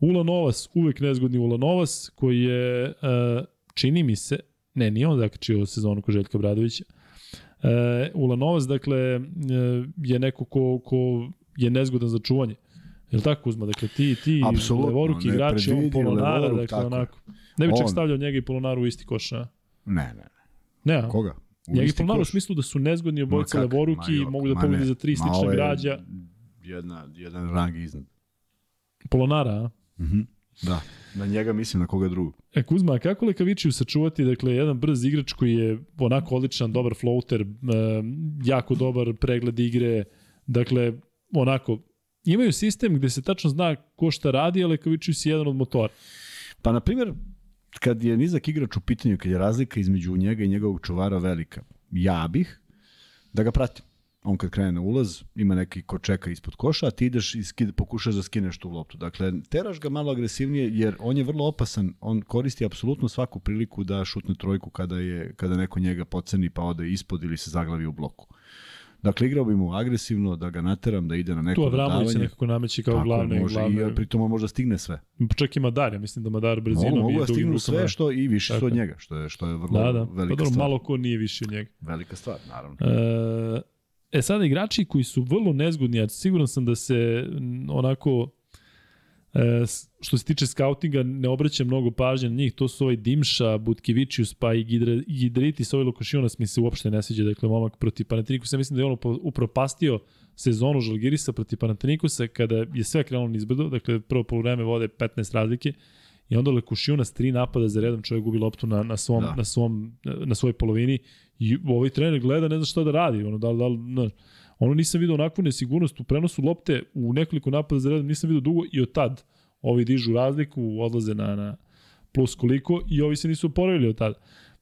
Ula Novas, uvek nezgodni Ula Novas, koji je, uh, čini mi se, ne, nije on zakačio sezonu ko Željka Bradovića, uh, Ula Novas, dakle, uh, je neko ko, ko je nezgodan za čuvanje. Je li tako Kuzma? Dakle, ti, ti Apsolutno, levoruki igrači, on Polonara, levoruk, dakle, tako onako. Ne bi čak On. stavljao njega i Polonaru u isti koš? Ne, ne, ne. Ne, a? Koga? U Njega i Polonaru u smislu da su nezgodni obojica levoruki, ma mogu da ne. za tri je građa. Jedna, jedan rang iznad. Polonara, a? Mhm. Da. Na njega mislim na koga drugog. E, Kuzma, a kako Lekavićiju sačuvati, dakle, jedan brz igrač koji je onako odličan, dobar floater, e, jako dobar pregled igre, dakle, onako, imaju sistem gde se tačno zna ko šta radi, a Lekavićiju si jedan od motora. Pa, na primjer, kad je nizak igrač u pitanju, kad je razlika između njega i njegovog čuvara velika, ja bih da ga pratim. On kad krene na ulaz, ima neki ko čeka ispod koša, a ti ideš i skid, pokušaš da skineš tu loptu. Dakle, teraš ga malo agresivnije, jer on je vrlo opasan. On koristi apsolutno svaku priliku da šutne trojku kada, je, kada neko njega poceni pa ode ispod ili se zaglavi u bloku. Dakle, igrao bi mu agresivno, da ga nateram, da ide na neko Tu Avramović se dodavanje. nekako nameće kao glavne, može, glavne. I pritom on možda stigne sve. Čak i Madar, ja mislim da Madar brzinom Mogu, mogu da stignu sve što i više su od je. njega, što je, što je vrlo Da, da. Pa velika dobro, stvar. malo ko nije više od njega. Velika stvar, naravno. E, e sada igrači koji su vrlo nezgodni, a siguran sam da se onako e, što se tiče skautinga ne obraća mnogo pažnje na njih, to su ovaj Dimša, Butkevičius, pa i Gidre- Gidritis, ovaj Lokošionas mi se uopšte ne sviđa, dakle momak protiv Panatinikusa, mislim da je on upropastio sezonu Žalgirisa protiv Panatinikusa kada je sve krenulo nizbrdo, dakle prvo polovreme vode 15 razlike i onda Lekušijunas tri napada za redom čovjek gubi loptu na, na, svom, Da. na, svom, na svojoj polovini i ovaj trener gleda ne zna šta da radi, ono, da, da, znaš, ono nisam vidio onakvu nesigurnost u prenosu lopte u nekoliko napada za redom, nisam vidio dugo i od tad ovi dižu razliku, odlaze na, na plus koliko i ovi se nisu oporavili od tada.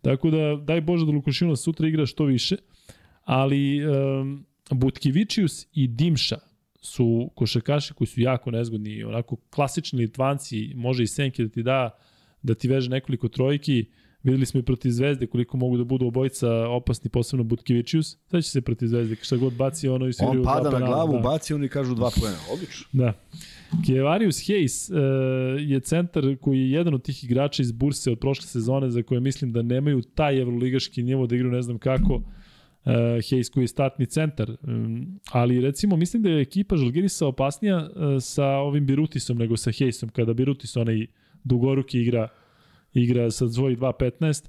Tako da, daj Bože da Lukošina sutra igra što više, ali um, Butkivičius i Dimša su košarkaši koji su jako nezgodni, onako klasični Litvanci, može i Senke da ti da, da ti veže nekoliko trojki, videli smo i protiv Zvezde koliko mogu da budu obojica opasni, posebno Butkivičius, sad će se protiv Zvezde, šta god baci ono i svi On pada na glavu, da. baci oni kažu dva poena. Odlično. Da. Kjevarius Hayes uh, je centar koji je jedan od tih igrača iz Burse od prošle sezone za koje mislim da nemaju taj evroligaški nivo da igraju ne znam kako. Uh, Hayes koji je startni centar. Um, ali recimo mislim da je ekipa Žalgirisa opasnija uh, sa ovim Birutisom nego sa Hayesom kada Birutis onaj dugoruki igra igra sa svojih 2.15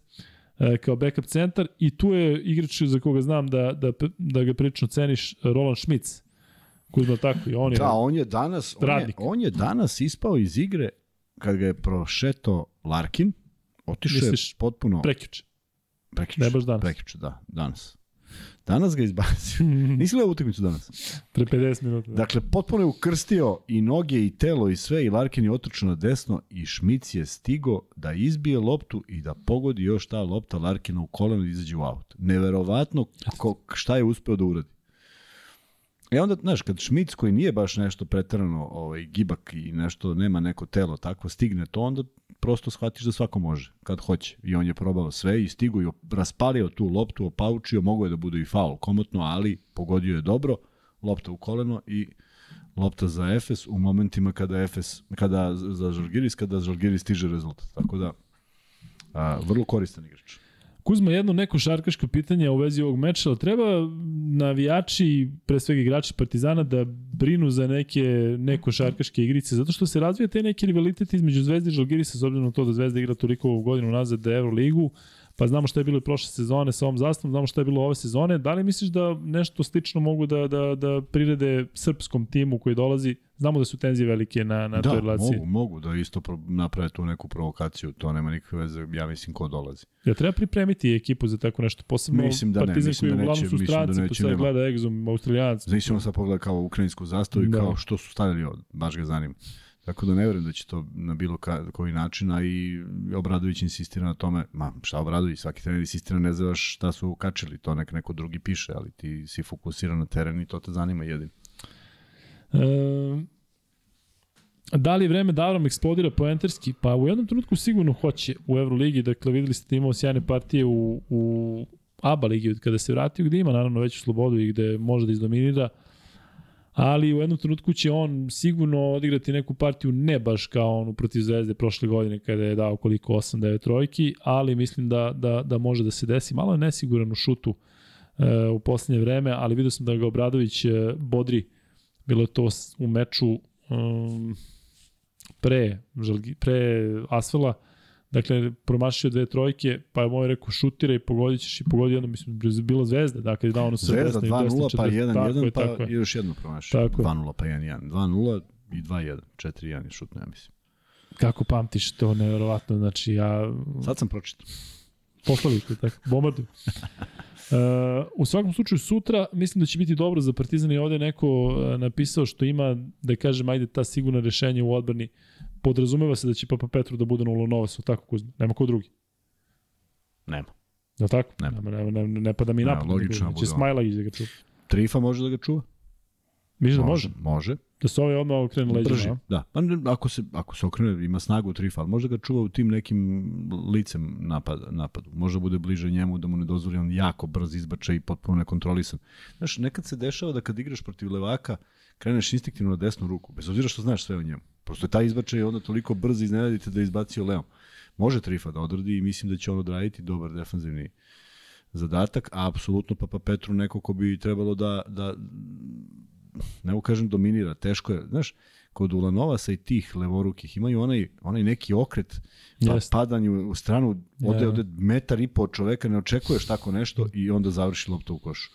uh, kao backup centar i tu je igrač za koga znam da, da, da ga prilično ceniš Roland Schmitz Kuzma tako i on je Da, on je danas, on je, Radnik. on je danas ispao iz igre kad ga je prošeto Larkin, otišao je potpuno prekjuče. prekjuče. ne baš danas. Prekjuče, da, danas. Danas ga izbacio. Nisi gledao utakmicu danas? Pre 50 minuta. Da. Dakle, potpuno je ukrstio i noge i telo i sve i Larkin je otrčao na desno i Šmic je stigo da izbije loptu i da pogodi još ta lopta Larkina u koleno i izađe u aut. Neverovatno ko, šta je uspeo da uradi. E onda, znaš, kad Šmic koji nije baš nešto pretrano ovaj, gibak i nešto, nema neko telo takvo, stigne to, onda prosto shvatiš da svako može, kad hoće. I on je probao sve i stigo i raspalio tu loptu, opaučio, mogo je da bude i faul komotno, ali pogodio je dobro, lopta u koleno i lopta za Efes u momentima kada Efes, kada za Žalgiris, kada Žalgiris stiže rezultat. Tako da, a, vrlo koristan igrač. Kuzma, jedno neko šarkaško pitanje u vezi ovog meča, treba navijači, pre svega igrači Partizana, da brinu za neke neko šarkaške igrice, zato što se razvija te neki rivalitet između Zvezde i Žalgirisa, s obzirom na to da Zvezda igra toliko godinu nazad da Euroligu, pa znamo šta je bilo i prošle sezone sa ovom zastavom, znamo šta je bilo ove sezone. Da li misliš da nešto slično mogu da, da, da prirede srpskom timu koji dolazi? Znamo da su tenzije velike na, na da, toj relaciji. mogu, mogu da isto naprave tu neku provokaciju, to nema nikakve veze, ja mislim ko dolazi. Ja treba pripremiti ekipu za tako nešto, posebno mislim da ne, Partizan mislim koji da uglavnom neće, su mislim da stranci, neće, pa sad nema. gleda Exum, Australijanac. Znači ćemo sad pogleda kao ukrajinsku zastavu i Da. kao što su stavili ovde, baš ga zanima. Tako da ne verujem da će to na bilo ka, koji način, a i Obradović insistira na tome, ma šta Obradović, svaki trener insistira, ne znaš šta su kačili, to nek neko drugi piše, ali ti si fokusiran na teren i to te zanima jedin. E, da li vreme da Avram eksplodira poenterski? Pa u jednom trenutku sigurno hoće u Euroligi, dakle videli ste da imao sjajne partije u, u ABA ligi kada se vratio, gde ima naravno veću slobodu i gde može da izdominira, ali u jednom trenutku će on sigurno odigrati neku partiju ne baš kao onu protiv Zvezde prošle godine kada je dao koliko 8-9 trojki, ali mislim da, da, da može da se desi. Malo je nesiguran u šutu e, u poslednje vreme, ali vidio sam da ga Obradović e, bodri bilo je to u meču um, pre, pre Asvela, dakle, promašio dve trojke, pa je moj rekao šutira i pogodit ćeš i pogodi jedno, mislim, bila zvezda, dakle, da ono se Zvezda 2-0, pa 1-1, tako je, pa tako je. još jedno promašio. Tako je. 2-0, pa 1-1. 2-0 i 2-1. 4-1 je šutno, ja mislim. Kako pamtiš to, nevjerovatno, znači ja Sad sam pročitao. poslali te tako, bombarduju. Uh, u svakom slučaju sutra mislim da će biti dobro za Partizan i ovde je neko uh, napisao što ima da kažem ajde ta sigurna rešenja u odbrani podrazumeva se da će Papa Petru da bude na Ulonovasu, tako Kuzma, nema ko drugi. Nema. Li tako? Nema. Ne, ne, ne, ne pada mi Ne, na pamet. logično da bude Će on. Smajlagić da ga čuva. Trifa može da ga čuva? Misliš da može? Može. Da se ovaj odmah okrene leđima, Drži, da. Pa ako se, ako se okrene, ima snagu trifa, ali može ga čuva u tim nekim licem napada, napadu. Može bude bliže njemu da mu ne dozvoli on jako brz izbačaj i potpuno nekontrolisan. Znaš, nekad se dešava da kad igraš protiv levaka, kreneš instinktivno na desnu ruku, bez obzira što znaš sve o njemu. Prosto je taj izbačaj onda toliko brz iznenadite da je izbacio levom. Može trifa da odradi i mislim da će on odraditi dobar defanzivni zadatak, a apsolutno Papa Petru neko ko bi trebalo da, da ne mogu kažem dominira, teško je. Znaš, kod Ulanovasa i tih levorukih imaju onaj, onaj neki okret, pa Jeste. padanje u stranu, ode, Ja. ode metar i po od čoveka, ne očekuješ tako nešto i onda završi lopta u košu.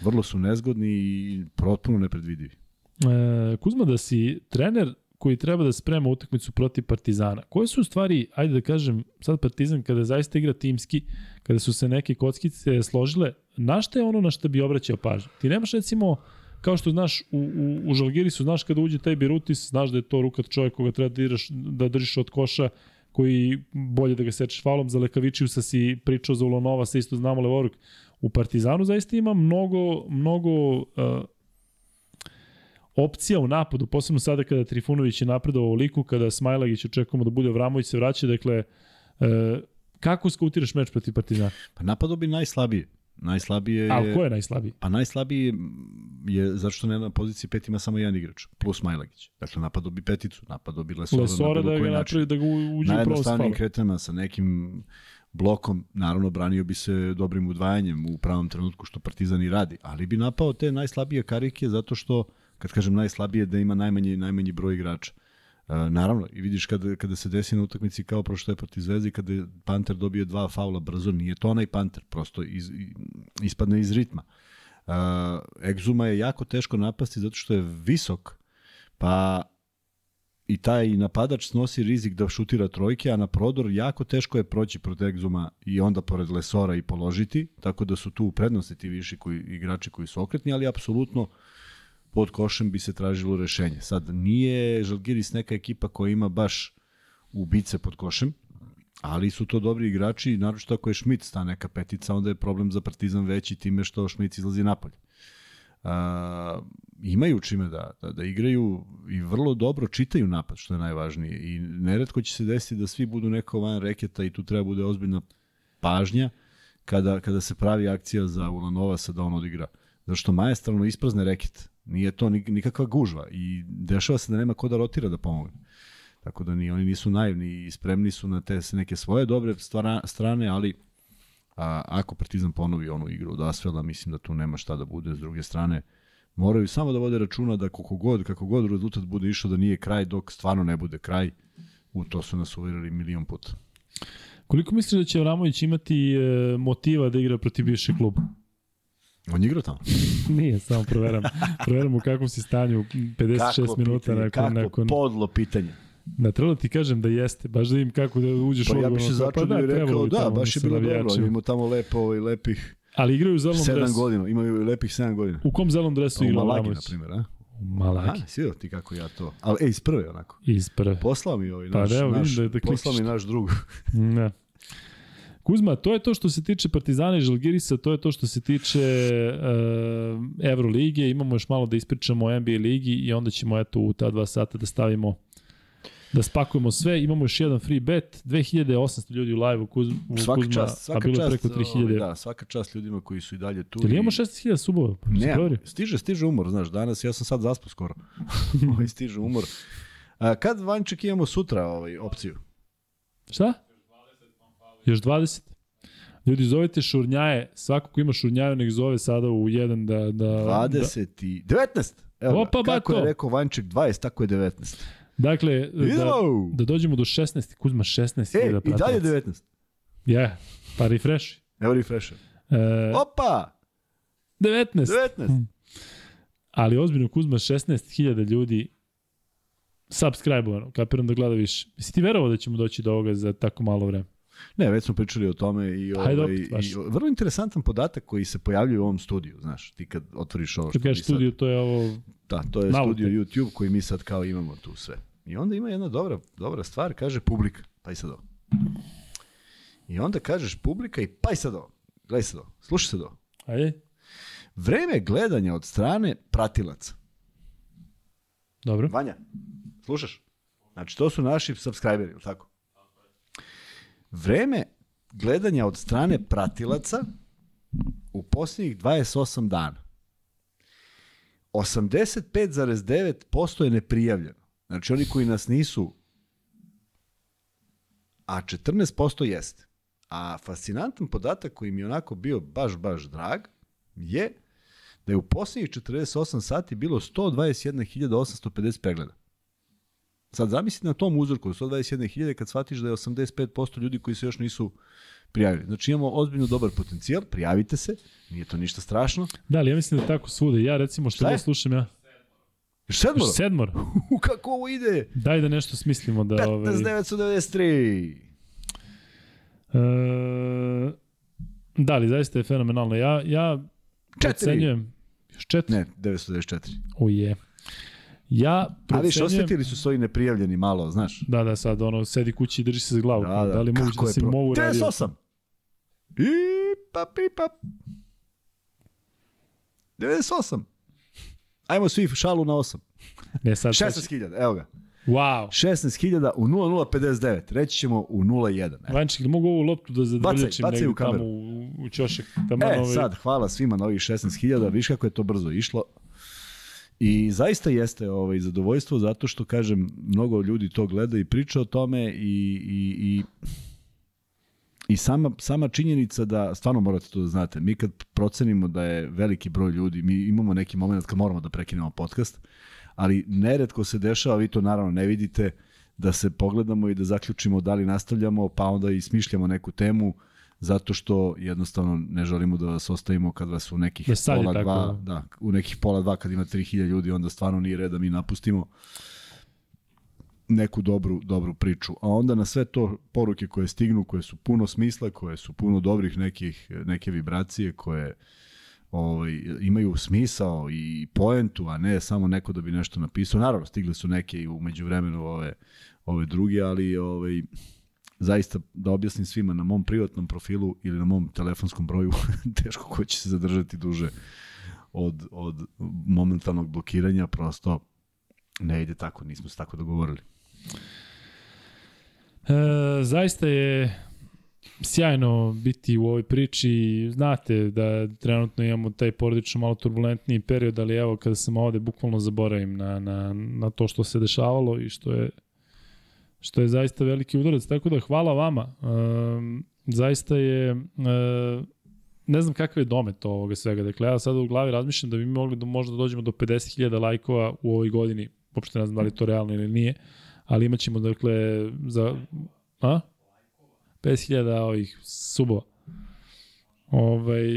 Vrlo su nezgodni i potpuno nepredvidivi. E, Kuzma, da si trener koji treba da sprema utakmicu protiv Partizana. Koje su stvari, ajde da kažem, sad Partizan kada zaista igra timski, kada su se neke kockice složile, na šta je ono na šta bi obraćao pažnju? Ti nemaš recimo, kao što znaš u, u, u Žalgirisu, znaš kada uđe taj Birutis, znaš da je to rukat čovjek koga treba da, iraš, da držiš od koša, koji bolje da ga sečeš falom, za Lekavičiusa si pričao za Ulonova, sa isto znamo Levoruk. U Partizanu zaista ima mnogo, mnogo uh, opcija u napadu, posebno sada kada Trifunović je napredovao liku, kada Smajlagić očekujemo da bude Vramović se vraća, dakle, e, kako skautiraš meč protiv Partizana? Pa napadao bi. Najslabije je... A ko je najslabiji? Pa najslabiji je zato što ne na poziciji pet ima samo jedan igrač, plus Majlagić. Dakle, napadao bi peticu, napadao bi Lesora, Lesora na da ga napravi, da ga uđe u pravo Najjednostavnijim spalo. kretanjima sa nekim blokom, naravno branio bi se dobrim udvajanjem u pravom trenutku što Partizan i radi, ali bi napao te najslabije karike zato što, kad kažem najslabije, da ima najmanji, najmanji broj igrača. Naravno, i vidiš kada, kada se desi na utakmici kao prošlo je protiv Zvezde, kada je Panter dobio dva faula brzo, nije to onaj Panter, prosto iz, ispadne iz ritma. Uh, Egzuma je jako teško napasti zato što je visok, pa i taj napadač snosi rizik da šutira trojke, a na prodor jako teško je proći protiv Egzuma i onda pored Lesora i položiti, tako da su tu u prednosti ti viši koji, igrači koji su okretni, ali apsolutno pod košem bi se tražilo rešenje. Sad, nije Žalgiris neka ekipa koja ima baš ubice pod košem, ali su to dobri igrači, naročito ako je Schmidt ta neka petica, onda je problem za Partizan veći time što Schmidt izlazi napolje. A, imaju čime da, da, da igraju i vrlo dobro čitaju napad, što je najvažnije. I neretko će se desiti da svi budu neko van reketa i tu treba bude ozbiljna pažnja kada, kada se pravi akcija za Ulanovasa da on odigra. Zato što majestralno isprazne reket. Nije to nikakva gužva i dešava se da nema ko da rotira da pomogne. Tako da ni oni nisu naivni i spremni su na te neke svoje dobre stvara, strane, ali a, ako Partizan ponovi onu igru od Asfelda, mislim da tu nema šta da bude. S druge strane, moraju samo da vode računa da kako god, kako god rezultat bude išao da nije kraj dok stvarno ne bude kraj. U to su nas uvjerili milion puta. Koliko misliš da će Vramović imati e, motiva da igra protiv bivšeg kluba? On igra tamo? Nije, samo proveram. proveram u kakvom si stanju 56 kako minuta pitanje, nakon... Kako nakon... podlo pitanje. Da, trebalo ti kažem da jeste, baš da im kako da uđeš pa u ja bih se začudio pa da, i rekao, da, baš je bilo dobro, imamo tamo lepo i ovaj, lepih Ali igraju u zelenom dresu. 7 godina, imaju lepih 7 godina. U kom zelenom dresu igrao Malaki, na primjer, a? Malaki. A, svidio ti kako ja to. Ali, ej, iz prve onako. Iz prve. Poslao mi ovaj Pa naš, evo, naš, vidim da- da poslao mi naš drug. Ne. Kuzma, to je to što se tiče Partizana i Žalgirisa, to je to što se tiče uh, Evrolige, imamo još malo da ispričamo o NBA ligi i onda ćemo eto u ta dva sata da stavimo da spakujemo sve. Imamo još jedan free bet, 2800 ljudi u live u, Kuz, u Svaka Kuzma, čast, a svaka bilo je čast. preko 3000. ovaj, Da, svaka čast ljudima koji su i dalje tu. Jel i- imamo 16.000 subova? Pa, Ne, Ne. stiže, stiže umor, znaš, danas ja sam sad zaspao skoro. ovaj, stiže umor. A, kad Vanček imamo sutra ovaj, opciju? Šta? Još 20. Ljudi, zovite šurnjaje, svako ko ima šurnjaju nek zove sada u jedan da... da 20 i... 19! Evo Opa, kako bato. je rekao Vanček 20, tako je 19. Dakle, da, da dođemo do 16. Kuzma 16. E, i dalje 19. Je, pa refresh. Evo refresher. E, Opa! 19. 19! Ali ozbiljno Kuzma 16.000 ljudi subscribe-ovano, kapiram da gleda više. Jesi ti verovao da ćemo doći do ovoga za tako malo vreme? Ne, već smo pričali o tome i, Hajde ovaj, opet, baš. i vrlo interesantan podatak koji se pojavljuje u ovom studiju, znaš, ti kad otvoriš ovo što Kad mi sad- studio, to je ovo... Da, to je Nalog. studio YouTube koji mi sad kao imamo tu sve. I onda ima jedna dobra, dobra stvar, kaže publika, pa i sad ovo. I onda kažeš publika i pa i sad ovo. Gledaj sad ovo, slušaj sad ovo. Ajde, Vreme gledanja od strane pratilaca. dobro. Vanja, slušaš? Znači, to su naši subscriberi, ili tako? Vreme gledanja od strane pratilaca u posljednjih 28 dana. 85,9% je neprijavljeno. Znači, oni koji nas nisu, a 14% jeste. A fascinantan podatak koji mi onako bio baš, baš drag, je da je u posljednjih 48 sati bilo 121.850 pregleda. Sad zamisli na tom uzorku od 121.000 kad shvatiš da je 85% ljudi koji se još nisu prijavili. Znači imamo ozbiljno dobar potencijal, prijavite se, nije to ništa strašno. Da, ali ja mislim da tako svuda. Ja recimo što god slušam ja. Sedmor. U, kako ovo ide? Daj da nešto smislimo da... Ovaj, 15.993. e, da, ali zaista je fenomenalno. Ja, ja Četiri. procenjujem... Još četiri? Ne, 994. O je. Ja A viš, procenjujem... osetili su svoji neprijavljeni malo, znaš. Da, da, sad ono, sedi kući i drži se za glavu. Da, Da, da, da li moguće kako da si pro- mogu radio? 98. I pa pipa. 98. Ajmo svi šalu na 8. Ne, sad, sad, 16.000, evo ga. wow. 16.000 u 0059. Reći ćemo u 01. E, Vanček, mogu ovu loptu da zadrljačim bacaj negdje tamo u, u ćošak? Tamo e sad, hvala svima na ovih 16.000. Viš kako je to brzo išlo. I zaista jeste ovaj, zadovoljstvo zato što, kažem, mnogo ljudi to gleda i priča o tome i, i, i I sama, sama činjenica da, stvarno morate to da znate, mi kad procenimo da je veliki broj ljudi, mi imamo neki moment kad moramo da prekinemo podcast, ali neretko se dešava, vi to naravno ne vidite, da se pogledamo i da zaključimo da li nastavljamo, pa onda i smišljamo neku temu, zato što jednostavno ne želimo da vas ostavimo kad vas u nekih Da pola tako. dva, da, u nekih pola dva kad ima 3000 ljudi, onda stvarno nije red da mi napustimo. neku dobru, dobru priču. A onda na sve to poruke koje stignu, koje su puno smisla, koje su puno dobrih nekih, neke vibracije, koje ovaj, imaju smisao i poentu, a ne samo neko da bi nešto napisao. Naravno, stigle su neke i umeđu vremenu ove, ove druge, ali ovaj, zaista da objasnim svima na mom privatnom profilu ili na mom telefonskom broju, teško ko će se zadržati duže od, od momentalnog blokiranja, prosto ne ide tako, nismo se tako dogovorili. E, zaista je sjajno biti u ovoj priči. Znate da trenutno imamo taj porodično malo turbulentniji period, ali evo kada sam ovde bukvalno zaboravim na, na, na to što se dešavalo i što je što je zaista veliki udarac. Tako da hvala vama. E, zaista je e, ne znam kakav je domet ovoga svega. Dakle, ja sad u glavi razmišljam da bi mi mogli da možda dođemo do 50.000 lajkova u ovoj godini. Uopšte ne znam da li to realno ili nije. Ali imaćemo, dakle, za... A? 50.000 ovih subova. Ovaj,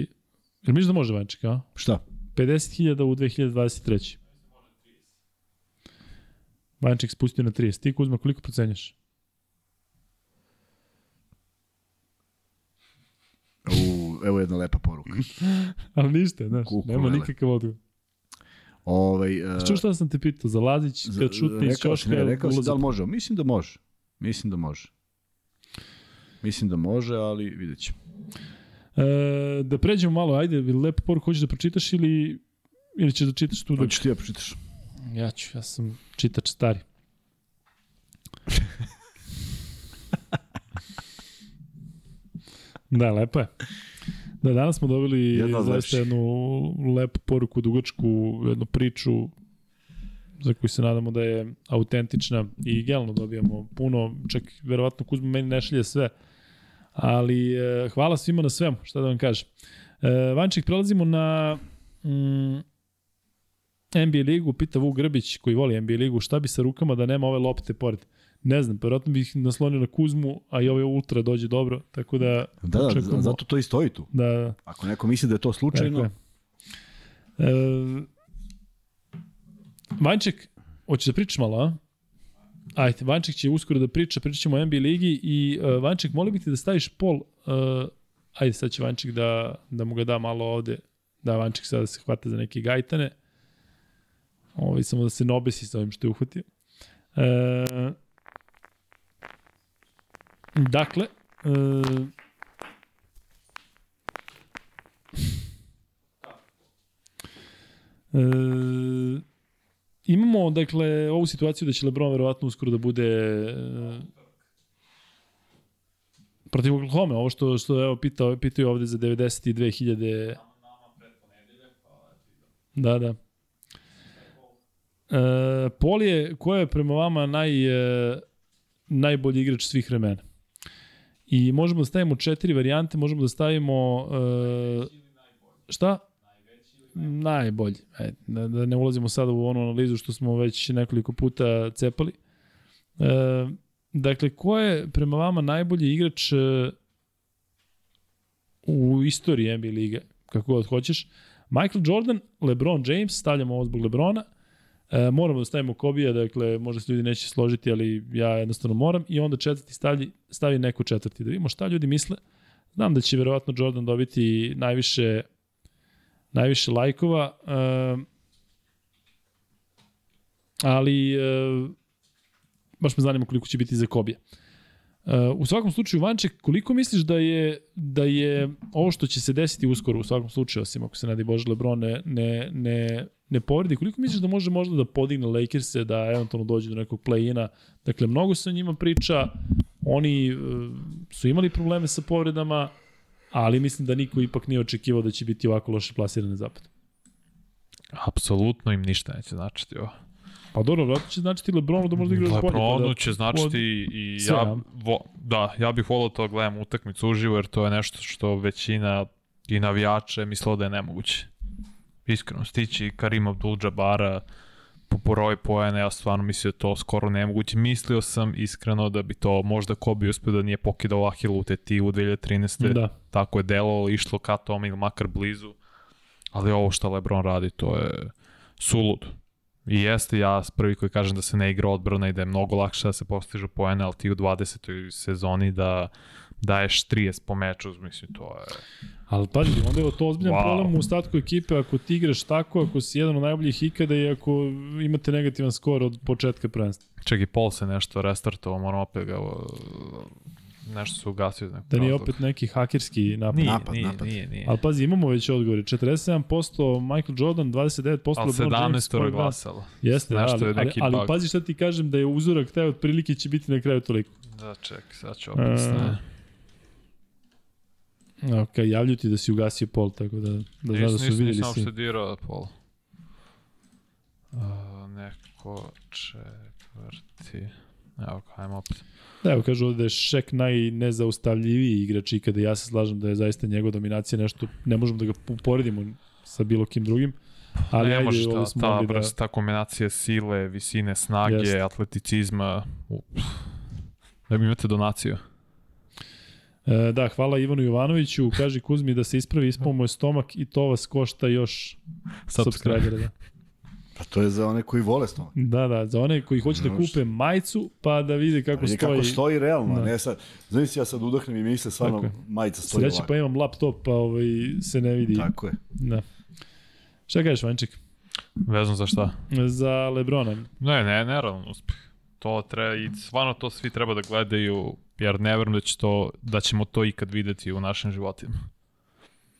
jer misliš da može Vanček, a? Šta? 50.000 u 2023. Vanček spustio na 30. Ti Kuzma, koliko procenjaš? U, evo jedna lepa poruka. Ali ništa, znaš, Kuku nema lele. nikakav odgovor. Ovaj, uh, Čuo šta sam te pitao, za Lazić, kad šutne iz ne, rekao si da li može. Mislim da može. Mislim da može. Mislim da može, ali vidjet ćemo. E, da pređemo malo, ajde, lepo poruku hoćeš da pročitaš ili, ili ćeš da čitaš tu? Hoćeš ti ja pročitaš? Ja ću, ja sam čitač stari. da, lepo je. Da, danas smo dobili Jedna zaista jednu lepu poruku, dugačku, jednu priču za koju se nadamo da je autentična i generalno dobijamo puno, čak verovatno Kuzma meni ne šalje sve, ali e, hvala svima na svemu, šta da vam kažem. E, Vanček, prelazimo na mm, NBA ligu, pita Vuk Grbić koji voli NBA ligu, šta bi sa rukama da nema ove lopte pored? Ne znam, vjerojatno bih naslonio na Kuzmu, a i ovaj ultra dođe dobro, tako da... Da, da, očekujemo- zato to i stoji tu. Da, Ako neko misli da je to slučajno, tako je. E, Vanček, hoćeš da pričaš malo, a? Ajde, Vanček će uskoro da priča, pričat ćemo o NBA ligi i uh, Vanček, molim bih te da staviš pol, uh, ajde sad će Vanček da, da mu ga da malo ovde, da Vanček sada se hvata za neke gajtane, Ovo, samo da se ne obesi sa ovim što je uhvatio. E, dakle, e, E, imamo, dakle, ovu situaciju da će LeBron verovatno uskoro da bude e, protiv Oklahoma, ovo što, što evo, pitao, pitaju ovde za 92.000 Da, da. E, Pol ko je prema vama naj, e, najbolji igrač svih vremena? I možemo da stavimo četiri varijante, možemo da stavimo... E, šta? Najbolji. E, da, da ne ulazimo sada u onu analizu što smo već nekoliko puta cepali. E, dakle, ko je prema vama najbolji igrač e, u istoriji NBA lige, kako god hoćeš? Michael Jordan, LeBron James, stavljamo ovo zbog LeBrona, e, moramo da stavimo Kobija, dakle, možda se ljudi neće složiti, ali ja jednostavno moram, i onda četvrti stavi, stavi neko četvrti, da vidimo šta ljudi misle. Znam da će verovatno Jordan dobiti najviše najviše lajkova, e, ali e, baš me zanima koliko će biti za Kobija. Uh, u svakom slučaju, Vanček, koliko misliš da je, da je ovo što će se desiti uskoro, u svakom slučaju, osim ako se nadi Bože Lebron ne, ne, ne, ne povredi, koliko misliš da može možda da podigne Lakers-e, da eventualno dođe do nekog play-ina? Dakle, mnogo se o njima priča, oni uh, su imali probleme sa povredama, ali mislim da niko ipak nije očekivao da će biti ovako loše plasiran na zapad. Apsolutno im ništa neće značiti ovo. Pa dobro, vratno će značiti Lebronu da možda igraš bolje. pa Lebronu da, će značiti i ja, vo, da, ja bih volao to da gledam utakmicu uživo, jer to je nešto što većina i navijača je mislila da je nemoguće. Iskreno, stići Karim Abdul-Jabara po poroj pojene, ja stvarno mislio da to skoro nemoguće. Mislio sam iskreno da bi to možda Kobe uspio da nije pokidao Ahilu u teti u 2013. Da. Tako je delovalo, išlo ka tome ili makar blizu. Ali ovo što Lebron radi, to je suludo. I jeste ja prvi koji kažem da se ne igra odbrana i da je mnogo lakše da se postižu poene, ali ti u 20. sezoni da daješ 30 po meču, mislim, to je... Ali pazi, onda je to ozbiljan Wow. problem u ostatku ekipe ako ti igraš tako, ako si jedan od najboljih ikada i ako imate negativan skor od početka prvenstva. Čak i Pol se nešto restartovao, moram opet ga... uh, Nešto se ugasio. Da nije opet neki hakerski napad. Nije, Napad, nije, napad. nije, nije. Ali pazi, imamo već odgovore. 47% Michael Jordan, 29% Ali LeBron James. 17 pored vas. glasalo. Jeste, da, je ali, ali, neki ali bug. pazi šta ti kažem da je uzorak taj otprilike će biti na kraju toliko. Da, ček, sad ću opet stane. Ok, javlju ti da si ugasio pol, tako da, da znaš da Nisam, su nisam, vidjeli nisam svi. uopšte dirao Pola. Uh, neko četvrti. Evo ajmo opet. Da, evo kažu ovde da je Šek najnezaustavljiviji igrač ikada. Ja se slažem da je zaista njegova dominacija nešto, ne možemo da ga uporedimo sa bilo kim drugim. Ali ne ajde, može ovo ta, smo ta, da... ta kombinacija sile, visine, snage, Jest. atleticizma. Up. Da mi imate donaciju. E, da, hvala Ivanu Jovanoviću. Kaži Kuzmi da se ispravi, ispao mu je stomak i to vas košta još subscribera. Da. Pa to je za one koji vole stomak. da, da, za one koji hoće da kupe majicu, pa da vide kako stoji. kako stoji realno, Da. ne sad. Znaš ja sad udahnem i misle stvarno Tako majica stoji ovako. pa imam laptop, pa ovaj, se ne vidi. Tako je. Da. Šta kažeš, Vanček? Vezano za šta? Za Lebrona. Ne, ne, nerealan uspeh. To treba, i stvarno to svi treba da gledaju, jer ne verujem da, će to, da ćemo to ikad videti u našim životima.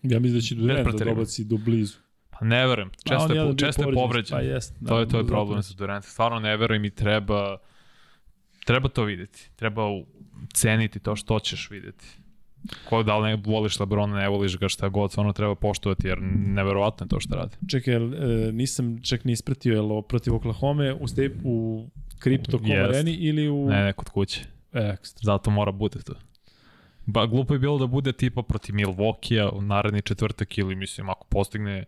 Ja mislim da će Durant da dobaci do blizu. Pa ne verujem, često, je, po- često je povređen. Pa jest. to je, to je zato problem sa Durant. Stvarno ne verujem i treba, treba to videti. Treba ceniti to što ćeš videti. Ko da li ne voliš Lebrona, ne voliš ga šta god, stvarno treba poštovati jer neverovatno je to što radi. Čekaj, jel, e, nisam čak ni ispratio, jel protiv Oklahoma u, step, u Crypto.com Jest. areni ili u... Ne, ne kod kuće. Ekstra. Zato mora bude to. Ba, glupo je bilo da bude tipa protiv Milwaukee-a u naredni četvrtak ili mislim ako postigne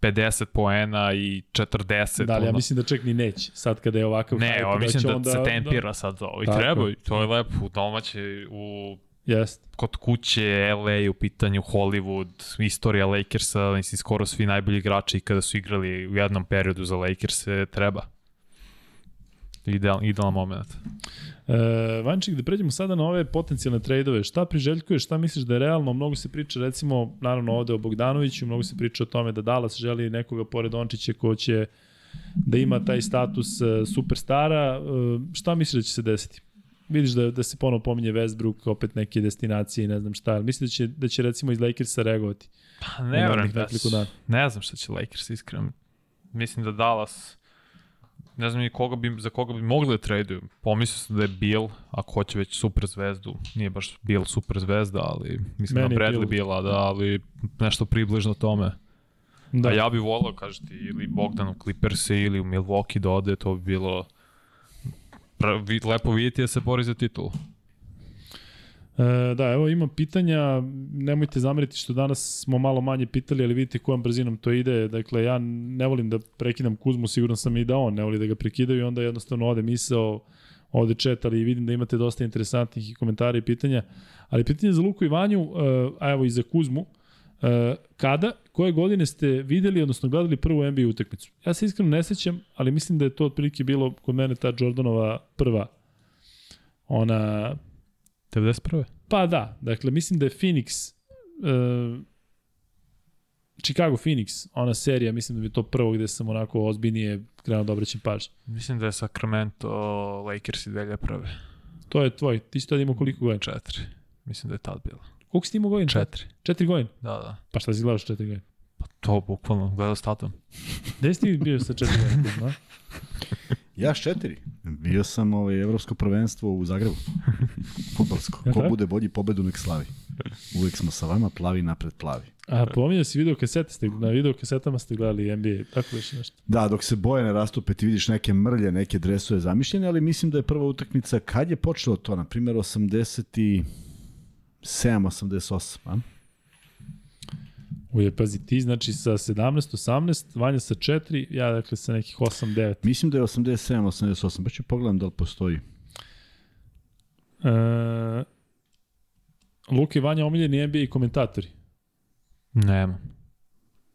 50 poena i 40. Da, ali ja mislim da čak ni neće. Sad kada je ovakav Ne, hype, ovo mislim će da, onda, se tempira sad to. I Tako treba, to je lepo. U domaće, u Jest. kod kuće, LA u pitanju, Hollywood, istorija Lakersa, mislim, skoro svi najbolji igrači kada su igrali u jednom periodu za Lakers treba. Ideal, idealan moment. E, Vanček, da pređemo sada na ove potencijalne trejdove. Šta priželjkuješ, šta misliš da je realno? Mnogo se priča, recimo, naravno ovde o Bogdanoviću, mnogo se priča o tome da Dallas želi nekoga pored Dončića ko će da ima taj status e, superstara. E, šta misliš da će se desiti? Vidiš da, da se ponovo pominje Westbrook, opet neke destinacije i ne znam šta. Misliš da će, da će recimo iz Lakersa reagovati? Pa ne verujem da dana. Ne znam šta će Lakers iskreno. Mislim da Dallas ne znam ni koga bi, za koga bi mogli da traduju. Pomislio sam da je Bill, ako hoće već super zvezdu. Nije baš Bill super zvezda, ali mislim Meni da Bradley Bill. Bila, da, ali nešto približno tome. Da. Da. A ja bih volao, kažete, ili Bogdan u Clippers ili u Milwaukee da ode, to bi bilo pra- vi- lepo vidjeti da se bori za titulu. E, da, evo ima pitanja, nemojte zameriti što danas smo malo manje pitali, ali vidite kojom brzinom to ide. Dakle, ja ne volim da prekidam Kuzmu, siguran sam i da on ne voli da ga prekidaju i onda jednostavno ode misao, ode chat, ali vidim da imate dosta interesantnih komentara i pitanja. Ali pitanje za Luku i Vanju, e, a evo i za Kuzmu, e, kada, koje godine ste videli, odnosno gledali prvu NBA utakmicu? Ja se iskreno ne sećam, ali mislim da je to otprilike bilo kod mene ta Jordanova prva ona 91. Pa da, dakle mislim da je Phoenix uh, Chicago Phoenix, ona serija, mislim da bi to prvo gde sam onako ozbiljnije krenuo da obraćam pažnju. Mislim da je Sacramento Lakers i 2001. To je tvoj, ti si tada imao koliko godina? Četiri. Mislim da je tad bilo. Koliko si ti imao godina? Četiri. Četiri godina? Da, da. Pa šta si gledaš četiri godina? To bukvalno, gledao s tatom. Gde si ti bio sa četiri godina? Ja s četiri. Bio sam ovaj, evropsko prvenstvo u Zagrebu. Futbolsko. Ko bude bolji pobedu nek slavi. Uvijek smo sa vama, plavi napred plavi. A pominjao si video kasete, ste, na video kasetama ste gledali NBA, tako više nešto. Da, dok se boje ne rastupe, ti vidiš neke mrlje, neke dresove zamišljene, ali mislim da je prva utakmica, kad je počelo to, na primjer 87, 88, a? Uje, pazi, ti znači sa 17, 18, Vanja sa 4, ja dakle sa nekih 8, 9. Mislim da je 87, 88, pa ću pogledam da li postoji. E, Luka i Vanja omiljeni NBA komentatori. Nema.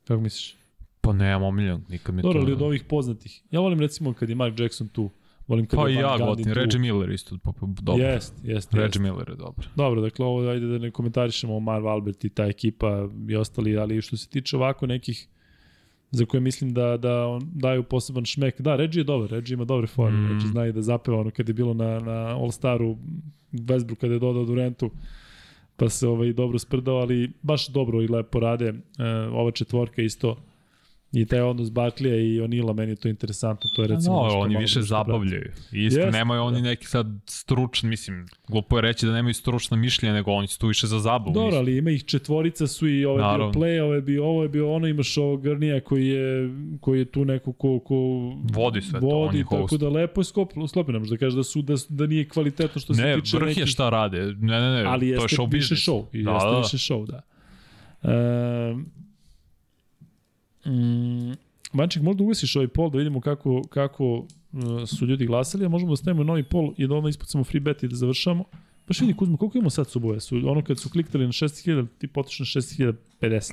Kako misliš? Pa nemam omiljen, nikad mi to... Dobro, ali od ovih poznatih. Ja volim recimo kad je Mark Jackson tu. Volim kad Pa i ja tu. Reggie Miller isto, dobro. Jest, jest, jest. Reggie Miller je dobar. Dobro, dakle ovo ajde da ne komentarišemo Marv Albert i ta ekipa i ostali, ali što se tiče ovako nekih za koje mislim da, da on daju poseban šmek. Da, Reggie je dobar, Reggie ima dobre forme. Mm. Reggie zna i da zapeva ono kad je bilo na, na All-Staru, Westbrook kada je dodao Durantu, pa se ovaj dobro sprdao, ali baš dobro i lepo rade. E, ova četvorka isto i taj odnos Barklija i Onila, meni je to interesantno, to je recimo... no, oni više brate. zabavljaju. Isto, Jeste, nemaju oni da. neki sad stručni, mislim, glupo je reći da nemaju stručna mišljenja, nego oni su tu više za zabavu. Dobro, ali ima ih četvorica su i ovo je bio Naravno. play, ovo je bio ovo je bio ono, imaš ovog Grnija koji je, koji je tu neko ko, ko Vodi sve to, on vodi, tako da lepo je skopilo, sklopio, nemaš da kažeš da, su, da, da nije kvalitetno što se Ne, tiče vrh je nekih, šta rade. Ne, ne, ne, ali to je jeste show više business. show, i Da, jeste da, da. više show, da. E, mm, Vanček, možda ugasiš ovaj pol da vidimo kako, kako uh, su ljudi glasali, a možemo da stavimo novi pol i da onda ispucamo free bet i da završamo. Baš vidi Kuzma, koliko imamo sad subove? Su, ono kad su kliktali na 6000, ti potiš na 6050.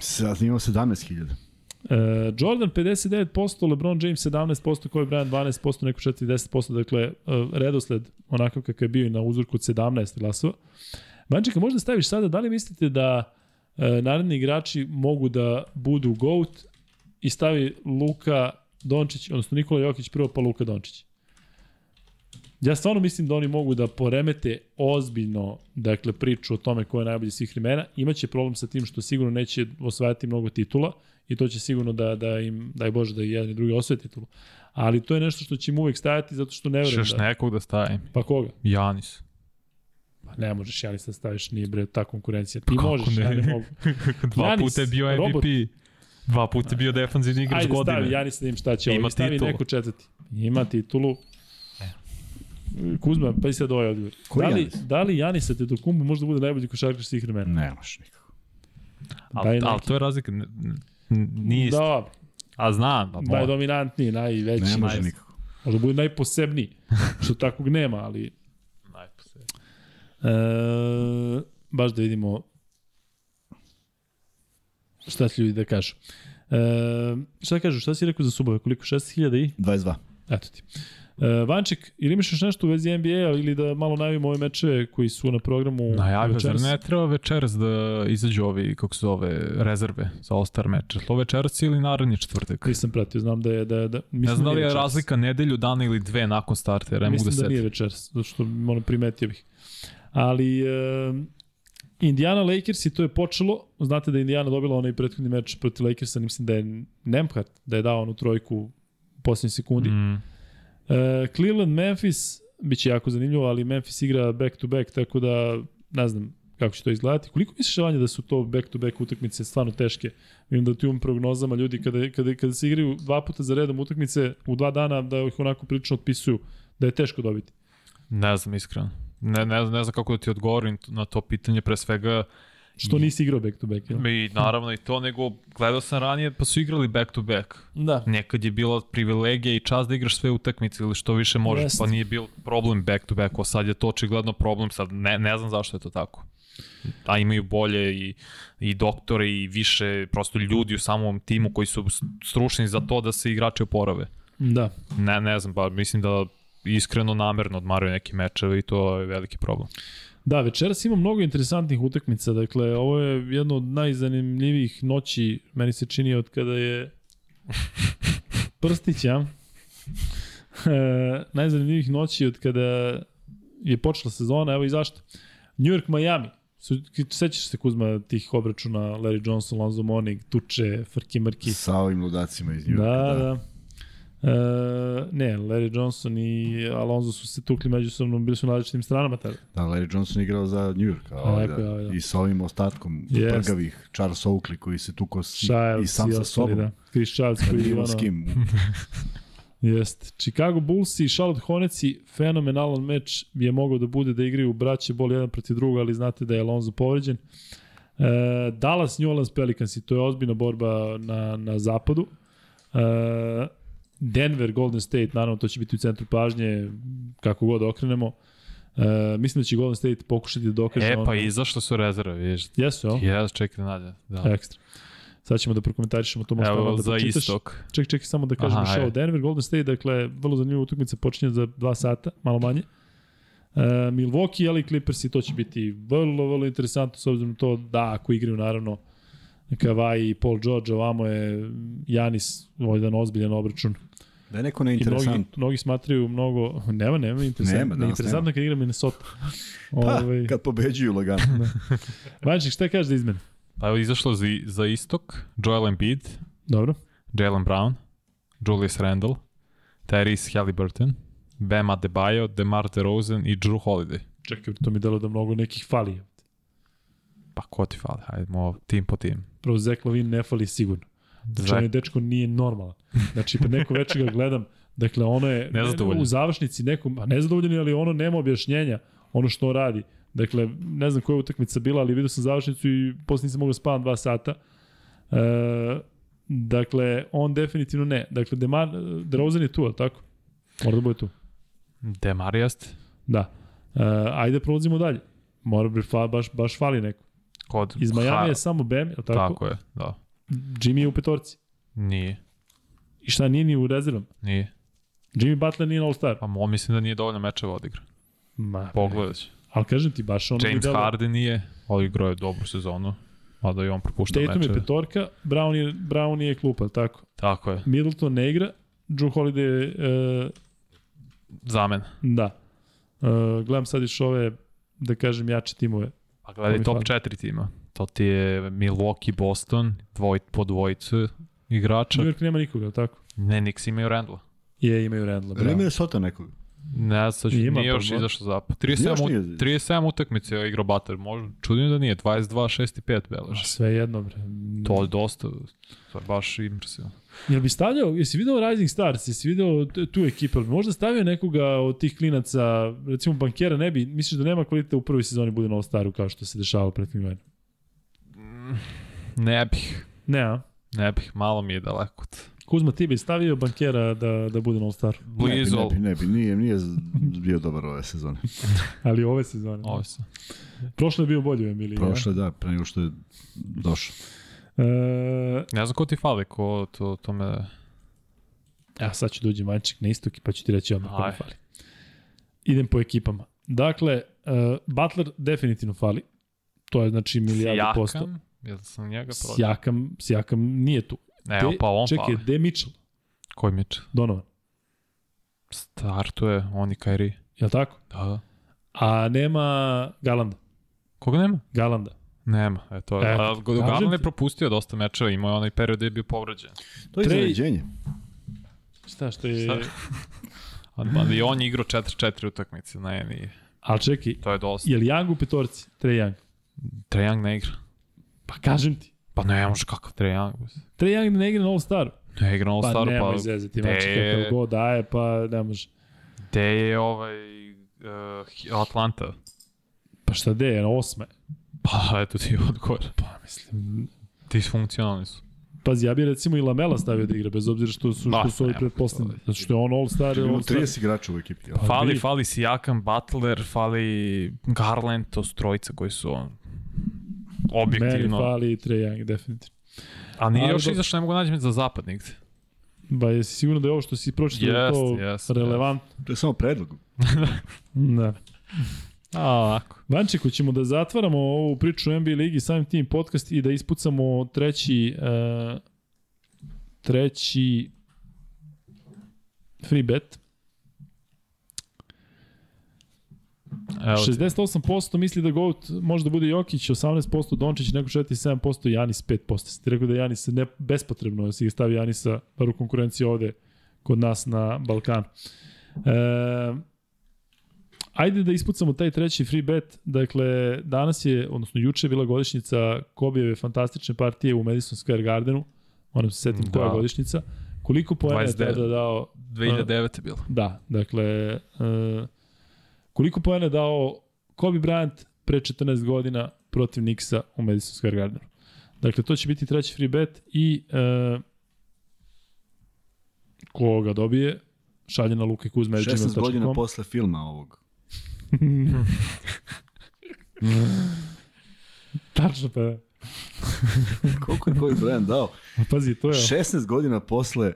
Sad imamo 17.000. Uh, Jordan 59%, LeBron James 17%, Kobe Bryant 12%, neko 40%, dakle uh, redosled onakav kakav je bio i na uzorku od 17 glasova. Vančeka, možda staviš sada, da li mislite da uh, naredni igrači mogu da budu GOAT i stavi Luka Dončić, odnosno Nikola Jokić prvo pa Luka Dončić? Ja stvarno mislim da oni mogu da poremete ozbiljno dakle, priču o tome ko je najbolji svih vremena. Imaće problem sa tim što sigurno neće osvajati mnogo titula i to će sigurno da, da im, daj Bože, da i jedan i drugi osvoje titulu. Ali to je nešto što će im uvek stajati zato što ne verujem Šeš da... nekog da stavim. Pa koga? Janis. Pa ne možeš Janis da staviš, nije bre ta konkurencija. Ti Kako možeš, ne? ja ne mogu. Dva Janis, puta je bio MVP. robot. Dva puta je bio defanzivni igrač Ajde, godine. stavi Janis da im šta će ovo. Ima I stavi titulu. neko četvrti. Ima titulu. Kuzma, pa i sad ovaj odgovor. Koji da li, Janis? da li Janis Antetokounmpo možda bude najbolji košarkaš svih vremena? Ne, baš nikako. Ali, ali to je razlika. Nije isto. Da, A znam. Da, najdominantniji, najveći. Ne može nikako. Možda bude najposebniji, što takvog nema, ali e, baš da vidimo šta će ljudi da kažu. E, šta kažu, šta si rekao za subove, koliko? 6000 i? 22. Eto ti. E, Vanček, ili imaš još nešto u vezi NBA-a ili da malo najavimo ove mečeve koji su na programu Najavio, zar večeras? ne treba večeras da izađu ovi, kako se zove, rezerve za All-Star meč? Li To večeras ili naredni četvrtak? Nisam pratio, znam da je... Da, da, mislim Ne znam da li nije je večeras. razlika nedelju dana ili dve nakon starta, jer ne mogu da Mislim da, se nije večeras, zato što ono primetio bih. Ali e, Indiana Lakers i to je počelo. Znate da je Indiana dobila onaj prethodni meč protiv Lakersa, mislim da je Nemhart da je dao onu trojku u posljednjoj sekundi. Mm. E, Cleveland, Memphis, bit će jako zanimljivo, ali Memphis igra back to back, tako da ne znam kako će to izgledati. Koliko misliš, Vanja, da su to back to back utakmice stvarno teške? Vidim da ti u prognozama ljudi kada, kada, kada se igraju dva puta za redom utakmice u dva dana da ih onako prilično otpisuju da je teško dobiti. ne znam iskreno. Ne, ne, ne znam kako da ti odgovorim na to pitanje, pre svega Što nisi igrao back to back, jel? i naravno i to, nego gledao sam ranije pa su igrali back to back. Da. Nekad je bila privilegija i čast da igraš sve utakmice ili što više možeš, Jeste. pa nije bil problem back to back, a sad je to očigledno problem, sad ne, ne znam zašto je to tako. A imaju bolje i, i doktore i više prosto ljudi u samom timu koji su stručni za to da se igrači oporave. Da. Ne, ne znam, pa mislim da iskreno namerno odmaraju neki mečeve i to je veliki problem. Da, večeras ima mnogo interesantnih utakmica, dakle, ovo je jedno od najzanimljivijih noći, meni se čini od kada je Prstić, ja? E, najzanimljivijih noći od kada je počela sezona, evo i zašto. New York, Miami. Su, sećaš se Kuzma tih obračuna Larry Johnson, Lonzo Monig, Tuče, Frki Mrki. Sa ovim ludacima iz New Da, Yorka. da. da. E, ne, Larry Johnson i Alonso su se tukli međusobno, bili su na različitim stranama tada. Da, Larry Johnson igrao za New York. A ovaj, da, da. I sa ovim ostatkom Jest. prgavih Charles Oakley koji se tuko s, Childs i sam sa sobom. Da. Chris Childs koji je ono... s kim. Jest. Chicago Bulls i Charlotte Hornetsi, fenomenalan meč je mogao da bude da igraju braće bol jedan protiv druga, ali znate da je Alonso povređen. E, Dallas New Orleans Pelicans i to je ozbiljna borba na, na zapadu. E, Denver Golden State, naravno to će biti u centru pažnje kako god okrenemo. E, mislim da će Golden State pokušati da dokaže E, pa ono- izašle su rezerve, vidiš. Jesu, o? Jes, čekaj nađe. Da. Ekstra. Sad ćemo da prokomentarišemo to možda Evo, da za pročitaš. istok. Ček, ček, samo da kažem Aha, show. Denver, Golden State, dakle, vrlo zanimljiva utakmica počinje za dva sata, malo manje. Uh, Milwaukee, ali Clippers i to će biti vrlo, vrlo interesantno s obzirom to da ako igraju naravno Kawhi i Paul George, ovamo je Janis, ovo je jedan ozbiljan obračun. Da je neko I mnogi, neinteresantno. mnogi smatraju mnogo, nema, nema, interesantno. Nema, Nema, danas interesantno kad igra Minnesota. Pa, Ovaj, kad pobeđuju lagano. Vanček, šta kaže za izmene? Pa evo izašlo za, za istok, Joel Embiid, Dobro. Jalen Brown, Julius Randle, Tyrese Halliburton, Bam Adebayo, DeMar DeRozan i Drew Holiday. Čekaj, to mi delo da mnogo nekih fali. Pa ko ti fali? Hajdemo tim po tim. Prvo, Zach Lavin ne fali sigurno. Znači, onaj dečko nije normalan. Znači, pred neko veče ga gledam, dakle, ono je u završnici nekom, a nezadovoljan je, ali ono nema objašnjenja, ono što on radi. Dakle, ne znam koja je utakmica bila, ali vidio sam završnicu i posle nisam mogao spavam dva sata. E, dakle, on definitivno ne. Dakle, Demar, DeRozan je tu, ali tako? Mora da bude tu. Demar jest? Da. E, ajde, prolazimo dalje. Mora bi, fa, baš, baš fali neko. Kod Iz Miami Ha- je samo Bam, je tako? Tako je, da. Jimmy je u petorci. Nije, I šta, nije ni u rezervom? nije. Jimmy Butler nije All-Star. Pa mo, mislim da nije dovoljno mečeva odigra. Ma, Pogledat ću. Ali kažem ti, baš ono James Harden nije, ali igrao je dobru sezonu. Mada i on propušta Tatum je mečeve. petorka, Brown je, Brown je klupa, tako? Tako je, Middleton ne igra, Drew Holiday, uh, za mene. da. Uh, gledam sad još ove, da kažem, jače timove. Pa gledaj top fali. 4 tima. To ti je Milwaukee, Boston, dvoj, po dvojicu igrača. New York nema nikoga, ali tako? Ne, Knicks imaju Randla. Je, imaju Randla, Ili bravo. ima Sota nekog? Ne, sad nije još pa, izašao zapad. Još 37, nije. u, 37 utakmice je igrao Butler. Možda, čudim da nije, 22, 6 i 5 A beleži. Sve jedno, bre. To je dosta, to je baš impresivno. Jel bi stavljao, jesi video Rising Stars, jesi video tu ekipu, jel bi možda stavio nekoga od tih klinaca, recimo bankera ne bi, misliš da nema kvaliteta u prvoj sezoni bude na All-Staru kao što se dešavalo pred godina? Ne bih, Ne, a? ne bih, malo mi je daleko. Kuzma, ti bi stavio bankera da, da bude na All-Staru. Blizu, ne bi, ali- ne bi, nije, nije bio dobar ove sezone. Ali ove sezone. Ovo se. Prošle je bio bolje u Emiliji. Prošle, da, pre nego što je došao. E, Ne znam ko ti fali, ko to, to me... ja sad ću dođi manček na istok pa ću ti reći odmah ko mi fali. Idem po ekipama. Dakle, uh, Butler definitivno fali. To je znači milijardu posto. Jel sam njega prođe? Sjakam, Sjakam nije tu. Evo, De- pa on Čekaj, fali. De Mitchell, Koji Mitch? Donovan, Startuje, on i Kairi. je li tako? Da. A nema Galanda. Koga nema? Galanda. Nema, eto. E, E, kažem Garland je ti. propustio dosta mečeva, imao je onaj period gde je bio povređen. To je Trej- iznenađenje. Šta što je... Šta? Ali I on je igrao 4-4 utakmice, ne, nije. Ali čekaj, To je dosta. je li Young u petorci? Trae Young. Trae Young ne igra. Pa kažem ti. Pa ne može kakav Trae Young. Trae Young ne igra na All-Staru. Ne igra na Pa All-Staru, nema pa... izvezati, gde znači je- kakav god daje, pa ne može. Gde je ovaj... Uh, Atlanta? Pa šta de, je, na osme. Pa eto ti odgovor. Pa mislim, Disfunkcionalni su. pazi, ja bih recimo i Lamela stavio da igra, bez obzira što su, što su ovi pretpostavljeni. je- Zato što je on All-Star, All-Star. 30 igrača u ekipi. Pa Fali, fali Sijakam, Butler, fali Garland, to su trojica koji su on Meni objektivno. fali i Trae Young, definitivno. A nije Ali još do- izašao, ne mogu naći za zapad nigde. Ba, jesi sigurno da je ovo što si pročitao yes, to Jest, jest, relevantno? To je samo predlog. Da. A, ovako. Vančeku, ćemo da zatvaramo ovu priču o NBA ligi, samim tim podcast i da ispucamo treći uh, treći free bet. Evo ti. 68% misli da GOAT može da bude Jokić, 18% Dončić, neko 47%, Janis 5%. Ste rekao da Janis ne, bespotrebno da si ga stavi Janisa bar u konkurenciji ovde kod nas na Balkanu. E, ajde da ispucamo taj treći free bet. Dakle, danas je, odnosno juče je bila godišnjica Kobijeve fantastične partije u Madison Square Gardenu. Moram se setim Da. koja je godišnjica. Koliko poena je 29. tada dao 2009 je bilo. Da, dakle, uh, koliko poena je dao Kobe Bryant pre 14 godina protiv Nixa u Madison Square Gardenu. Dakle, to će biti treći free bet i uh, ko ga dobije, šalje na Luka Kuzma. 16 godina posle filma ovog. Tačno pa. Koliko je koji Brian dao? Pazi, to je... 16 godina posle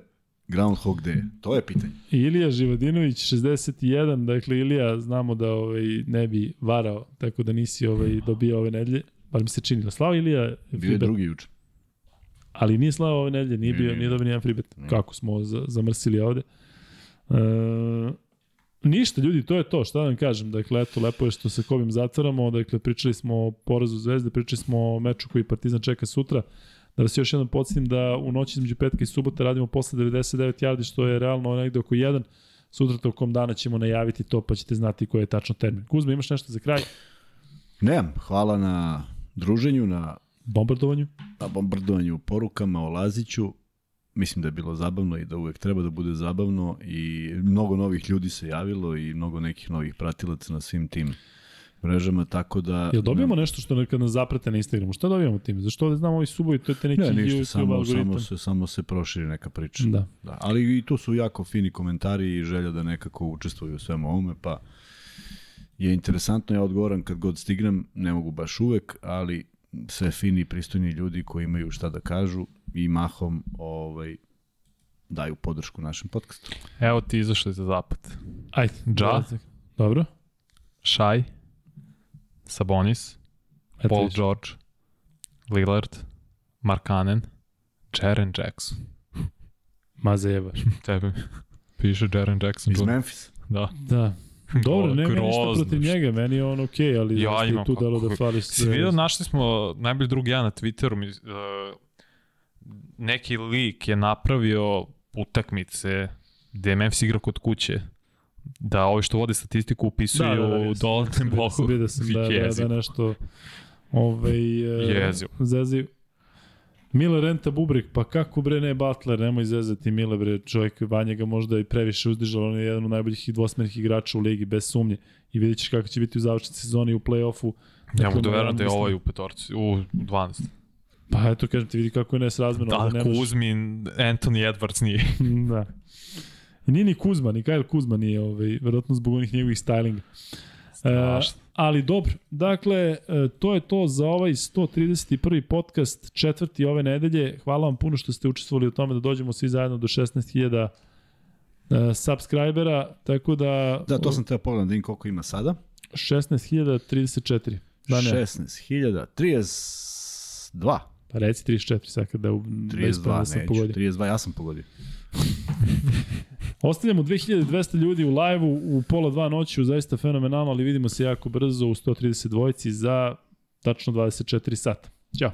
Groundhog Day. To je pitanje. Ilija Živadinović 61, dakle Ilija znamo da ovaj ne bi varao, tako da nisi ovaj dobio ove nedelje, bar mi se čini da slao Ilija Bio je drugi juče. ali nije slao ove nedelje, nije bio nije. dobio nijedan freebet. Kako smo za, zamrsili ovde. E, ništa ljudi, to je to, šta da vam kažem. Dakle, eto, lepo je što se kovim zatvaramo, dakle, pričali smo o porazu Zvezde, pričali smo o meču koji Partizan čeka sutra. Da vas još jednom podsjetim da u noći između petka i subota radimo posle 99 yardi, što je realno negde oko 1. Sutra tokom dana ćemo najaviti to, pa ćete znati koji je tačno termin. Kuzma, imaš nešto za kraj? Nemam, hvala na druženju, na, Bombardovanju? na bombardovanju porukama o Laziću. Mislim da je bilo zabavno i da uvek treba da bude zabavno i mnogo novih ljudi se javilo i mnogo nekih novih pratilaca na svim tim mrežama, tako da... Jel dobijamo nešto što nekad nas zaprate na Instagramu? Šta dobijamo tim? Zašto ovde znamo ovi subovi, to je te neki Ne, ništa, YouTube samo, algoritam. samo, se, samo se proširi neka priča. Da. Da, ali i tu su jako fini komentari i želja da nekako učestvuju u svemu ovome, pa je interesantno, ja odgovoram kad god stignem, ne mogu baš uvek, ali sve fini i pristojni ljudi koji imaju šta da kažu i mahom ovaj, daju podršku našem podcastu. Evo ti izašli za zapad. Ajde. Ja? dolazak. Dobro. Shai, Sabonis, Eto Paul vidiš. George, Lillard, Markanen, Jaren Jackson. Ma zajebaš. Tebe piše Jaren Jackson. Iz. Memphis. Da. Da. Dobro, ne ništa grozno protiv što- njega, meni je on okej, okay, ali Ja imam tu dalo da kako- fali Si vidio, sve. našli smo najbolji drugi ja na Twitteru, mi, uh, neki lik je napravio utakmice gde je Memphis igra kod kuće, da ovi što vode statistiku upisuju Da, da, da, sam, dodatnom vidio sam, da, da, Jezivo. da nešto ovaj, e, Jezivo. zeziv. Mile Renta Bubrek, pa kako bre ne Butler, nemoj zezati Mile bre, čovjek Vanja ga možda i previše uzdižao, on je jedan od najboljih i dvosmernih igrača u ligi, bez sumnje. I vidjet ćeš kako će biti u završnici sezoni i u play-offu. Ja mogu da Dakle, verujem da je ovaj u petorci, u 12. Pa eto, kažem ti, vidi kako je nesrazmeno. Da, nemaš- Kuzmin, Anthony Edwards nije. da. Nije ni Kuzma, ni Kyle Kuzma nije, ovaj, verovatno zbog onih njegovih stylinga. E, Strašno. ali dobro, dakle, e, to je to za ovaj 131. podcast, četvrti ove nedelje. Hvala vam puno što ste učestvovali u tome da dođemo svi zajedno do 16.000 e, subscribera, tako da... Da, to sam teo pogledam da vidim koliko ima sada. 16.034. Da, ne, 16.000, 32. pa reci 34, sad kada u, da 32, ispravno da sam neću. pogodio. 32, ja sam pogodio. Ostavljamo 2200 ljudi u live-u u pola dva noću, zaista fenomenalno, ali vidimo se jako brzo u 132 za tačno 24 sata. Ćao.